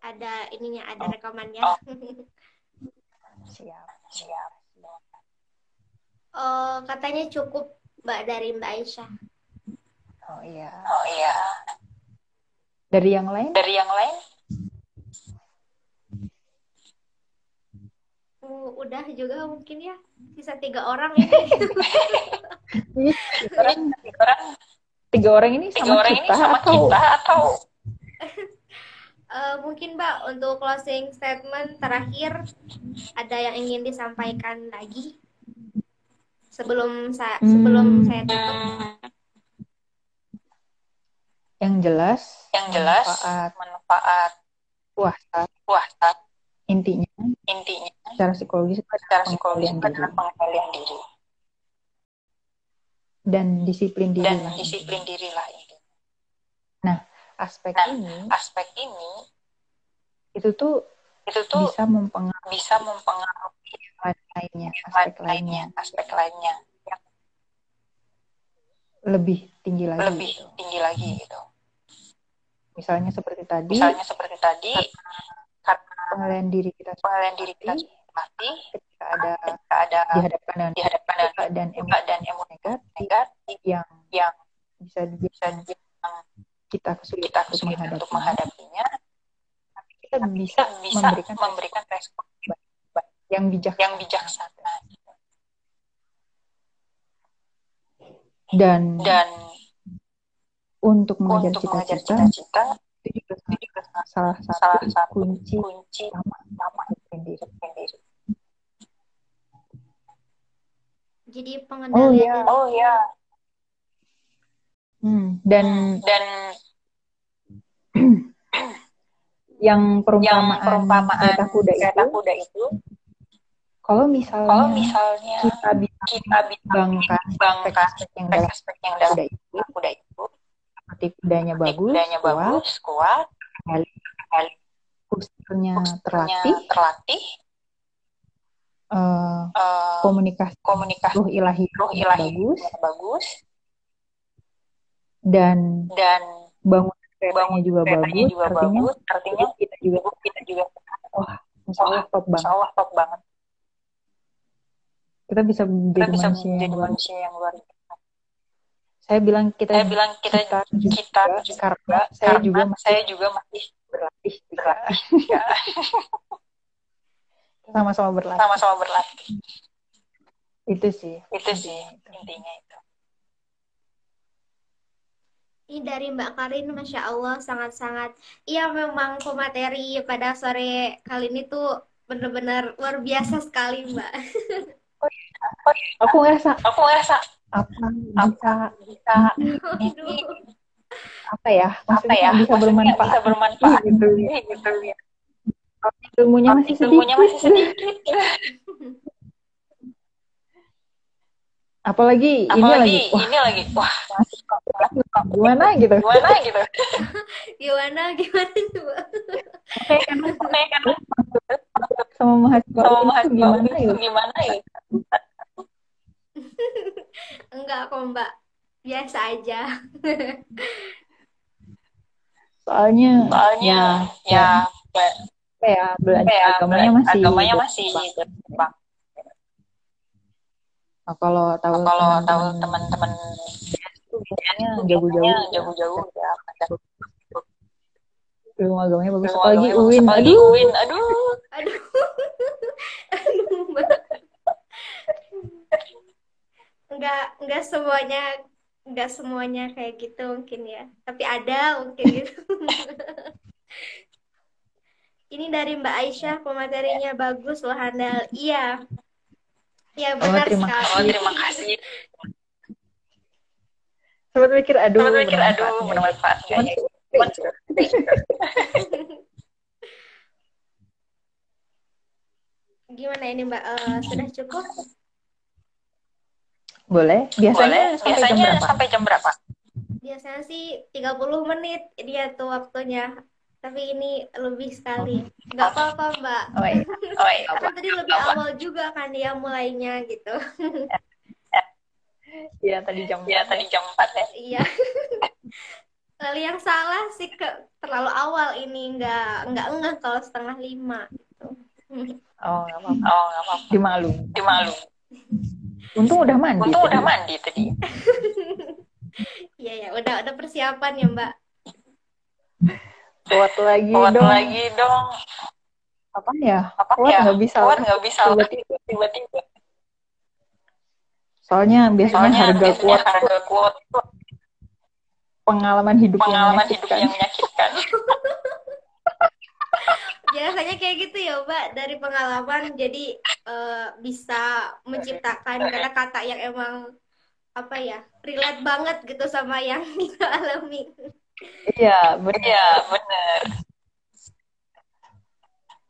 [SPEAKER 1] ada ininya, ada
[SPEAKER 2] Oh.
[SPEAKER 1] rekamannya.
[SPEAKER 3] Oh.
[SPEAKER 2] siap.
[SPEAKER 3] siap.
[SPEAKER 1] Oh, katanya cukup Mbak dari Mbak Aisyah.
[SPEAKER 2] Oh iya.
[SPEAKER 3] Oh iya.
[SPEAKER 2] Dari yang lain?
[SPEAKER 3] Dari yang lain?
[SPEAKER 1] Uh, udah juga mungkin ya. Sisa tiga orang
[SPEAKER 2] orang,
[SPEAKER 3] Tiga orang,
[SPEAKER 2] tiga orang ini
[SPEAKER 3] tiga
[SPEAKER 2] sama
[SPEAKER 3] orang ini
[SPEAKER 2] kita
[SPEAKER 3] sama
[SPEAKER 2] atau
[SPEAKER 3] kita atau?
[SPEAKER 1] Eh, mungkin Mbak untuk closing statement terakhir ada yang ingin disampaikan lagi? Sebelum saya
[SPEAKER 2] Hmm.
[SPEAKER 1] sebelum saya tutup.
[SPEAKER 2] yang jelas
[SPEAKER 3] yang jelas
[SPEAKER 2] manfaat.
[SPEAKER 3] manfaat.
[SPEAKER 2] Puasa.
[SPEAKER 3] Puasa.
[SPEAKER 2] Intinya
[SPEAKER 3] intinya
[SPEAKER 2] secara psikologis
[SPEAKER 3] secara
[SPEAKER 2] adalah
[SPEAKER 3] psikologis
[SPEAKER 2] pengendalian
[SPEAKER 3] adalah
[SPEAKER 2] diri.
[SPEAKER 3] pengendalian diri
[SPEAKER 2] dan disiplin diri
[SPEAKER 3] dan
[SPEAKER 2] lah
[SPEAKER 3] disiplin diri lah ini.
[SPEAKER 2] aspek
[SPEAKER 3] Nah,
[SPEAKER 2] ini
[SPEAKER 3] Aspek ini
[SPEAKER 2] itu tuh
[SPEAKER 3] itu tuh
[SPEAKER 2] bisa mempengaruhi
[SPEAKER 3] bisa mempengaruhi
[SPEAKER 2] lainnya
[SPEAKER 3] aspek
[SPEAKER 2] aspek
[SPEAKER 3] lainnya, aspek lainnya yang
[SPEAKER 2] lebih tinggi lagi
[SPEAKER 3] lebih
[SPEAKER 2] gitu.
[SPEAKER 3] tinggi lagi gitu.
[SPEAKER 2] misalnya seperti tadi
[SPEAKER 3] Misalnya seperti tadi
[SPEAKER 2] pengendalian diri kita
[SPEAKER 3] pengendalian diri kita mati
[SPEAKER 2] ketika ada
[SPEAKER 3] ketika ada
[SPEAKER 2] dihadapkan dengan
[SPEAKER 3] dihadapkan dengan
[SPEAKER 2] dan emosi
[SPEAKER 3] dan emosi
[SPEAKER 2] negatif yang
[SPEAKER 3] yang
[SPEAKER 2] bisa dibilang
[SPEAKER 3] bisa
[SPEAKER 2] kita kesulitan
[SPEAKER 3] kita
[SPEAKER 2] untuk
[SPEAKER 3] kesulitan untuk
[SPEAKER 2] menghadapinya
[SPEAKER 3] menghadapinya,
[SPEAKER 2] kita bisa
[SPEAKER 3] kita bisa
[SPEAKER 2] memberikan
[SPEAKER 3] memberikan respon
[SPEAKER 2] yang bijak
[SPEAKER 3] yang bijaksana
[SPEAKER 2] dan
[SPEAKER 3] dan
[SPEAKER 2] untuk
[SPEAKER 3] untuk mengejar
[SPEAKER 2] cita-cita itu juga salah
[SPEAKER 3] salah
[SPEAKER 2] satu
[SPEAKER 3] satu
[SPEAKER 2] kunci
[SPEAKER 3] kunci
[SPEAKER 2] utama
[SPEAKER 3] utama
[SPEAKER 2] diri.
[SPEAKER 1] Jadi
[SPEAKER 2] Oh
[SPEAKER 1] pengendalian
[SPEAKER 2] iya.
[SPEAKER 1] diri.
[SPEAKER 3] Oh ya,
[SPEAKER 2] Hmm, dan
[SPEAKER 3] dan
[SPEAKER 2] yang
[SPEAKER 3] yang
[SPEAKER 2] perumpamaan,
[SPEAKER 3] perumpamaan
[SPEAKER 2] kereta kuda
[SPEAKER 3] kereta
[SPEAKER 2] itu,
[SPEAKER 3] kuda itu,
[SPEAKER 2] kalau misalnya
[SPEAKER 3] kalau misalnya
[SPEAKER 2] kita bisa
[SPEAKER 3] kita bisa
[SPEAKER 2] bangkan
[SPEAKER 3] bangkan
[SPEAKER 2] aspek-aspek yang dalam
[SPEAKER 3] aspek yang dalam
[SPEAKER 2] kuda itu,
[SPEAKER 3] kuda itu,
[SPEAKER 2] seperti kudanya bagus,
[SPEAKER 3] kudanya
[SPEAKER 2] kuat,
[SPEAKER 3] bagus, kuat,
[SPEAKER 2] kali
[SPEAKER 3] kali
[SPEAKER 2] posturnya
[SPEAKER 3] posturnya
[SPEAKER 2] terlatih,
[SPEAKER 3] terlatih,
[SPEAKER 2] eh,
[SPEAKER 3] eh,
[SPEAKER 2] komunikasi
[SPEAKER 3] komunikasi
[SPEAKER 2] ruh ilahi
[SPEAKER 3] roh ilahi
[SPEAKER 2] bagus,
[SPEAKER 3] bagus,
[SPEAKER 2] dan
[SPEAKER 3] dan
[SPEAKER 2] bangun keretanya
[SPEAKER 3] bangun
[SPEAKER 2] juga bagus,
[SPEAKER 3] juga
[SPEAKER 2] artinya
[SPEAKER 3] bagus, artinya
[SPEAKER 2] kita juga
[SPEAKER 3] kita juga
[SPEAKER 2] wah, insya Allah top
[SPEAKER 3] insya
[SPEAKER 2] banget.
[SPEAKER 3] Allah top banget.
[SPEAKER 2] Kita bisa
[SPEAKER 3] Kita
[SPEAKER 2] menjadi
[SPEAKER 3] bisa
[SPEAKER 2] manusia yang
[SPEAKER 3] menjadi
[SPEAKER 2] luar
[SPEAKER 3] manusia yang luar biasa.
[SPEAKER 2] Saya bilang kita
[SPEAKER 3] Saya bilang kita
[SPEAKER 2] kita juga,
[SPEAKER 3] kita juga
[SPEAKER 2] karena saya
[SPEAKER 3] karena
[SPEAKER 2] juga masih
[SPEAKER 3] saya juga masih
[SPEAKER 2] berlatih juga.
[SPEAKER 3] berlatih juga.
[SPEAKER 2] sama-sama berlatih.
[SPEAKER 3] sama-sama berlatih.
[SPEAKER 2] Itu sih.
[SPEAKER 3] Itu sih
[SPEAKER 2] intinya itu.
[SPEAKER 3] intinya itu.
[SPEAKER 1] Ini dari Mbak Karin, Masya Allah, sangat-sangat. Iya, memang pemateri pada sore kali ini tuh benar-benar luar biasa sekali, Mbak.
[SPEAKER 2] Aku ngerasa
[SPEAKER 3] Aku ngerasa
[SPEAKER 2] apa bisa
[SPEAKER 3] bisa
[SPEAKER 2] apa ya?
[SPEAKER 3] apa ya?
[SPEAKER 2] bisa bermanfaat
[SPEAKER 3] Bisa bermanfaat
[SPEAKER 2] gitu.
[SPEAKER 3] gitu ya.
[SPEAKER 2] Ilmunya masih
[SPEAKER 3] Ilmunya masih
[SPEAKER 2] sedikit.
[SPEAKER 3] sedikit.
[SPEAKER 2] Apalagi ini
[SPEAKER 3] Apalagi
[SPEAKER 2] lagi, wah
[SPEAKER 3] ini lagi, wah
[SPEAKER 2] gimana gitu.
[SPEAKER 3] gimana gitu.
[SPEAKER 1] Gimana, gimana tuh, Mbak?
[SPEAKER 2] Kayak kan
[SPEAKER 3] Kayak kan
[SPEAKER 2] sama mahasiswa
[SPEAKER 3] sama mahasiswa
[SPEAKER 2] gimana
[SPEAKER 3] itu
[SPEAKER 2] gitu.
[SPEAKER 3] gimana ya?
[SPEAKER 1] Enggak kok, Mbak. Biasa aja.
[SPEAKER 2] Soalnya
[SPEAKER 3] Soalnya ya,
[SPEAKER 2] apa ya belajar
[SPEAKER 3] ya
[SPEAKER 2] agamanya masih
[SPEAKER 3] agamanya masih
[SPEAKER 2] berkembang. Nah, kalau tahu
[SPEAKER 3] Nah, kalau tahu
[SPEAKER 2] teman-teman itu biasanya jauh-jauh
[SPEAKER 3] jauh-jauh ya
[SPEAKER 2] ilmu agamanya bagus
[SPEAKER 3] ilmu
[SPEAKER 2] apalagi. UIN
[SPEAKER 3] apalagi
[SPEAKER 2] aduh
[SPEAKER 3] UIN aduh
[SPEAKER 1] Aduh. Aduh. Enggak, enggak semuanya enggak semuanya kayak gitu mungkin ya. Tapi ada mungkin gitu. Ini dari Mbak Aisyah, pematerinya bagus loh handal. Iya. Iya
[SPEAKER 2] Oh,
[SPEAKER 1] benar
[SPEAKER 2] terima
[SPEAKER 1] sekali.
[SPEAKER 3] oh terima kasih
[SPEAKER 2] sempat mikir aduh
[SPEAKER 3] Sempat mikir aduh
[SPEAKER 2] bermanfaat?
[SPEAKER 1] Gimana ini Mbak? Eh, sudah cukup?
[SPEAKER 2] boleh biasanya
[SPEAKER 3] boleh
[SPEAKER 2] sampai jam
[SPEAKER 3] biasanya
[SPEAKER 2] berapa
[SPEAKER 3] sampai jam berapa
[SPEAKER 1] Biasanya sih 30 menit dia tuh waktunya. Tapi ini lebih sekali. Enggak apa-apa, Mbak.
[SPEAKER 2] oh iya
[SPEAKER 3] oh iya
[SPEAKER 1] Kan tadi lebih awal juga kan dia mulainya gitu.
[SPEAKER 2] Iya, tadi jam
[SPEAKER 3] ya tadi jam 4 ya
[SPEAKER 1] Iya. Lalu yang salah sih ke terlalu awal ini nggak nggak enggak kalau setengah lima gitu.
[SPEAKER 2] oh nggak apa-apa
[SPEAKER 3] oh nggak apa-apa
[SPEAKER 2] dimalu
[SPEAKER 3] dimalu
[SPEAKER 2] untung udah mandi
[SPEAKER 3] untung
[SPEAKER 2] tadi.
[SPEAKER 3] udah mandi tadi
[SPEAKER 1] Iya ya, udah udah persiapan ya Mbak.
[SPEAKER 2] kuat lagi
[SPEAKER 3] kuat
[SPEAKER 2] dong.
[SPEAKER 3] lagi dong.
[SPEAKER 2] Apa ya?
[SPEAKER 3] Apa
[SPEAKER 2] kuat
[SPEAKER 3] ya?
[SPEAKER 2] nggak bisa
[SPEAKER 3] kuat nggak bisa
[SPEAKER 2] tiba-tiba.
[SPEAKER 3] Tiba-tiba.
[SPEAKER 2] Soalnya biasanya
[SPEAKER 3] soalnya
[SPEAKER 2] harga
[SPEAKER 3] biasanya
[SPEAKER 2] kuat
[SPEAKER 3] harga kuat itu
[SPEAKER 2] pengalaman hidup yang
[SPEAKER 3] pengalaman hidup
[SPEAKER 2] menyakitkan.
[SPEAKER 3] yang menyakitkan.
[SPEAKER 1] Biasanya kayak gitu ya Mbak, dari pengalaman jadi eh, bisa menciptakan kata-kata yang emang apa ya relate banget gitu sama yang kita alami.
[SPEAKER 2] Iya benar.
[SPEAKER 3] Iya benar.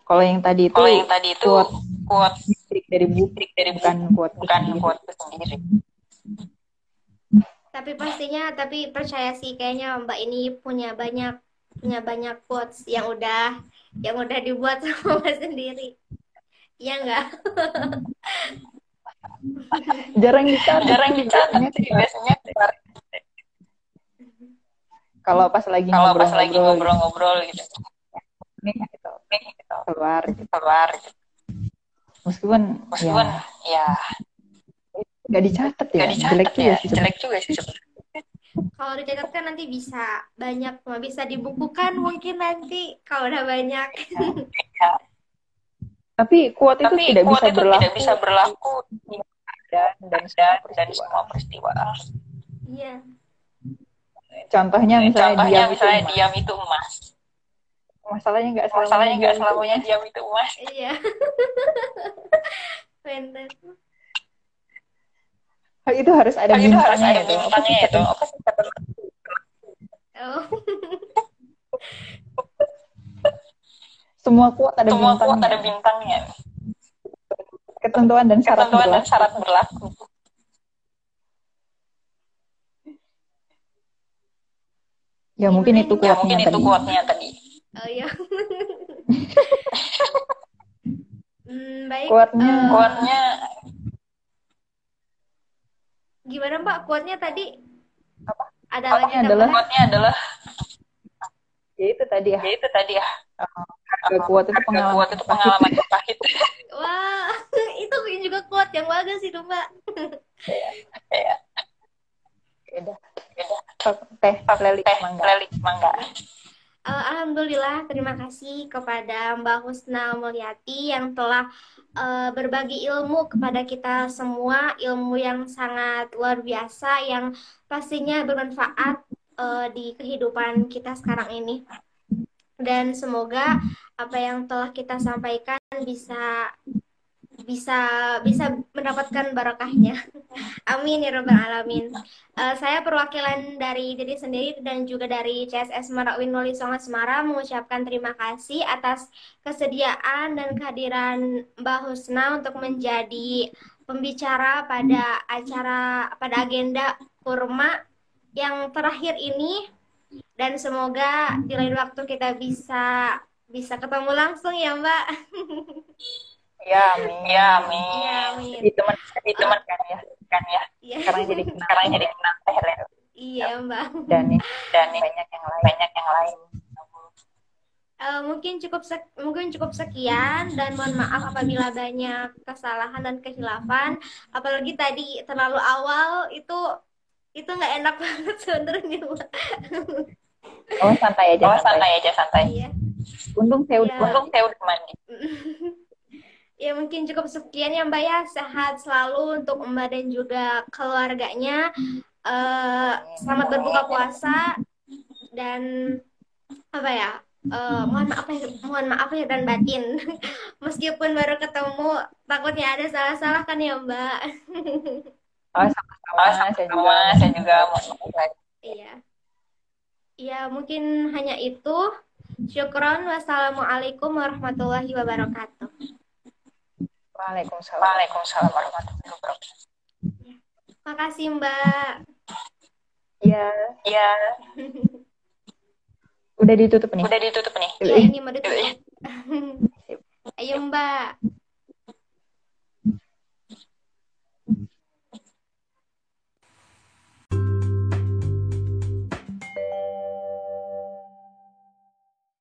[SPEAKER 2] Kalau yang tadi itu
[SPEAKER 3] kalau yang tadi itu
[SPEAKER 2] kuat
[SPEAKER 3] kuat
[SPEAKER 2] trik dari buku
[SPEAKER 3] trik dari
[SPEAKER 2] bukan kuat
[SPEAKER 3] bukan kuatku sendiri.
[SPEAKER 1] Tapi pastinya, tapi percaya sih kayaknya Mbak ini punya banyak punya banyak quotes yang udah yang udah dibuat sama Mbak sendiri. Iya nggak?
[SPEAKER 2] jarang dicatat
[SPEAKER 3] jarang dicatat sih biasanya
[SPEAKER 2] kalau pas lagi
[SPEAKER 3] kalau pas lagi
[SPEAKER 2] ngobrol-ngobrol
[SPEAKER 3] ngobrol-ngobrol gitu.
[SPEAKER 2] Nih gitu.
[SPEAKER 3] Nih gitu.
[SPEAKER 2] Keluar. Gitu.
[SPEAKER 3] keluar. Gitu.
[SPEAKER 2] meskipun
[SPEAKER 3] meskipun
[SPEAKER 2] ya.
[SPEAKER 3] ya.
[SPEAKER 2] Nggak dicatat ya?
[SPEAKER 3] Dicatat
[SPEAKER 2] jelek juga
[SPEAKER 3] ya.
[SPEAKER 2] sih
[SPEAKER 3] jelek juga sih sebenarnya.
[SPEAKER 1] Kalau dicatatkan nanti bisa banyak, bisa dibukukan mungkin nanti kalau udah banyak.
[SPEAKER 2] tapi kuat itu
[SPEAKER 3] tapi
[SPEAKER 2] tidak
[SPEAKER 3] kuat
[SPEAKER 2] bisa
[SPEAKER 3] itu
[SPEAKER 2] berlaku.
[SPEAKER 3] tidak bisa berlaku.
[SPEAKER 2] Dan dan
[SPEAKER 3] dan
[SPEAKER 2] semua
[SPEAKER 3] dan
[SPEAKER 2] peristiwa.
[SPEAKER 3] semua peristiwa.
[SPEAKER 1] Iya.
[SPEAKER 2] Contohnya misalnya
[SPEAKER 3] contohnya
[SPEAKER 2] diam itu
[SPEAKER 3] misalnya
[SPEAKER 2] emas.
[SPEAKER 3] diam itu emas
[SPEAKER 2] masalahnya nggak selamanya
[SPEAKER 3] masalahnya nggak
[SPEAKER 2] itu
[SPEAKER 3] selamanya diam itu emas
[SPEAKER 1] Iya. Bener.
[SPEAKER 2] Hal itu harus ada
[SPEAKER 3] Kan itu harus
[SPEAKER 2] bintangnya
[SPEAKER 3] ada
[SPEAKER 2] itu.
[SPEAKER 3] Bintangnya itu
[SPEAKER 2] kata-
[SPEAKER 3] apa sih kata
[SPEAKER 1] Oh.
[SPEAKER 2] semua kuat ada
[SPEAKER 3] semua
[SPEAKER 2] bintangnya
[SPEAKER 3] kuat ada bintangnya
[SPEAKER 2] ketentuan dan syarat
[SPEAKER 3] ketentuan dan
[SPEAKER 2] berlaku.
[SPEAKER 3] syarat berlaku
[SPEAKER 2] ya mungkin itu
[SPEAKER 1] Gimana
[SPEAKER 3] ya
[SPEAKER 2] kuatnya
[SPEAKER 3] mungkin itu
[SPEAKER 2] tadi
[SPEAKER 3] kuatnya tadi
[SPEAKER 1] Oh iya. Hmm, baik.
[SPEAKER 2] Kuatnya.
[SPEAKER 1] Eh,
[SPEAKER 3] kuatnya
[SPEAKER 1] gimana Mbak? Kuatnya tadi? Ada lagi
[SPEAKER 2] Kuatnya adalah
[SPEAKER 1] tambahan?
[SPEAKER 3] kuatnya adalah
[SPEAKER 2] ya itu tadi ya
[SPEAKER 3] ya itu tadi ya
[SPEAKER 2] harga kuat itu pengalaman
[SPEAKER 3] kuat itu
[SPEAKER 2] pahit.
[SPEAKER 3] pengalaman pahit
[SPEAKER 1] Wah, itu juga kuat yang bagus itu Mbak.
[SPEAKER 3] ya
[SPEAKER 2] Beda. teh leli mangga
[SPEAKER 3] lelik mangga
[SPEAKER 1] Eh, Alhamdulillah, terima kasih kepada Mbak Husna Mulyati yang telah eh, berbagi ilmu kepada kita semua, ilmu yang sangat luar biasa, yang pastinya bermanfaat eh, di kehidupan kita sekarang ini. Dan semoga apa yang telah kita sampaikan bisa bisa bisa mendapatkan barokahnya. Amin ya robbal alamin. Eh, saya perwakilan dari diri sendiri dan juga dari CSS Marakwin Wali Songo Semarang mengucapkan terima kasih atas kesediaan dan kehadiran Mbak Husna untuk menjadi pembicara pada acara pada agenda kurma yang terakhir ini dan semoga di lain waktu kita bisa bisa ketemu langsung ya Mbak.
[SPEAKER 3] Ya, amin. Ya, amin.
[SPEAKER 1] Iya, amin.
[SPEAKER 2] Jadi teman
[SPEAKER 3] Jadi teman kan ya, kan ya.
[SPEAKER 1] Iya.
[SPEAKER 2] sekarang jadi
[SPEAKER 3] Sekarang jadi kenal teh Lel.
[SPEAKER 1] Iya, Mbak.
[SPEAKER 2] dan
[SPEAKER 3] dan banyak yang lain, banyak yang lain.
[SPEAKER 1] Eh, mungkin cukup sek- mungkin cukup sekian dan mohon maaf apabila banyak kesalahan dan kehilafan. Apalagi tadi terlalu awal itu itu nggak enak banget sebenarnya,
[SPEAKER 2] oh santai aja
[SPEAKER 3] Oh,
[SPEAKER 2] santai.
[SPEAKER 3] santai aja, santai.
[SPEAKER 1] Iya.
[SPEAKER 2] untung saya udah
[SPEAKER 1] Iya.
[SPEAKER 3] Untung saya udah mandi.
[SPEAKER 1] Ya mungkin cukup sekian ya Mbak ya. Sehat selalu untuk Mbak dan juga keluarganya. Eh, selamat berbuka puasa dan apa ya? eh, mohon maaf ya, mohon maaf ya dan batin. Meskipun baru ketemu, takutnya ada salah-salah kan ya Mbak.
[SPEAKER 2] oh sama-sama
[SPEAKER 3] Oh,
[SPEAKER 2] saya
[SPEAKER 3] sama
[SPEAKER 2] juga
[SPEAKER 3] saya juga mau maaf.
[SPEAKER 1] Iya. Ya mungkin hanya itu. Syukron. Wassalamualaikum warahmatullahi wabarakatuh.
[SPEAKER 2] Waalaikumsalam
[SPEAKER 3] Waalaikumsalam warahmatullahi wabarakatuh.
[SPEAKER 1] Makasih Mbak.
[SPEAKER 2] Iya
[SPEAKER 3] Ya,
[SPEAKER 2] udah ditutup nih
[SPEAKER 3] udah ditutup nih.
[SPEAKER 1] Ya ini mau ditutup. Ayo Mbak.